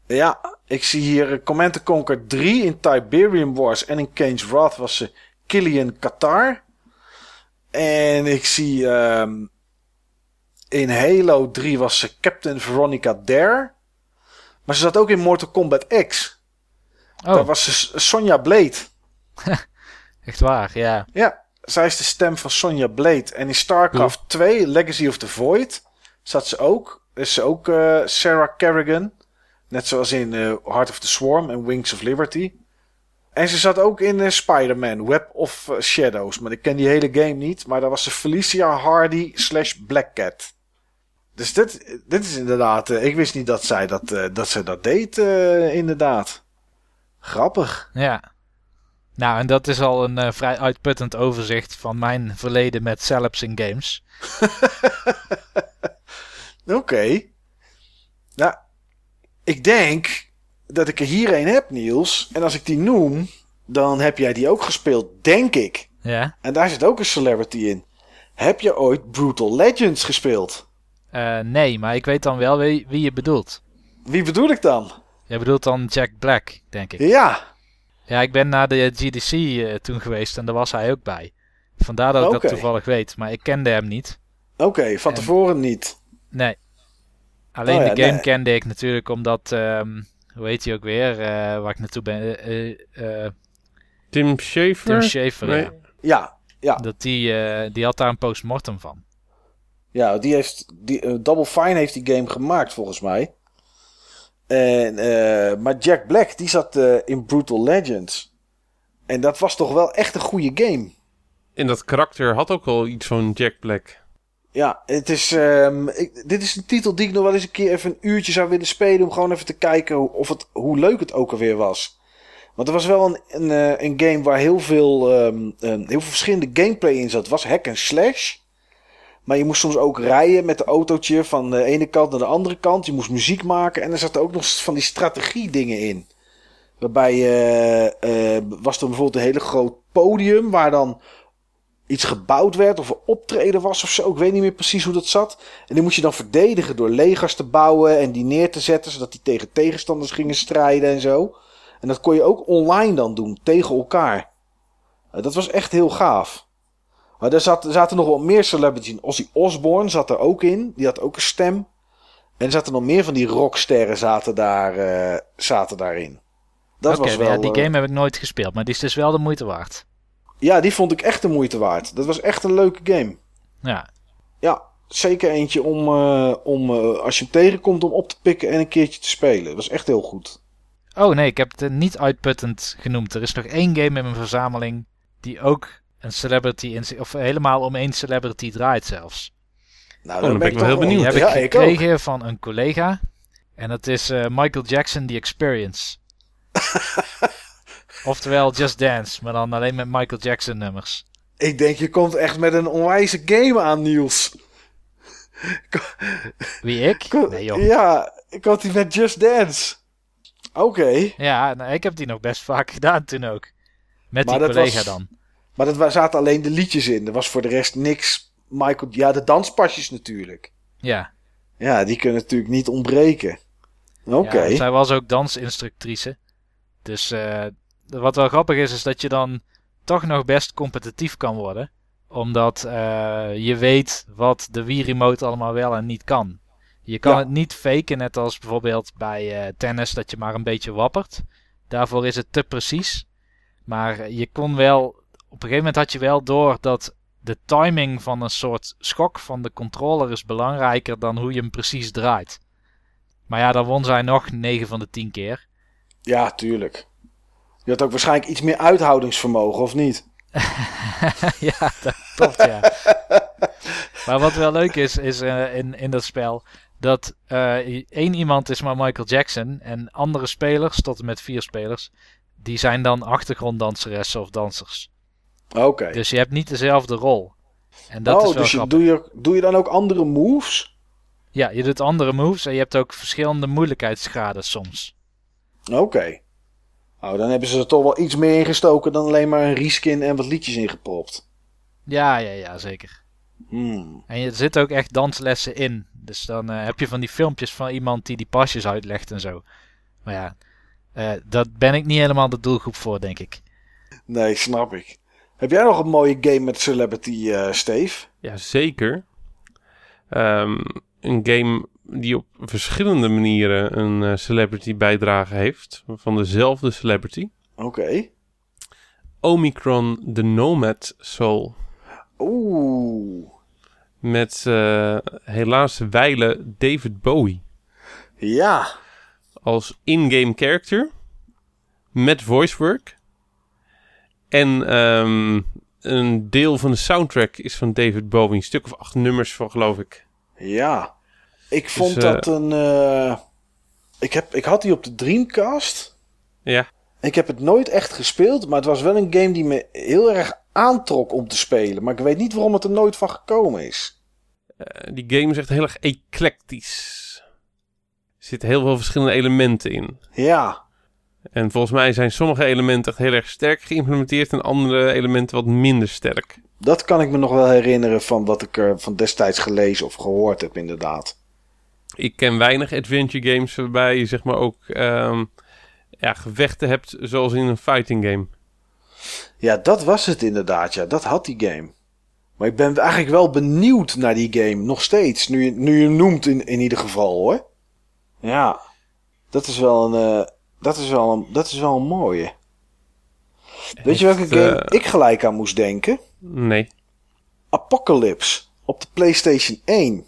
Ja, ik zie hier eh, Command Conquer 3 in Tiberium Wars en in Kane's Wrath was ze Killian Qatar. En ik zie ehm, in Halo 3 was ze Captain Veronica Dare. Maar ze zat ook in Mortal Kombat X. Daar Oh, was ze Sonja Blade. [LAUGHS] echt waar, ja. Ja, zij is de stem van Sonja Blade. En in StarCraft 2, Legacy of the Void, zat ze ook. Is ze ook eh, Sarah Kerrigan. Net zoals in eh, Heart of the Swarm en Wings of Liberty. En ze zat ook in eh, Spider-Man, Web of Shadows. Maar ik ken die hele game niet. Maar daar was ze Felicia Hardy slash Black Cat. Dus dit, dit is inderdaad... ik wist niet dat zij dat, dat, zij dat deed, inderdaad. Grappig. Ja. Nou, en dat is al een eh, vrij uitputtend overzicht van mijn verleden met celebs in games. [LAUGHS] Oké. Nou, ik denk dat ik er hier een heb, Niels. En als ik die noem, dan heb jij die ook gespeeld, denk ik. Ja. En daar zit ook een celebrity in. Heb je ooit Brutal Legends gespeeld? Eh, nee, maar ik weet dan wel wie, wie je bedoelt. Wie bedoel ik dan? Jij bedoelt dan Jack Black, denk ik. Ja, Ja, ik ben naar de GDC eh, toen geweest en daar was hij ook bij. Vandaar dat ik dat toevallig weet, maar ik kende hem niet. oké, van En- tevoren niet. Nee. Alleen Oh ja, de game nee. kende ik natuurlijk omdat, ehm, hoe heet hij ook weer, eh, waar ik naartoe ben, eh, eh, eh, Tim Schafer? Tim Schafer, Nee. ja. Ja, ja, Dat die, eh, die had daar een postmortem van. ja die heeft, die, eh, Double Fine heeft die game gemaakt volgens mij. En, eh, maar Jack Black, die zat eh, in Brutal Legends. En dat was toch wel echt een goede game. En dat karakter had ook al iets van Jack Black. Ja, het is, ehm, ik, dit is een titel die ik nog wel eens een keer even een uurtje zou willen spelen. Om gewoon even te kijken of het, hoe leuk het ook alweer was. Want er was wel een, een, eh, een game waar heel veel, ehm, heel veel verschillende gameplay in zat. Het was hack en slash. Maar je moest soms ook rijden met de autootje van de ene kant naar de andere kant. Je moest muziek maken. En er zaten ook nog van die strategie dingen in. Waarbij eh, was er bijvoorbeeld een hele groot podium waar dan iets gebouwd werd of een optreden was of zo. Ik weet niet meer precies hoe dat zat. En die moest je dan verdedigen door legers te bouwen en die neer te zetten, zodat die tegen tegenstanders gingen strijden en zo. En dat kon je ook online dan doen, tegen elkaar. Eh, dat was echt heel gaaf. Maar er, zat, zaten nog wel meer celebrities in. Ozzy Osbourne zat er ook in. Die had ook een stem. En er zaten nog meer van die rocksterren zaten, daar, uh, zaten daarin. Dat was wel, ja, die game heb ik nooit gespeeld, maar die is dus wel de moeite waard. Ja, die vond ik echt de moeite waard. Dat was echt een leuke game. Ja. Ja, zeker eentje om, uh, om uh, als je hem tegenkomt, om op te pikken en een keertje te spelen. Dat was echt heel goed. Oh nee, ik heb het niet uitputtend genoemd. Er is nog één game in mijn verzameling die ook een celebrity in of helemaal om één celebrity draait zelfs. Nou, oh, dan ben ik wel heel benieuwd. Die heb ik gekregen van een collega. En dat is uh, Michael Jackson The Experience. [LAUGHS] Oftewel Just Dance, maar dan alleen met Michael Jackson nummers. Ik denk, je komt echt met een onwijze game aan, Niels. Wie, ik? Nee, joh. Ja, ik had die met Just Dance. Oké. Ja, nou, ik heb die nog best vaak [LAUGHS] gedaan toen ook. Met die collega dan. Maar dat zaten alleen de liedjes in. Er was voor de rest niks. Michael, ja, de danspasjes natuurlijk. Ja. Ja, die kunnen natuurlijk niet ontbreken. Oké. Ja, zij was ook dansinstructrice. Dus uh, wat wel grappig is, is dat je dan toch nog best competitief kan worden. Omdat uh, je weet wat de Wii Remote allemaal wel en niet kan. Je kan het niet faken, net als bijvoorbeeld bij uh, tennis, dat je maar een beetje wappert. Daarvoor is het te precies. Maar je kon wel, een gegeven moment had je wel door dat de timing van een soort schok van de controller is belangrijker dan hoe je hem precies draait. Maar ja, dan won zij nog 9 van de 10 keer. Ja, tuurlijk. Je had ook waarschijnlijk iets meer uithoudingsvermogen, of niet? [LAUGHS] ja, dat klopt, ja. [LAUGHS] maar wat wel leuk is, is uh, in, in dat spel dat uh, één iemand is maar Michael Jackson en andere spelers, tot en met vier spelers, die zijn dan achtergronddanseressen of dansers. Oké. Dus je hebt niet dezelfde rol. En dat oh, is wel dus je, doe, je, doe je dan ook andere moves? Ja, je doet andere moves en je hebt ook verschillende moeilijkheidsgraden soms. Oké. Nou, dan hebben ze er toch wel iets meer in gestoken dan alleen maar een reskin en wat liedjes ingepropt. Ja, ja, ja, zeker. Hmm. En er zitten ook echt danslessen in. Dus dan uh, heb je van die filmpjes van iemand die die pasjes uitlegt en zo. Maar ja, uh, dat ben ik niet helemaal de doelgroep voor, denk ik. Nee, snap ik. Heb jij nog een mooie game met Celebrity, uh, Steve? Ja, zeker. Um, een game die op verschillende manieren een uh, celebrity bijdrage heeft. Van dezelfde celebrity. Oké. Okay. Omicron The Nomad Soul. Oeh. Met uh, helaas wijle David Bowie. Ja. Als in-game character. Met voice work. En um, een deel van de soundtrack is van David Bowie. Een stuk of acht nummers van, geloof ik. Ja. Ik dus, vond dat uh, een. Uh, ik, heb, ik had die op de Dreamcast. Ja. Ik heb het nooit echt gespeeld, maar het was wel een game die me heel erg aantrok om te spelen. Maar ik weet niet waarom het er nooit van gekomen is. Uh, die game is echt heel erg eclectisch. Er zitten heel veel verschillende elementen in. Ja. En volgens mij zijn sommige elementen echt heel erg sterk geïmplementeerd en andere elementen wat minder sterk. Dat kan ik me nog wel herinneren van wat ik er van destijds gelezen of gehoord heb, inderdaad. Ik ken weinig adventure games waarbij je zeg maar ook um, ja, gevechten hebt zoals in een fighting game. Ja, dat was het inderdaad. Ja, dat had die game. Maar ik ben eigenlijk wel benieuwd naar die game. Nog steeds. Nu je, nu je noemt in, in ieder geval hoor. Ja. Dat is wel een, uh, dat is wel een, dat is wel een mooie. Weet je welke game uh, ik gelijk aan moest denken? Nee. Apocalypse. Op de PlayStation 1.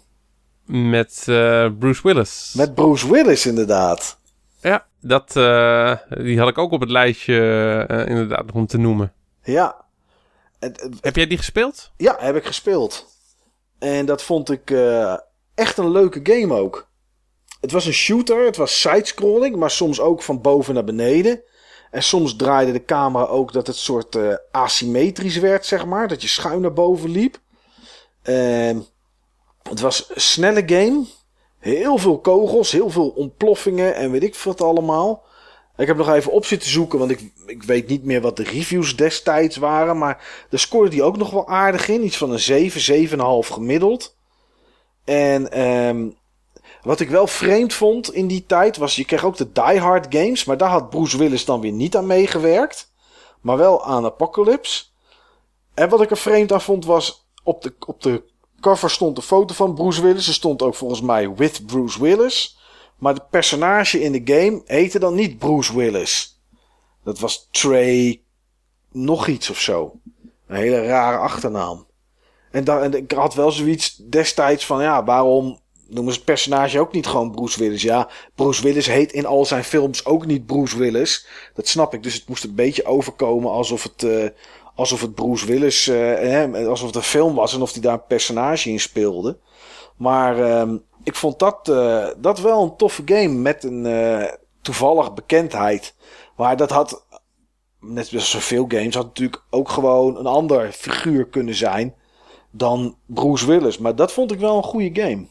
Met uh, Bruce Willis. Met Bruce Willis, inderdaad. Ja, dat, uh, die had ik ook op het lijstje inderdaad om te noemen. Ja. heb jij die gespeeld? Ja, heb ik gespeeld. En dat vond ik echt een leuke game ook. Het was een shooter, het was sidescrolling, maar soms ook van boven naar beneden. En soms draaide de camera ook dat het soort asymmetrisch werd, zeg maar. Dat je schuin naar boven liep. Ehm het was een snelle game. Heel veel kogels, heel veel ontploffingen en weet ik wat allemaal. Ik heb nog even op zitten zoeken, want ik, ik weet niet meer wat de reviews destijds waren. Maar daar scoorde die ook nog wel aardig in. Iets van een 7, 7,5 gemiddeld. En um, wat ik wel vreemd vond in die tijd was, je kreeg ook de Die Hard games. Maar daar had Bruce Willis dan weer niet aan meegewerkt. Maar wel aan Apocalypse. En wat ik er vreemd aan vond was... Op de, op de cover stond een foto van Bruce Willis. Er stond ook volgens mij with Bruce Willis. Maar de personage in de game heette dan niet Bruce Willis. Dat was Trey nog iets of zo. Een hele rare achternaam. En, en ik had wel zoiets destijds van... Ja, waarom noemen ze het personage ook niet gewoon Bruce Willis? Ja, Bruce Willis heet in al zijn films ook niet Bruce Willis. Dat snap ik. Dus het moest een beetje overkomen alsof het... Uh, alsof het Bruce Willis, uh, alsof het een film was en of hij daar een personage in speelde. Maar uh, ik vond dat, uh, dat wel een toffe game met een toevallig bekendheid. Maar dat had, net zoals zoveel games, had natuurlijk ook gewoon een ander figuur kunnen zijn dan Bruce Willis. Maar dat vond ik wel een goede game.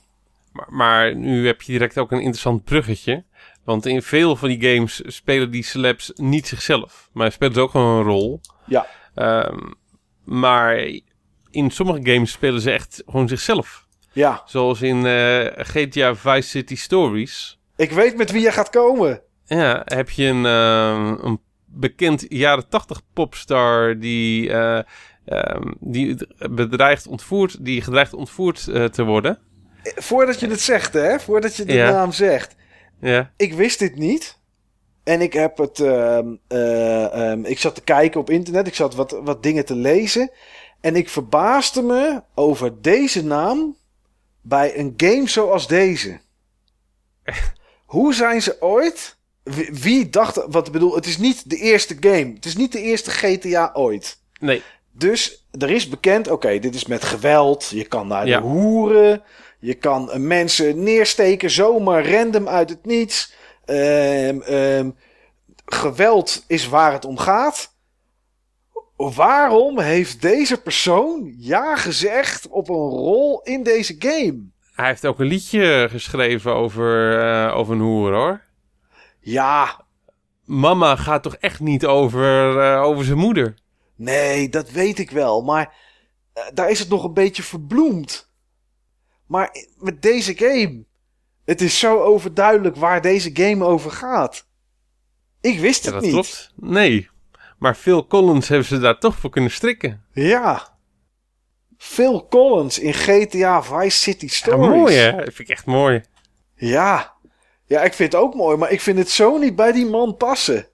Maar, maar nu heb je direct ook een interessant bruggetje. Want in veel van die games spelen die celebs niet zichzelf. Maar spelen ze ook gewoon een rol. Ja. Um, maar in sommige games spelen ze echt gewoon zichzelf. Ja. Zoals in uh, GTA Vice City Stories. Ik weet met wie je gaat komen. Ja, heb je een, uh, een bekend jaren tachtig popstar die, uh, die bedreigt ontvoerd, die gedreigd ontvoerd uh, te worden. Voordat je het zegt, hè? Voordat je de Ja. naam zegt. Ja. Ik wist dit niet. En ik heb het. ehm, eh, ehm, ik zat te kijken op internet. Ik zat wat, wat dingen te lezen. En ik verbaasde me over deze naam. bij een game zoals deze. [LAUGHS] Hoe zijn ze ooit. Wie, wie dacht. Wat ik bedoel, het is niet de eerste game. Het is niet de eerste GTA ooit. Nee. Dus er is bekend, oké, dit is met geweld. Je kan naar Ja. de hoeren. Je kan eh, mensen neersteken zomaar random uit het niets. Ehm, ehm, geweld is waar het om gaat. Waarom heeft deze persoon ja gezegd op een rol in deze game? Hij heeft ook een liedje geschreven over, eh, over een hoer hoor. Ja, Mama gaat toch echt niet over, eh, over zijn moeder? nee, dat weet ik wel. Maar eh, daar is het nog een beetje verbloemd. Maar met deze game. Het is zo overduidelijk waar deze game over gaat. Ik wist Ja, het dat niet. klopt. Nee. Maar Phil Collins hebben ze daar toch voor kunnen strikken. Ja. Phil Collins in GTA Vice City Ja, Stories. mooi hè? Dat vind ik echt mooi. Ja. Ja, ik vind het ook mooi, maar ik vind het zo niet bij die man passen.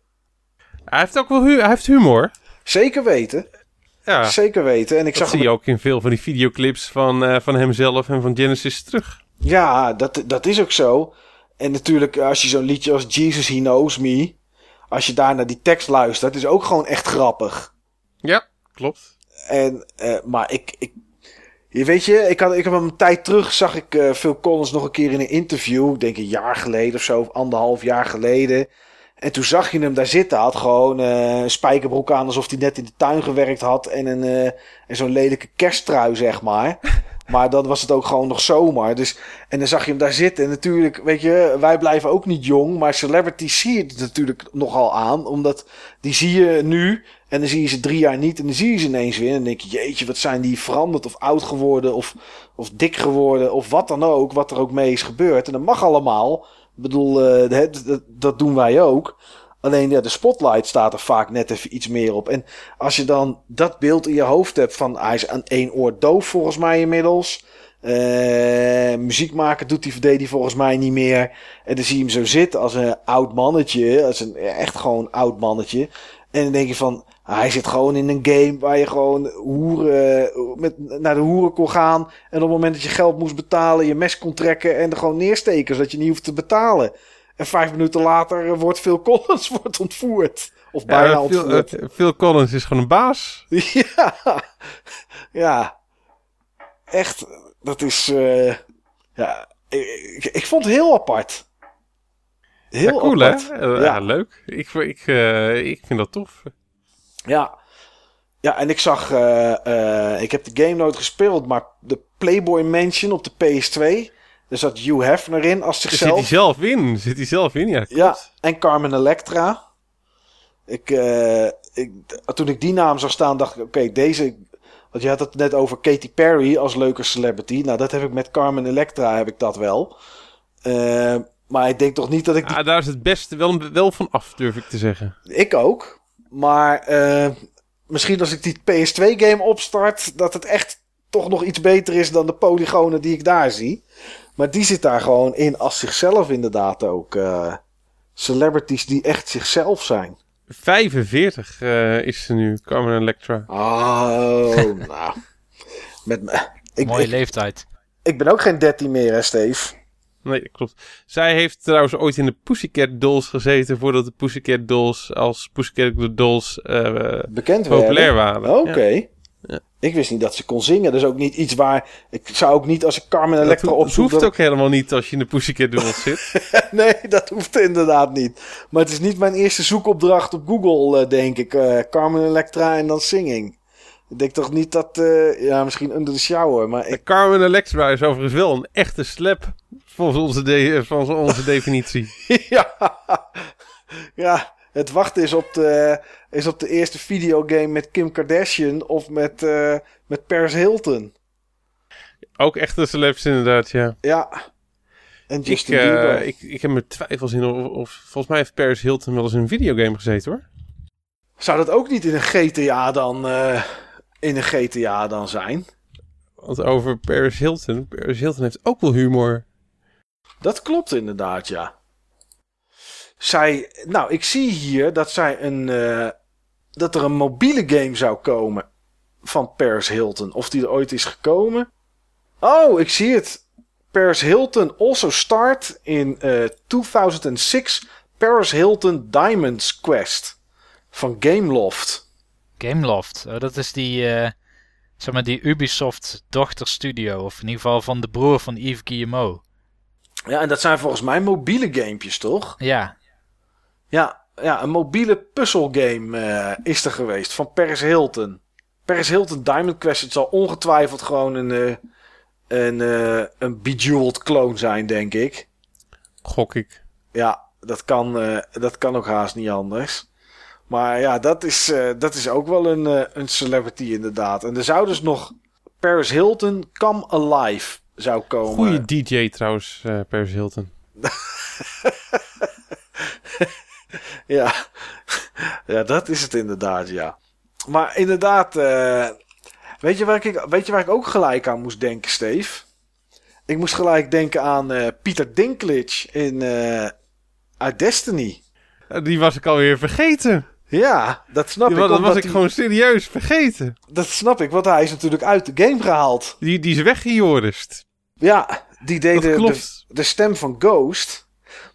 Hij heeft ook wel hu hij heeft humor. Zeker weten. Ja. Zeker weten. En ik Dat zag zie hem- je ook in veel van die videoclips van, eh, van hemzelf en van Genesis terug. Ja, dat, dat is ook zo. En natuurlijk, als je zo'n liedje als Jesus He Knows Me. Als je daar naar die tekst luistert, is ook gewoon echt grappig. Ja, klopt. En, eh, maar ik, ik. Je weet je, ik, had, ik heb hem een tijd terug, zag ik eh, Phil Collins nog een keer in een interview. Ik denk een jaar geleden of zo, of anderhalf jaar geleden. En toen zag je hem daar zitten. Had gewoon eh, een spijkerbroek aan, alsof hij net in de tuin gewerkt had. En, een, eh, en zo'n lelijke kersttrui, zeg maar. [LAUGHS] Maar dan was het ook gewoon nog zomer. Dus, en dan zag je hem daar zitten. En natuurlijk, weet je, wij blijven ook niet jong. Maar celebrities zie je het natuurlijk nogal aan. Omdat die zie je nu. En dan zie je ze drie jaar niet. En dan zie je ze ineens weer. En dan denk je, jeetje, wat zijn die veranderd of oud geworden. Of, of dik geworden. Of wat dan ook. Wat er ook mee is gebeurd. En dat mag allemaal. Ik bedoel, eh, dat, dat, doen wij ook. Alleen ja, de spotlight staat er vaak net even iets meer op. En als je dan dat beeld in je hoofd hebt van hij is aan één oor doof volgens mij inmiddels. Eh, muziek maken doet deed hij volgens mij niet meer. En dan zie je hem zo zitten als een oud mannetje. Als een echt gewoon oud mannetje. En dan denk je van, hij zit gewoon in een game waar je gewoon hoeren, met, naar de hoeren kon gaan. En op het moment dat je geld moest betalen, je mes kon trekken en er gewoon neersteken, zodat je niet hoeft te betalen. En vijf minuten later wordt Phil Collins [LAUGHS] wordt ontvoerd. Of bijna Ja, Phil, ontvoerd. eh, Phil Collins is gewoon een baas. [LAUGHS] Ja, ja. Echt, dat is. eh, ja, ik, ik, ik vond het heel apart. Heel ja, cool apart. hè? Eh, Ja. ja. leuk. Ik, ik, eh, ik vind dat tof. Ja. Ja, en ik zag. eh, eh, ik heb de game nooit gespeeld, maar de Playboy Mansion op de PS2. Daar zat Hugh Hefner in als Zit hij zichzelf. zelf in? Zit hij zelf in? Ja, en Carmen Electra. Ik, eh, ik, toen ik die naam zag staan, dacht ik: oké, deze. Want je had het net over Katy Perry als leuke celebrity. Nou, dat heb ik met Carmen Electra, heb ik dat wel. Maar ik denk toch niet dat ik die Ah, daar is het beste wel, wel van af, durf ik te zeggen. Ik ook. Maar eh, misschien als ik die PS2-game opstart, dat het echt toch nog iets beter is dan de polygonen die ik daar zie. Maar die zit daar gewoon in als zichzelf inderdaad ook. eh, celebrities die echt zichzelf zijn. 45 eh, is ze nu, Carmen Electra. Oh, nou. [LAUGHS] Met me. Ik, Mooie ik, leeftijd. ik ben ook geen 13 meer, hè, Steve? Nee, klopt. Zij heeft trouwens ooit in de Pussycat Dolls gezeten voordat de Pussycat Dolls als Pussycat Dolls eh, Bekend populair werden. waren. Oké. Ja. Ja. Ik wist niet dat ze kon zingen. Dat is ook niet iets waar... Ik zou ook niet als ik Carmen Electra ho- dat opzoek... hoeft dat- ook helemaal niet als je in de Pussycat Dolls zit. [LAUGHS] nee, dat hoeft inderdaad niet. Maar het is niet mijn eerste zoekopdracht op Google, eh, denk ik. Eh, Carmen Electra en dan singing. Ik denk toch niet dat... ja, misschien Under the Shower, maar ik... Carmen Electra is overigens wel een echte slap volgens onze, de- volgens onze [LAUGHS] definitie. ja, ja, het wachten is op, de, is op de eerste videogame met Kim Kardashian of met, eh, met Paris Hilton. Ook echte celebs inderdaad, ja. Ja. En Ik, Justin eh, Bieber. ik, ik heb mijn twijfels in of, of... Volgens mij heeft Paris Hilton wel eens in een videogame gezeten, hoor. Zou dat ook niet in een GTA dan, eh, in een GTA dan zijn? Want over Paris Hilton... Paris Hilton heeft ook wel humor. Dat klopt inderdaad, ja. Zij, nou, ik zie hier dat zij een, eh, dat er een mobiele game zou komen van Paris Hilton. Of die er ooit is gekomen. Oh, ik zie het. Paris Hilton also start in eh 2006 Paris Hilton Diamonds Quest van Gameloft. Gameloft. Oh, dat is die, eh, zeg maar die Ubisoft dochterstudio. Of in ieder geval van de broer van Yves Guillemot. Ja, en dat zijn volgens mij mobiele gamepjes, toch? Ja, Ja, ja een mobiele puzzelgame eh is er geweest van Paris Hilton. Paris Hilton Diamond Quest, het zal ongetwijfeld gewoon een, eh, een, eh, een Bejeweled clone zijn, denk ik. Gok ik. Ja, dat kan, dat kan ook haast niet anders. Maar ja, dat is, dat is ook wel een, een celebrity inderdaad. En er zou dus nog Paris Hilton Come Alive zou komen. Goeie DJ trouwens, eh Paris Hilton. [LAUGHS] Ja. ja, dat is het inderdaad, ja. Maar inderdaad, eh, weet, je waar ik, weet je waar ik ook gelijk aan moest denken, Steve? Ik moest gelijk denken aan eh Pieter Dinklage in, uit Destiny. Die was ik alweer vergeten. Ja, dat snap Die, ik. dat was ik gewoon serieus vergeten. Dat snap ik, want hij is natuurlijk uit de game gehaald. Die, die is weggejorist. Ja, die deed Dat de, de, stem van Ghost.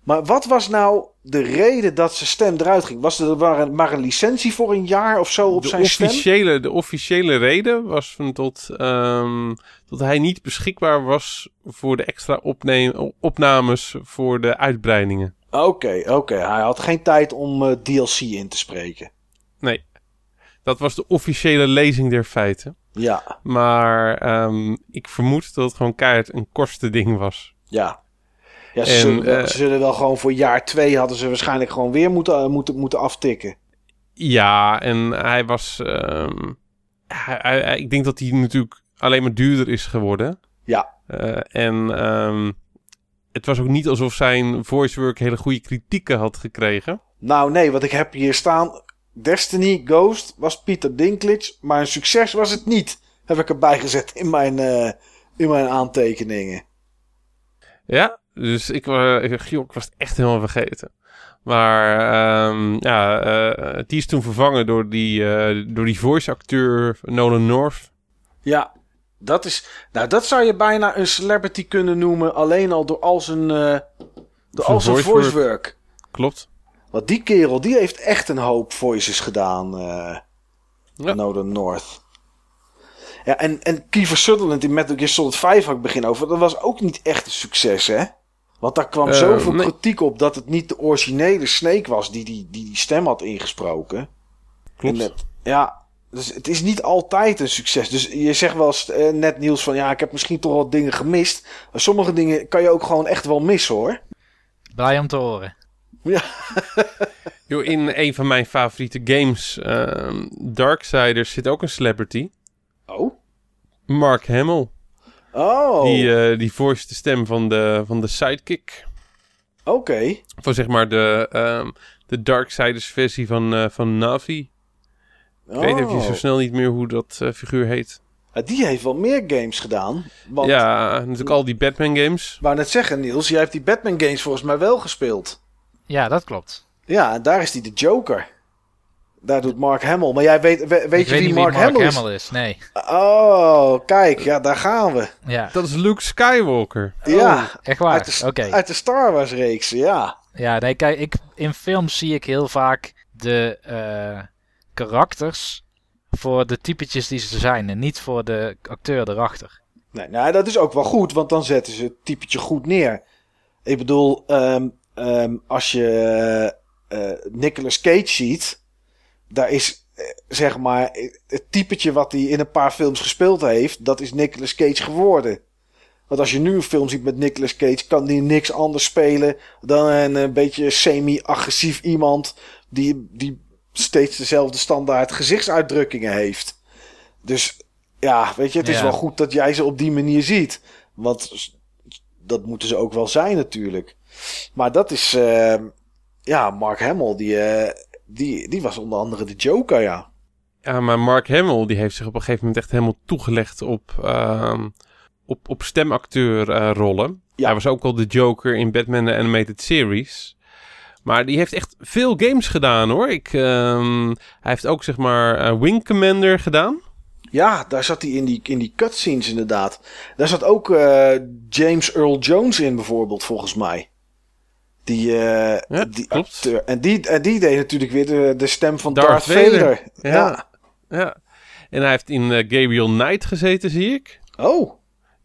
Maar wat was nou de reden dat zijn stem eruit ging? Was er maar een, maar een licentie voor een jaar of zo op De zijn stem? officiële, de officiële reden was van tot, ehm, dat hij niet beschikbaar was voor de extra opnames voor de uitbreidingen. Oké, oké. Hij had geen tijd om eh, DLC in te spreken. Nee, dat was de officiële lezing der feiten. Ja, Maar ehm, ik vermoed dat het gewoon keihard een kostending was. ja. Ja, ze, En, zullen, wel- eh, ze zullen wel gewoon voor jaar twee hadden ze waarschijnlijk gewoon weer moeten, eh, moeten, moeten aftikken. Ja, en hij was. ehm, hij, hij- hij- ik denk dat hij natuurlijk alleen maar duurder is geworden. Ja, Eh, en ehm, het was ook niet alsof zijn voice work hele goede kritieken had gekregen. nou nee, wat ik heb hier staan. Destiny Ghost was Pieter Dinklage, maar een succes was het niet. Heb ik erbij gezet in mijn, eh, in mijn aantekeningen. Ja, dus ik, wa- ik, was het echt helemaal vergeten. Maar ehm, ja, eh, die is toen vervangen door die, door die voice acteur Nolan North. Ja, dat is. Nou, dat zou je bijna een celebrity kunnen noemen. Alleen al door al zijn, door al zijn voice work. Klopt. Want die kerel, die heeft echt een hoop voices gedaan. eh Ja. Nolan North. Ja, en, en Kiefer Sutherland in Metal Gear Solid 5 had ik begin over. Dat was ook niet echt een succes, hè? Want daar kwam Eh, zoveel nee. kritiek op dat het niet de originele Snake was die die, die, die stem had ingesproken. Klopt. Ja, dus het is niet altijd een succes. Dus je zegt wel eens, eh, net Niels van ja, ik heb misschien toch wat dingen gemist. Maar sommige dingen kan je ook gewoon echt wel missen hoor. blij om te horen. Ja, [LAUGHS] Yo, in een van mijn favoriete games, ehm Darksiders, zit ook een celebrity. oh. Mark Hamill. Oh, Die, eh die voice de stem van de, van de sidekick. oké. Van zeg maar de, ehm de Darksiders versie van, eh, van Navi. Ik weet even Oh. zo snel niet meer hoe dat eh, figuur heet. Die heeft wel meer games gedaan. Want, Ja, natuurlijk al die Batman games. Wou net zeggen, Niels, jij hebt die Batman games volgens mij wel gespeeld. Ja, dat klopt. Ja, en daar is hij de Joker. Daar doet Mark Hamill. Maar jij weet, we- weet je weet wie Mark, Mark Hamill is? Hamill is. Nee. Oh, kijk, ja, daar gaan we. Ja, Dat is Luke Skywalker. ja, echt uit waar. de, Oké. uit de Star Wars reeks, ja. Ja, nee, kijk, ik, in films zie ik heel vaak de eh, karakters voor de typetjes die ze zijn en niet voor de acteur erachter. Nee, nou, dat is ook wel goed, want dan zetten ze het typetje goed neer. Ik bedoel, ehm, ehm, als je eh Nicolas Cage ziet, daar is eh, zeg maar het typetje wat hij in een paar films gespeeld heeft, dat is Nicolas Cage geworden. Want als je nu een film ziet met Nicolas Cage, kan die niks anders spelen dan een, eh, beetje semi-agressief iemand die, die steeds dezelfde standaard gezichtsuitdrukkingen heeft. Dus ja, weet je, het is Ja. wel goed dat jij ze op die manier ziet. Want dat moeten ze ook wel zijn natuurlijk. Maar dat is, eh, ja, Mark Hamill, die, eh, die, die was onder andere de Joker, ja. Ja, maar Mark Hamill die heeft zich op een gegeven moment echt helemaal toegelegd op, ehm, op, op stemacteurrollen. Ja. Hij was ook al de Joker in Batman The Animated Series. Maar die heeft echt veel games gedaan hoor. Ik, ehm, hij heeft ook zeg maar eh, Wing Commander gedaan. Ja, daar zat hij in die, in die cutscenes inderdaad. Daar zat ook eh, James Earl Jones in bijvoorbeeld, volgens mij. Die, eh, Ja, die klopt. acteur. En die, en die deed natuurlijk weer de, de stem van Darth, Darth Vader. Vader. Ja. Ja. Ja. En hij heeft in eh, Gabriel Knight gezeten, zie ik. Oh,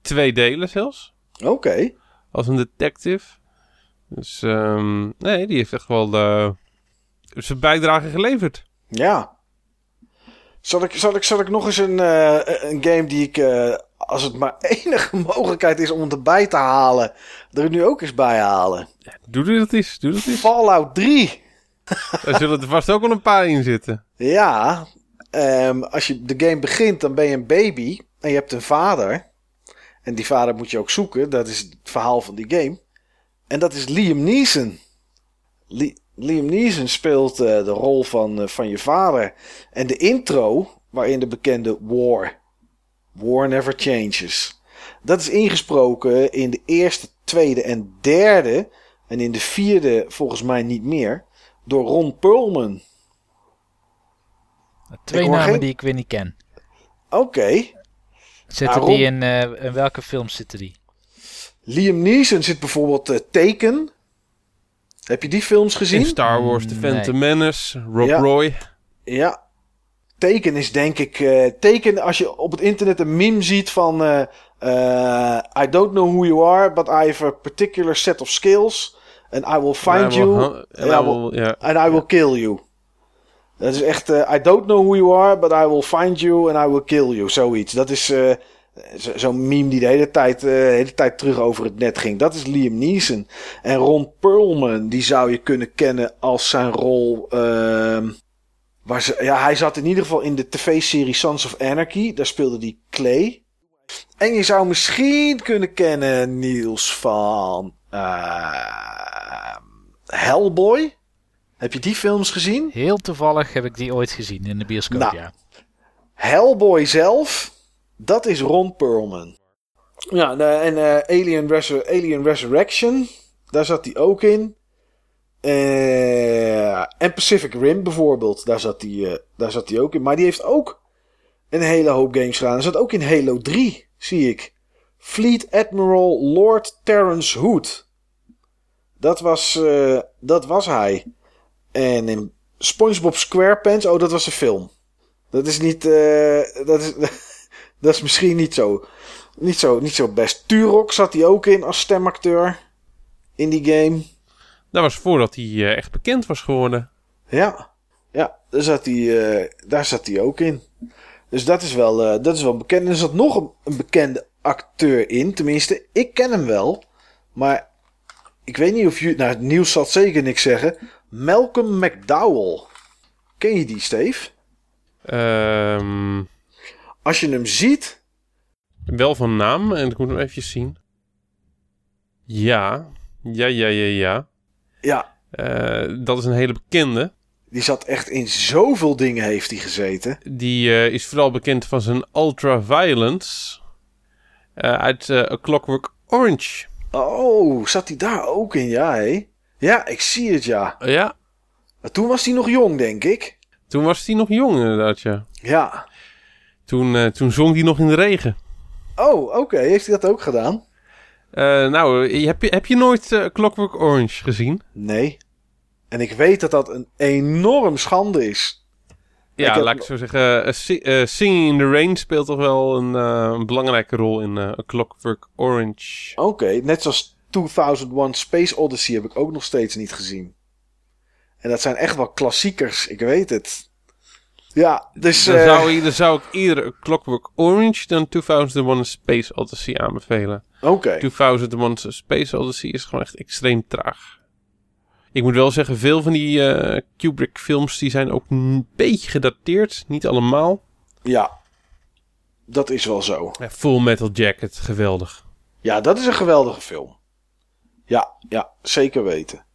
Twee delen zelfs. oké. Als een detective. Dus ehm, nee, die heeft echt wel eh, zijn bijdrage geleverd. Ja. Zal ik, zal, ik, zal ik nog eens een, een game die ik, als het maar [LAUGHS] enige mogelijkheid is om het erbij te halen, er nu ook eens bij halen? Doe dit dat eens. Doe dat eens. Fallout 3. [LAUGHS] Daar zullen er vast ook wel een paar in zitten. Ja, ehm, als je de game begint, dan ben je een baby en je hebt een vader. En die vader moet je ook zoeken. Dat is het verhaal van die game. En dat is Liam Neeson. Li- Liam Neeson speelt eh, de rol van, eh, van je vader. En de intro, waarin de bekende War. War Never Changes. Dat is ingesproken in de eerste, tweede en derde. En in de vierde volgens mij niet meer. Door Ron Perlman. Twee namen geen- die ik weer niet ken. Oké. Zitten Ah, die Ron- in, eh, in welke films zitten die? Liam Neeson zit bijvoorbeeld eh, Taken. Heb je die films In gezien? Star Wars, The Nee. Phantom Menace, Rob Ja. Roy. Ja. Taken is denk ik... eh Taken, als je op het internet een meme ziet van... eh, eh, I don't know who you are, but I have a particular set of skills. And I will find you. and I will-. And I will kill you. Dat is echt... I don't know who you are, but I will find you and I will kill you. Zoiets. Dat is zo- zo'n meme die de hele tijd, de hele tijd terug over het net ging. Dat is Liam Neeson. En Ron Perlman, die zou je kunnen kennen als zijn rol... ehm, ja, hij zat in ieder geval in de tv-serie Sons of Anarchy. Daar speelde hij Clay. En je zou misschien kunnen kennen Niels van... eh, Hellboy. Heb je die films gezien? Heel toevallig heb ik die ooit gezien in de bioscoop, Nou. ja. Hellboy zelf, dat is Ron Perlman. Ja, en eh, Alien, Resur- Alien Resurrection, daar zat hij ook in. Eh, en Pacific Rim bijvoorbeeld, daar zat, hij, eh, daar zat ook in. Maar die heeft ook een hele hoop games gedaan. Hij zat ook in Halo 3, zie ik. Fleet Admiral Lord Terrence Hood. Dat was, eh, dat was hij. En in SpongeBob SquarePants, oh dat was een film. Dat is niet. dat, is, [LAUGHS] dat is misschien niet zo, niet, zo, niet zo best. Turok zat hij ook in als stemacteur. In die game. Dat was voordat hij eh, echt bekend was geworden. Ja. Ja, daar zat hij, eh, daar zat hij ook in. Dus dat is wel, eh, dat is wel bekend. En er zat nog een, een bekende acteur in. Tenminste, ik ken hem wel. Maar ik weet niet of je. Nou, Niels zal het zeker niks zeggen. Malcolm McDowell. Ken je die, Steve? Ehm, Als je hem ziet. wel van naam, en ik moet hem even zien. Ja, ja, ja, ja, ja. Ja, Eh, dat is een hele bekende. Die zat echt in zoveel dingen heeft hij gezeten. Die eh, is vooral bekend van zijn Ultraviolence uh, uit A Clockwork Orange. Oh, zat hij daar ook in? Ja, hé. Ja, ik zie het, ja. ja. Maar toen was hij nog jong, denk ik. Toen was hij nog jong, inderdaad, ja. Ja. Toen, toen zong hij nog in de regen. Oh, oké. Heeft hij dat ook gedaan? Nou, heb je, heb je nooit Clockwork Orange gezien? Nee. En ik weet dat dat een enorm schande is. Ja, laat ik zo zeggen. Uh, Singing in the Rain speelt toch wel een, een belangrijke rol in A Clockwork Orange. Oké, net zoals 2001 Space Odyssey heb ik ook nog steeds niet gezien. En dat zijn echt wel klassiekers, ik weet het. Ja, dus... Dan, zou, ik, dan zou ik eerder A Clockwork Orange dan 2001 Space Odyssey aanbevelen. Oké. Okay. 2001 Space Odyssey is gewoon echt extreem traag. Ik moet wel zeggen, veel van die uh, Kubrick-films die zijn ook een beetje gedateerd. Niet allemaal. Ja, dat is wel zo. Ja, Full Metal Jacket, geweldig. Ja, dat is een geweldige film. Ja, ja, zeker weten.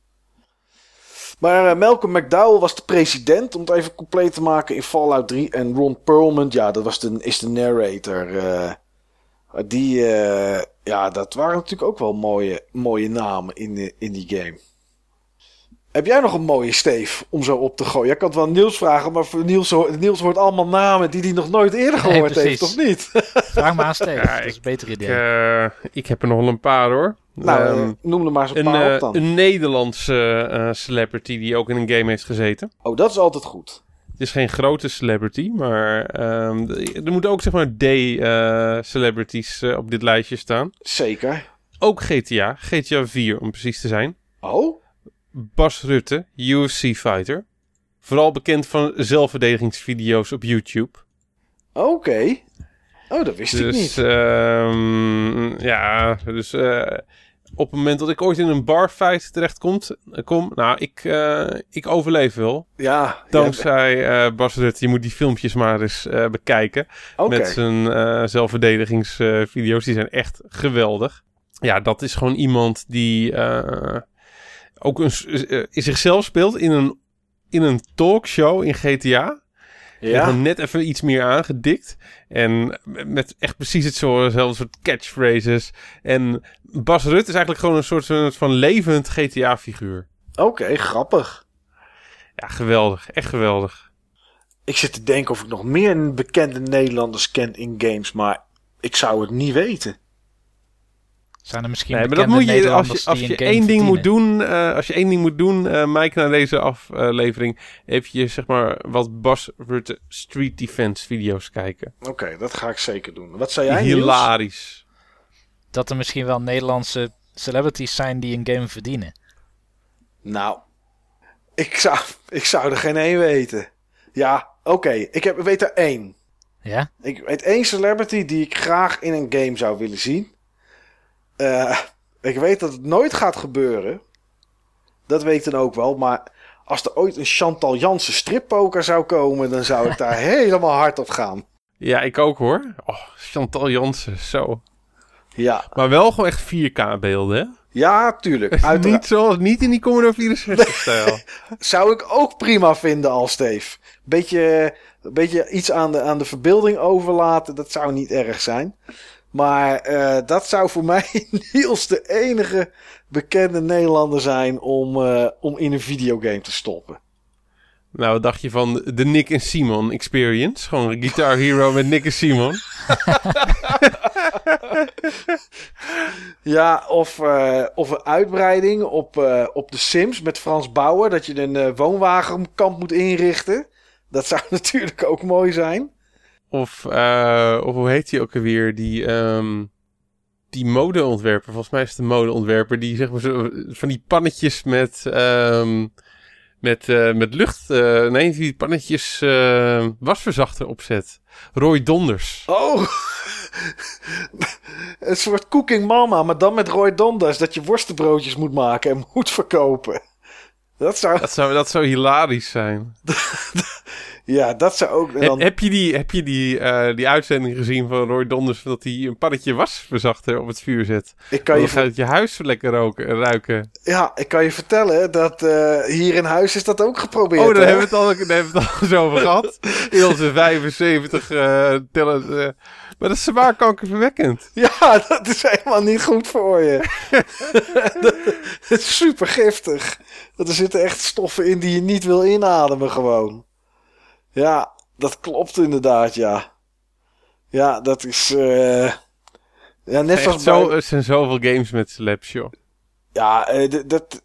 Maar uh, Malcolm McDowell was de president, om het even compleet te maken, in Fallout 3. En Ron Perlman, ja, dat was de, is de narrator. Uh, die, ja, dat waren natuurlijk ook wel mooie, mooie namen in, in die game. Heb jij nog een mooie Steef om zo op te gooien? Ik kan het wel Niels vragen, maar voor Niels, Niels hoort allemaal namen die hij nog nooit eerder gehoord heeft, of niet? [LAUGHS] Vraag maar aan Steef, ja, dat is een beter idee. Ik, uh, ik heb er nog wel een paar hoor. Nou, um, noem er maar eens een, een paar op dan. Een Nederlandse uh, celebrity die ook in een game heeft gezeten. Oh, dat is altijd goed. Het is geen grote celebrity, maar um, er moeten ook zeg maar D-celebrities uh, op dit lijstje staan. Zeker. Ook GTA, GTA 4 om precies te zijn. Oh? Bas Rutte, UFC fighter. Vooral bekend van zelfverdedigingsvideo's op YouTube. Oké. Oh, dat wist dus, ik niet. Um, ja, dus uh, op het moment dat ik ooit in een barfight terechtkom, kom, nou, ik, uh, ik overleef wel. Ja. Dankzij ja. Uh, Bas Rutte. Je moet die filmpjes maar eens bekijken. Okay. Met zijn zelfverdedigingsvideo's. die zijn echt geweldig. Ja, dat is gewoon iemand die ook een, uh, zichzelf speelt in een, in een talkshow in GTA. Ja. net even iets meer aangedikt. En met echt precies hetzelfde soort catchphrases. En Bas Rutte is eigenlijk gewoon een soort van levend GTA-figuur. Oké, okay, grappig. Ja, geweldig. Echt geweldig. Ik zit te denken of ik nog meer bekende Nederlanders ken in games, maar ik zou het niet weten. Zijn er misschien nee, maar dat moet je als je, als je één ding moet doen, uh, als je één ding moet doen, uh, Mike, na deze aflevering, even zeg maar wat Bas Rutte Street Defense video's kijken. Oké, okay, dat ga ik zeker doen. Wat zei jij? Hilarisch. Dat er misschien wel Nederlandse celebrities zijn die een game verdienen. Nou, ik zou, ik zou er geen één weten. Ja, oké, okay. ik heb, weet er één. Ja? Ik weet één celebrity die ik graag in een game zou willen zien. Uh, ik weet dat het nooit gaat gebeuren. Dat weet ik dan ook wel. Maar als er ooit een Chantal Jansen strippoker zou komen, dan zou ik daar [LAUGHS] helemaal hard op gaan. Ja, ik ook hoor. Oh, Chantal Jansen, zo. Ja. Maar wel gewoon echt 4K beelden, hè? Ja, tuurlijk. [LAUGHS] niet, zoals, niet in die Commodore 64 stijl. [LAUGHS] Zou ik ook prima vinden al, Steve. Beetje, beetje iets aan de, aan de verbeelding overlaten, dat zou niet erg zijn. Maar uh, dat zou voor [LAUGHS] mij Niels de enige bekende Nederlander zijn om, uh, om in een videogame te stoppen. Nou, wat dacht je van de Nick en Simon experience? Gewoon een Guitar Hero met Nick en Simon. [LAUGHS] ja, of, uh, of een uitbreiding op, op de Sims met Frans Bauer. Dat je een woonwagenkamp moet inrichten. Dat zou [LAUGHS] natuurlijk ook mooi zijn. Of, uh, of hoe heet hij ook alweer? Die, um, die modeontwerper. Volgens mij is het een modeontwerper. Die zeg maar zo, van die pannetjes met, um, met, uh, met lucht. Uh, nee, die pannetjes wasverzachter opzet. Roy Donders. Oh, [LAUGHS] een soort cooking mama, maar dan met Roy Donders. Dat je worstenbroodjes moet maken en moet verkopen. Dat zou... Dat zou, dat zou hilarisch zijn. [LAUGHS] Ja, dat zou ook... en Heb, dan- heb je, die, heb je die, eh, die uitzending gezien van Roy Donders... dat hij een pannetje wasverzachter op het vuur zet? ik, kan je, Dan gaat het je huis lekker roken, ruiken. ja, ik kan je vertellen dat eh, hier in huis is dat ook geprobeerd. Oh, daar hè? hebben we het al, daar hebben we het al eens over gehad. [LAUGHS] In onze 75 eh tellen. maar dat is zwaar kankerverwekkend. [LAUGHS] Ja, dat is helemaal niet goed voor je. [LAUGHS] dat is super giftig. Er zitten echt stoffen in die je niet wil inademen gewoon. Ja, dat klopt inderdaad, ja. Ja, dat is... eh, ja, net zoals zo, bij... er zijn zoveel games met slaps, joh. Ja, eh, dat, dat,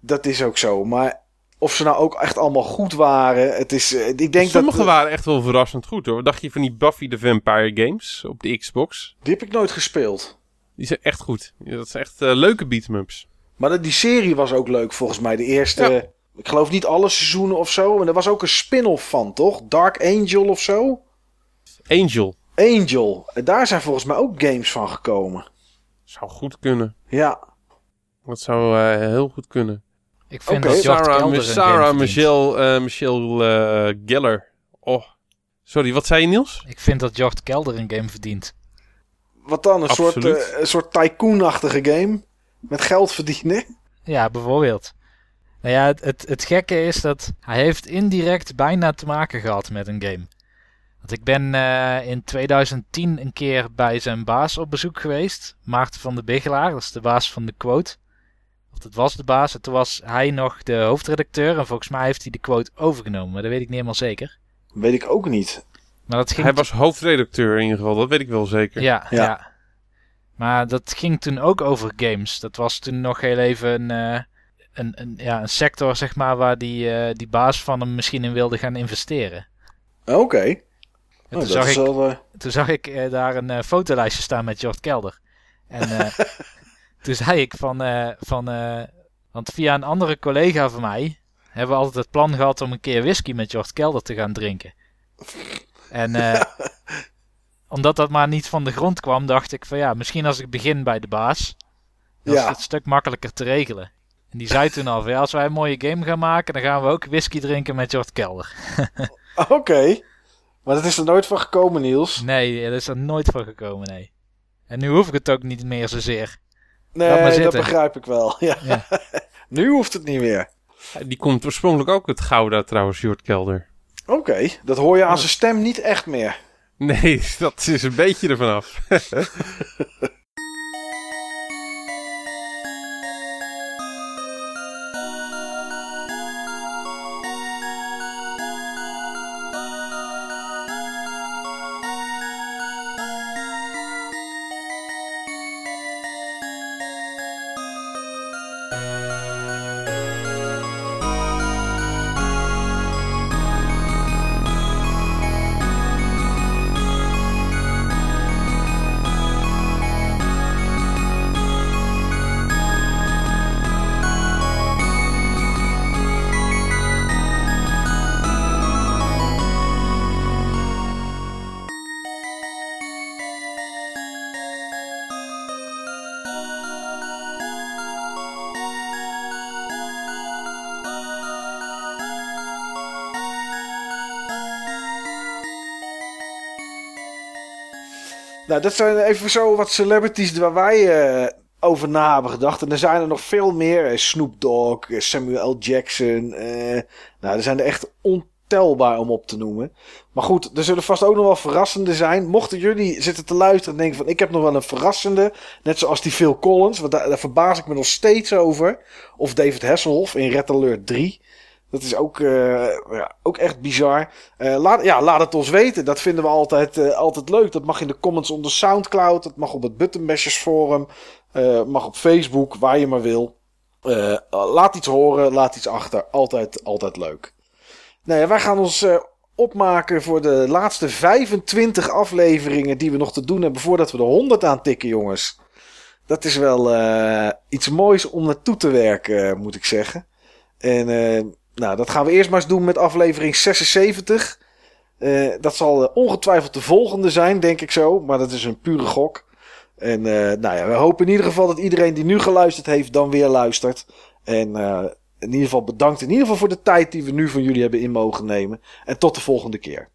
dat is ook zo. Maar of ze nou ook echt allemaal goed waren... Het is, eh, ik denk Sommige dat... waren echt wel verrassend goed, hoor. Wat dacht je van die Buffy the Vampire games op de Xbox? Die heb ik nooit gespeeld. Die zijn echt goed. Ja, Dat zijn echt leuke beat'em-ups. Maar de- die serie was ook leuk volgens mij. De eerste, Ja. Ik geloof niet alle seizoenen of zo. En er was ook een spin-off van, toch? Dark Angel of zo? Angel. Angel. En daar zijn volgens mij ook games van gekomen. Zou goed kunnen. Ja. Dat zou eh, heel goed kunnen. Ik vind dat Jort Sarah, Kelder een Sarah game verdient. Michelle, eh, Michelle eh, Geller. Oh. Sorry, wat zei je Niels? Ik vind dat Jort Kelder een game verdient. Wat dan? Een soort, Absoluut. een soort tycoon-achtige game. Met geld verdienen. Ja, bijvoorbeeld. Nou ja, het, het, het gekke is dat hij heeft indirect bijna te maken gehad met een game. Want ik ben eh, in 2010 een keer bij zijn baas op bezoek geweest. Maarten van de Bigelaar, dat is de baas van de quote. Of dat was de baas. En toen was hij nog de hoofdredacteur. En volgens mij heeft hij de quote overgenomen. Maar dat weet ik niet helemaal zeker. Weet ik ook niet. Maar dat ging Hij was hoofdredacteur in ieder geval, dat weet ik wel zeker. Ja, Ja. ja. Maar dat ging toen ook over games. Dat was toen nog heel even een, eh, een, een, ja, een sector, zeg maar, waar die, eh, die baas van hem misschien in wilde gaan investeren. Oké. Oh, toen, dat zag ik, wel, eh, toen zag ik eh, daar een eh, fotolijstje staan met Jort Kelder. En eh, [LAUGHS] toen zei ik van, eh, van eh, want via een andere collega van mij hebben we altijd het plan gehad om een keer whisky met Jort Kelder te gaan drinken. En eh, [LAUGHS] omdat dat maar niet van de grond kwam, dacht ik van ja, misschien als ik begin bij de baas, dan is Ja. het een stuk makkelijker te regelen. En die zei toen al van ja, als wij een mooie game gaan maken, dan gaan we ook whisky drinken met Jort Kelder. [LAUGHS] Oké. Maar dat is er nooit van gekomen, Niels. Nee, dat is er nooit van gekomen, nee. En nu hoef ik het ook niet meer zozeer. Nee, dat begrijp ik wel. Ja. Ja. [LAUGHS] nu hoeft het niet meer. Die komt oorspronkelijk ook uit Gouda trouwens, Jort Kelder. Oké. Dat hoor je aan zijn stem niet echt meer. Nee, [LAUGHS] dat is een beetje ervan af. Nou, dat zijn even zo wat celebrities waar wij eh, over na hebben gedacht. En er zijn er nog veel meer. Eh, Snoop Dogg, eh, Samuel L. Jackson. nou, er zijn er echt ontelbaar om op te noemen. Maar goed, er zullen vast ook nog wel verrassende zijn. Mochten jullie zitten te luisteren en denken van... ik heb nog wel een verrassende. Net zoals die Phil Collins. Want daar, daar verbaas ik me nog steeds over. Of David Hasselhoff in Red Alert 3. Dat is ook, eh, ja, ook echt bizar. Eh, laat, ja, laat het ons weten. Dat vinden we altijd, eh, altijd leuk. Dat mag in de comments onder Soundcloud. Dat mag op het Buttonbashers forum. mag op Facebook, waar je maar wil. Laat iets horen, laat iets achter. Altijd, altijd leuk. Nou ja, wij gaan ons opmaken voor de laatste 25 afleveringen die we nog te doen hebben voordat we de 100 aantikken, jongens. Dat is wel iets moois om naartoe te werken, moet ik zeggen. En nou, dat gaan we eerst maar eens doen met aflevering 76. Eh, dat zal eh, ongetwijfeld de volgende zijn, denk ik zo. Maar dat is een pure gok. En eh, nou ja, we hopen in ieder geval dat iedereen die nu geluisterd heeft, dan weer luistert. En in ieder geval bedankt in ieder geval voor de tijd die we nu van jullie hebben in mogen nemen. En tot de volgende keer.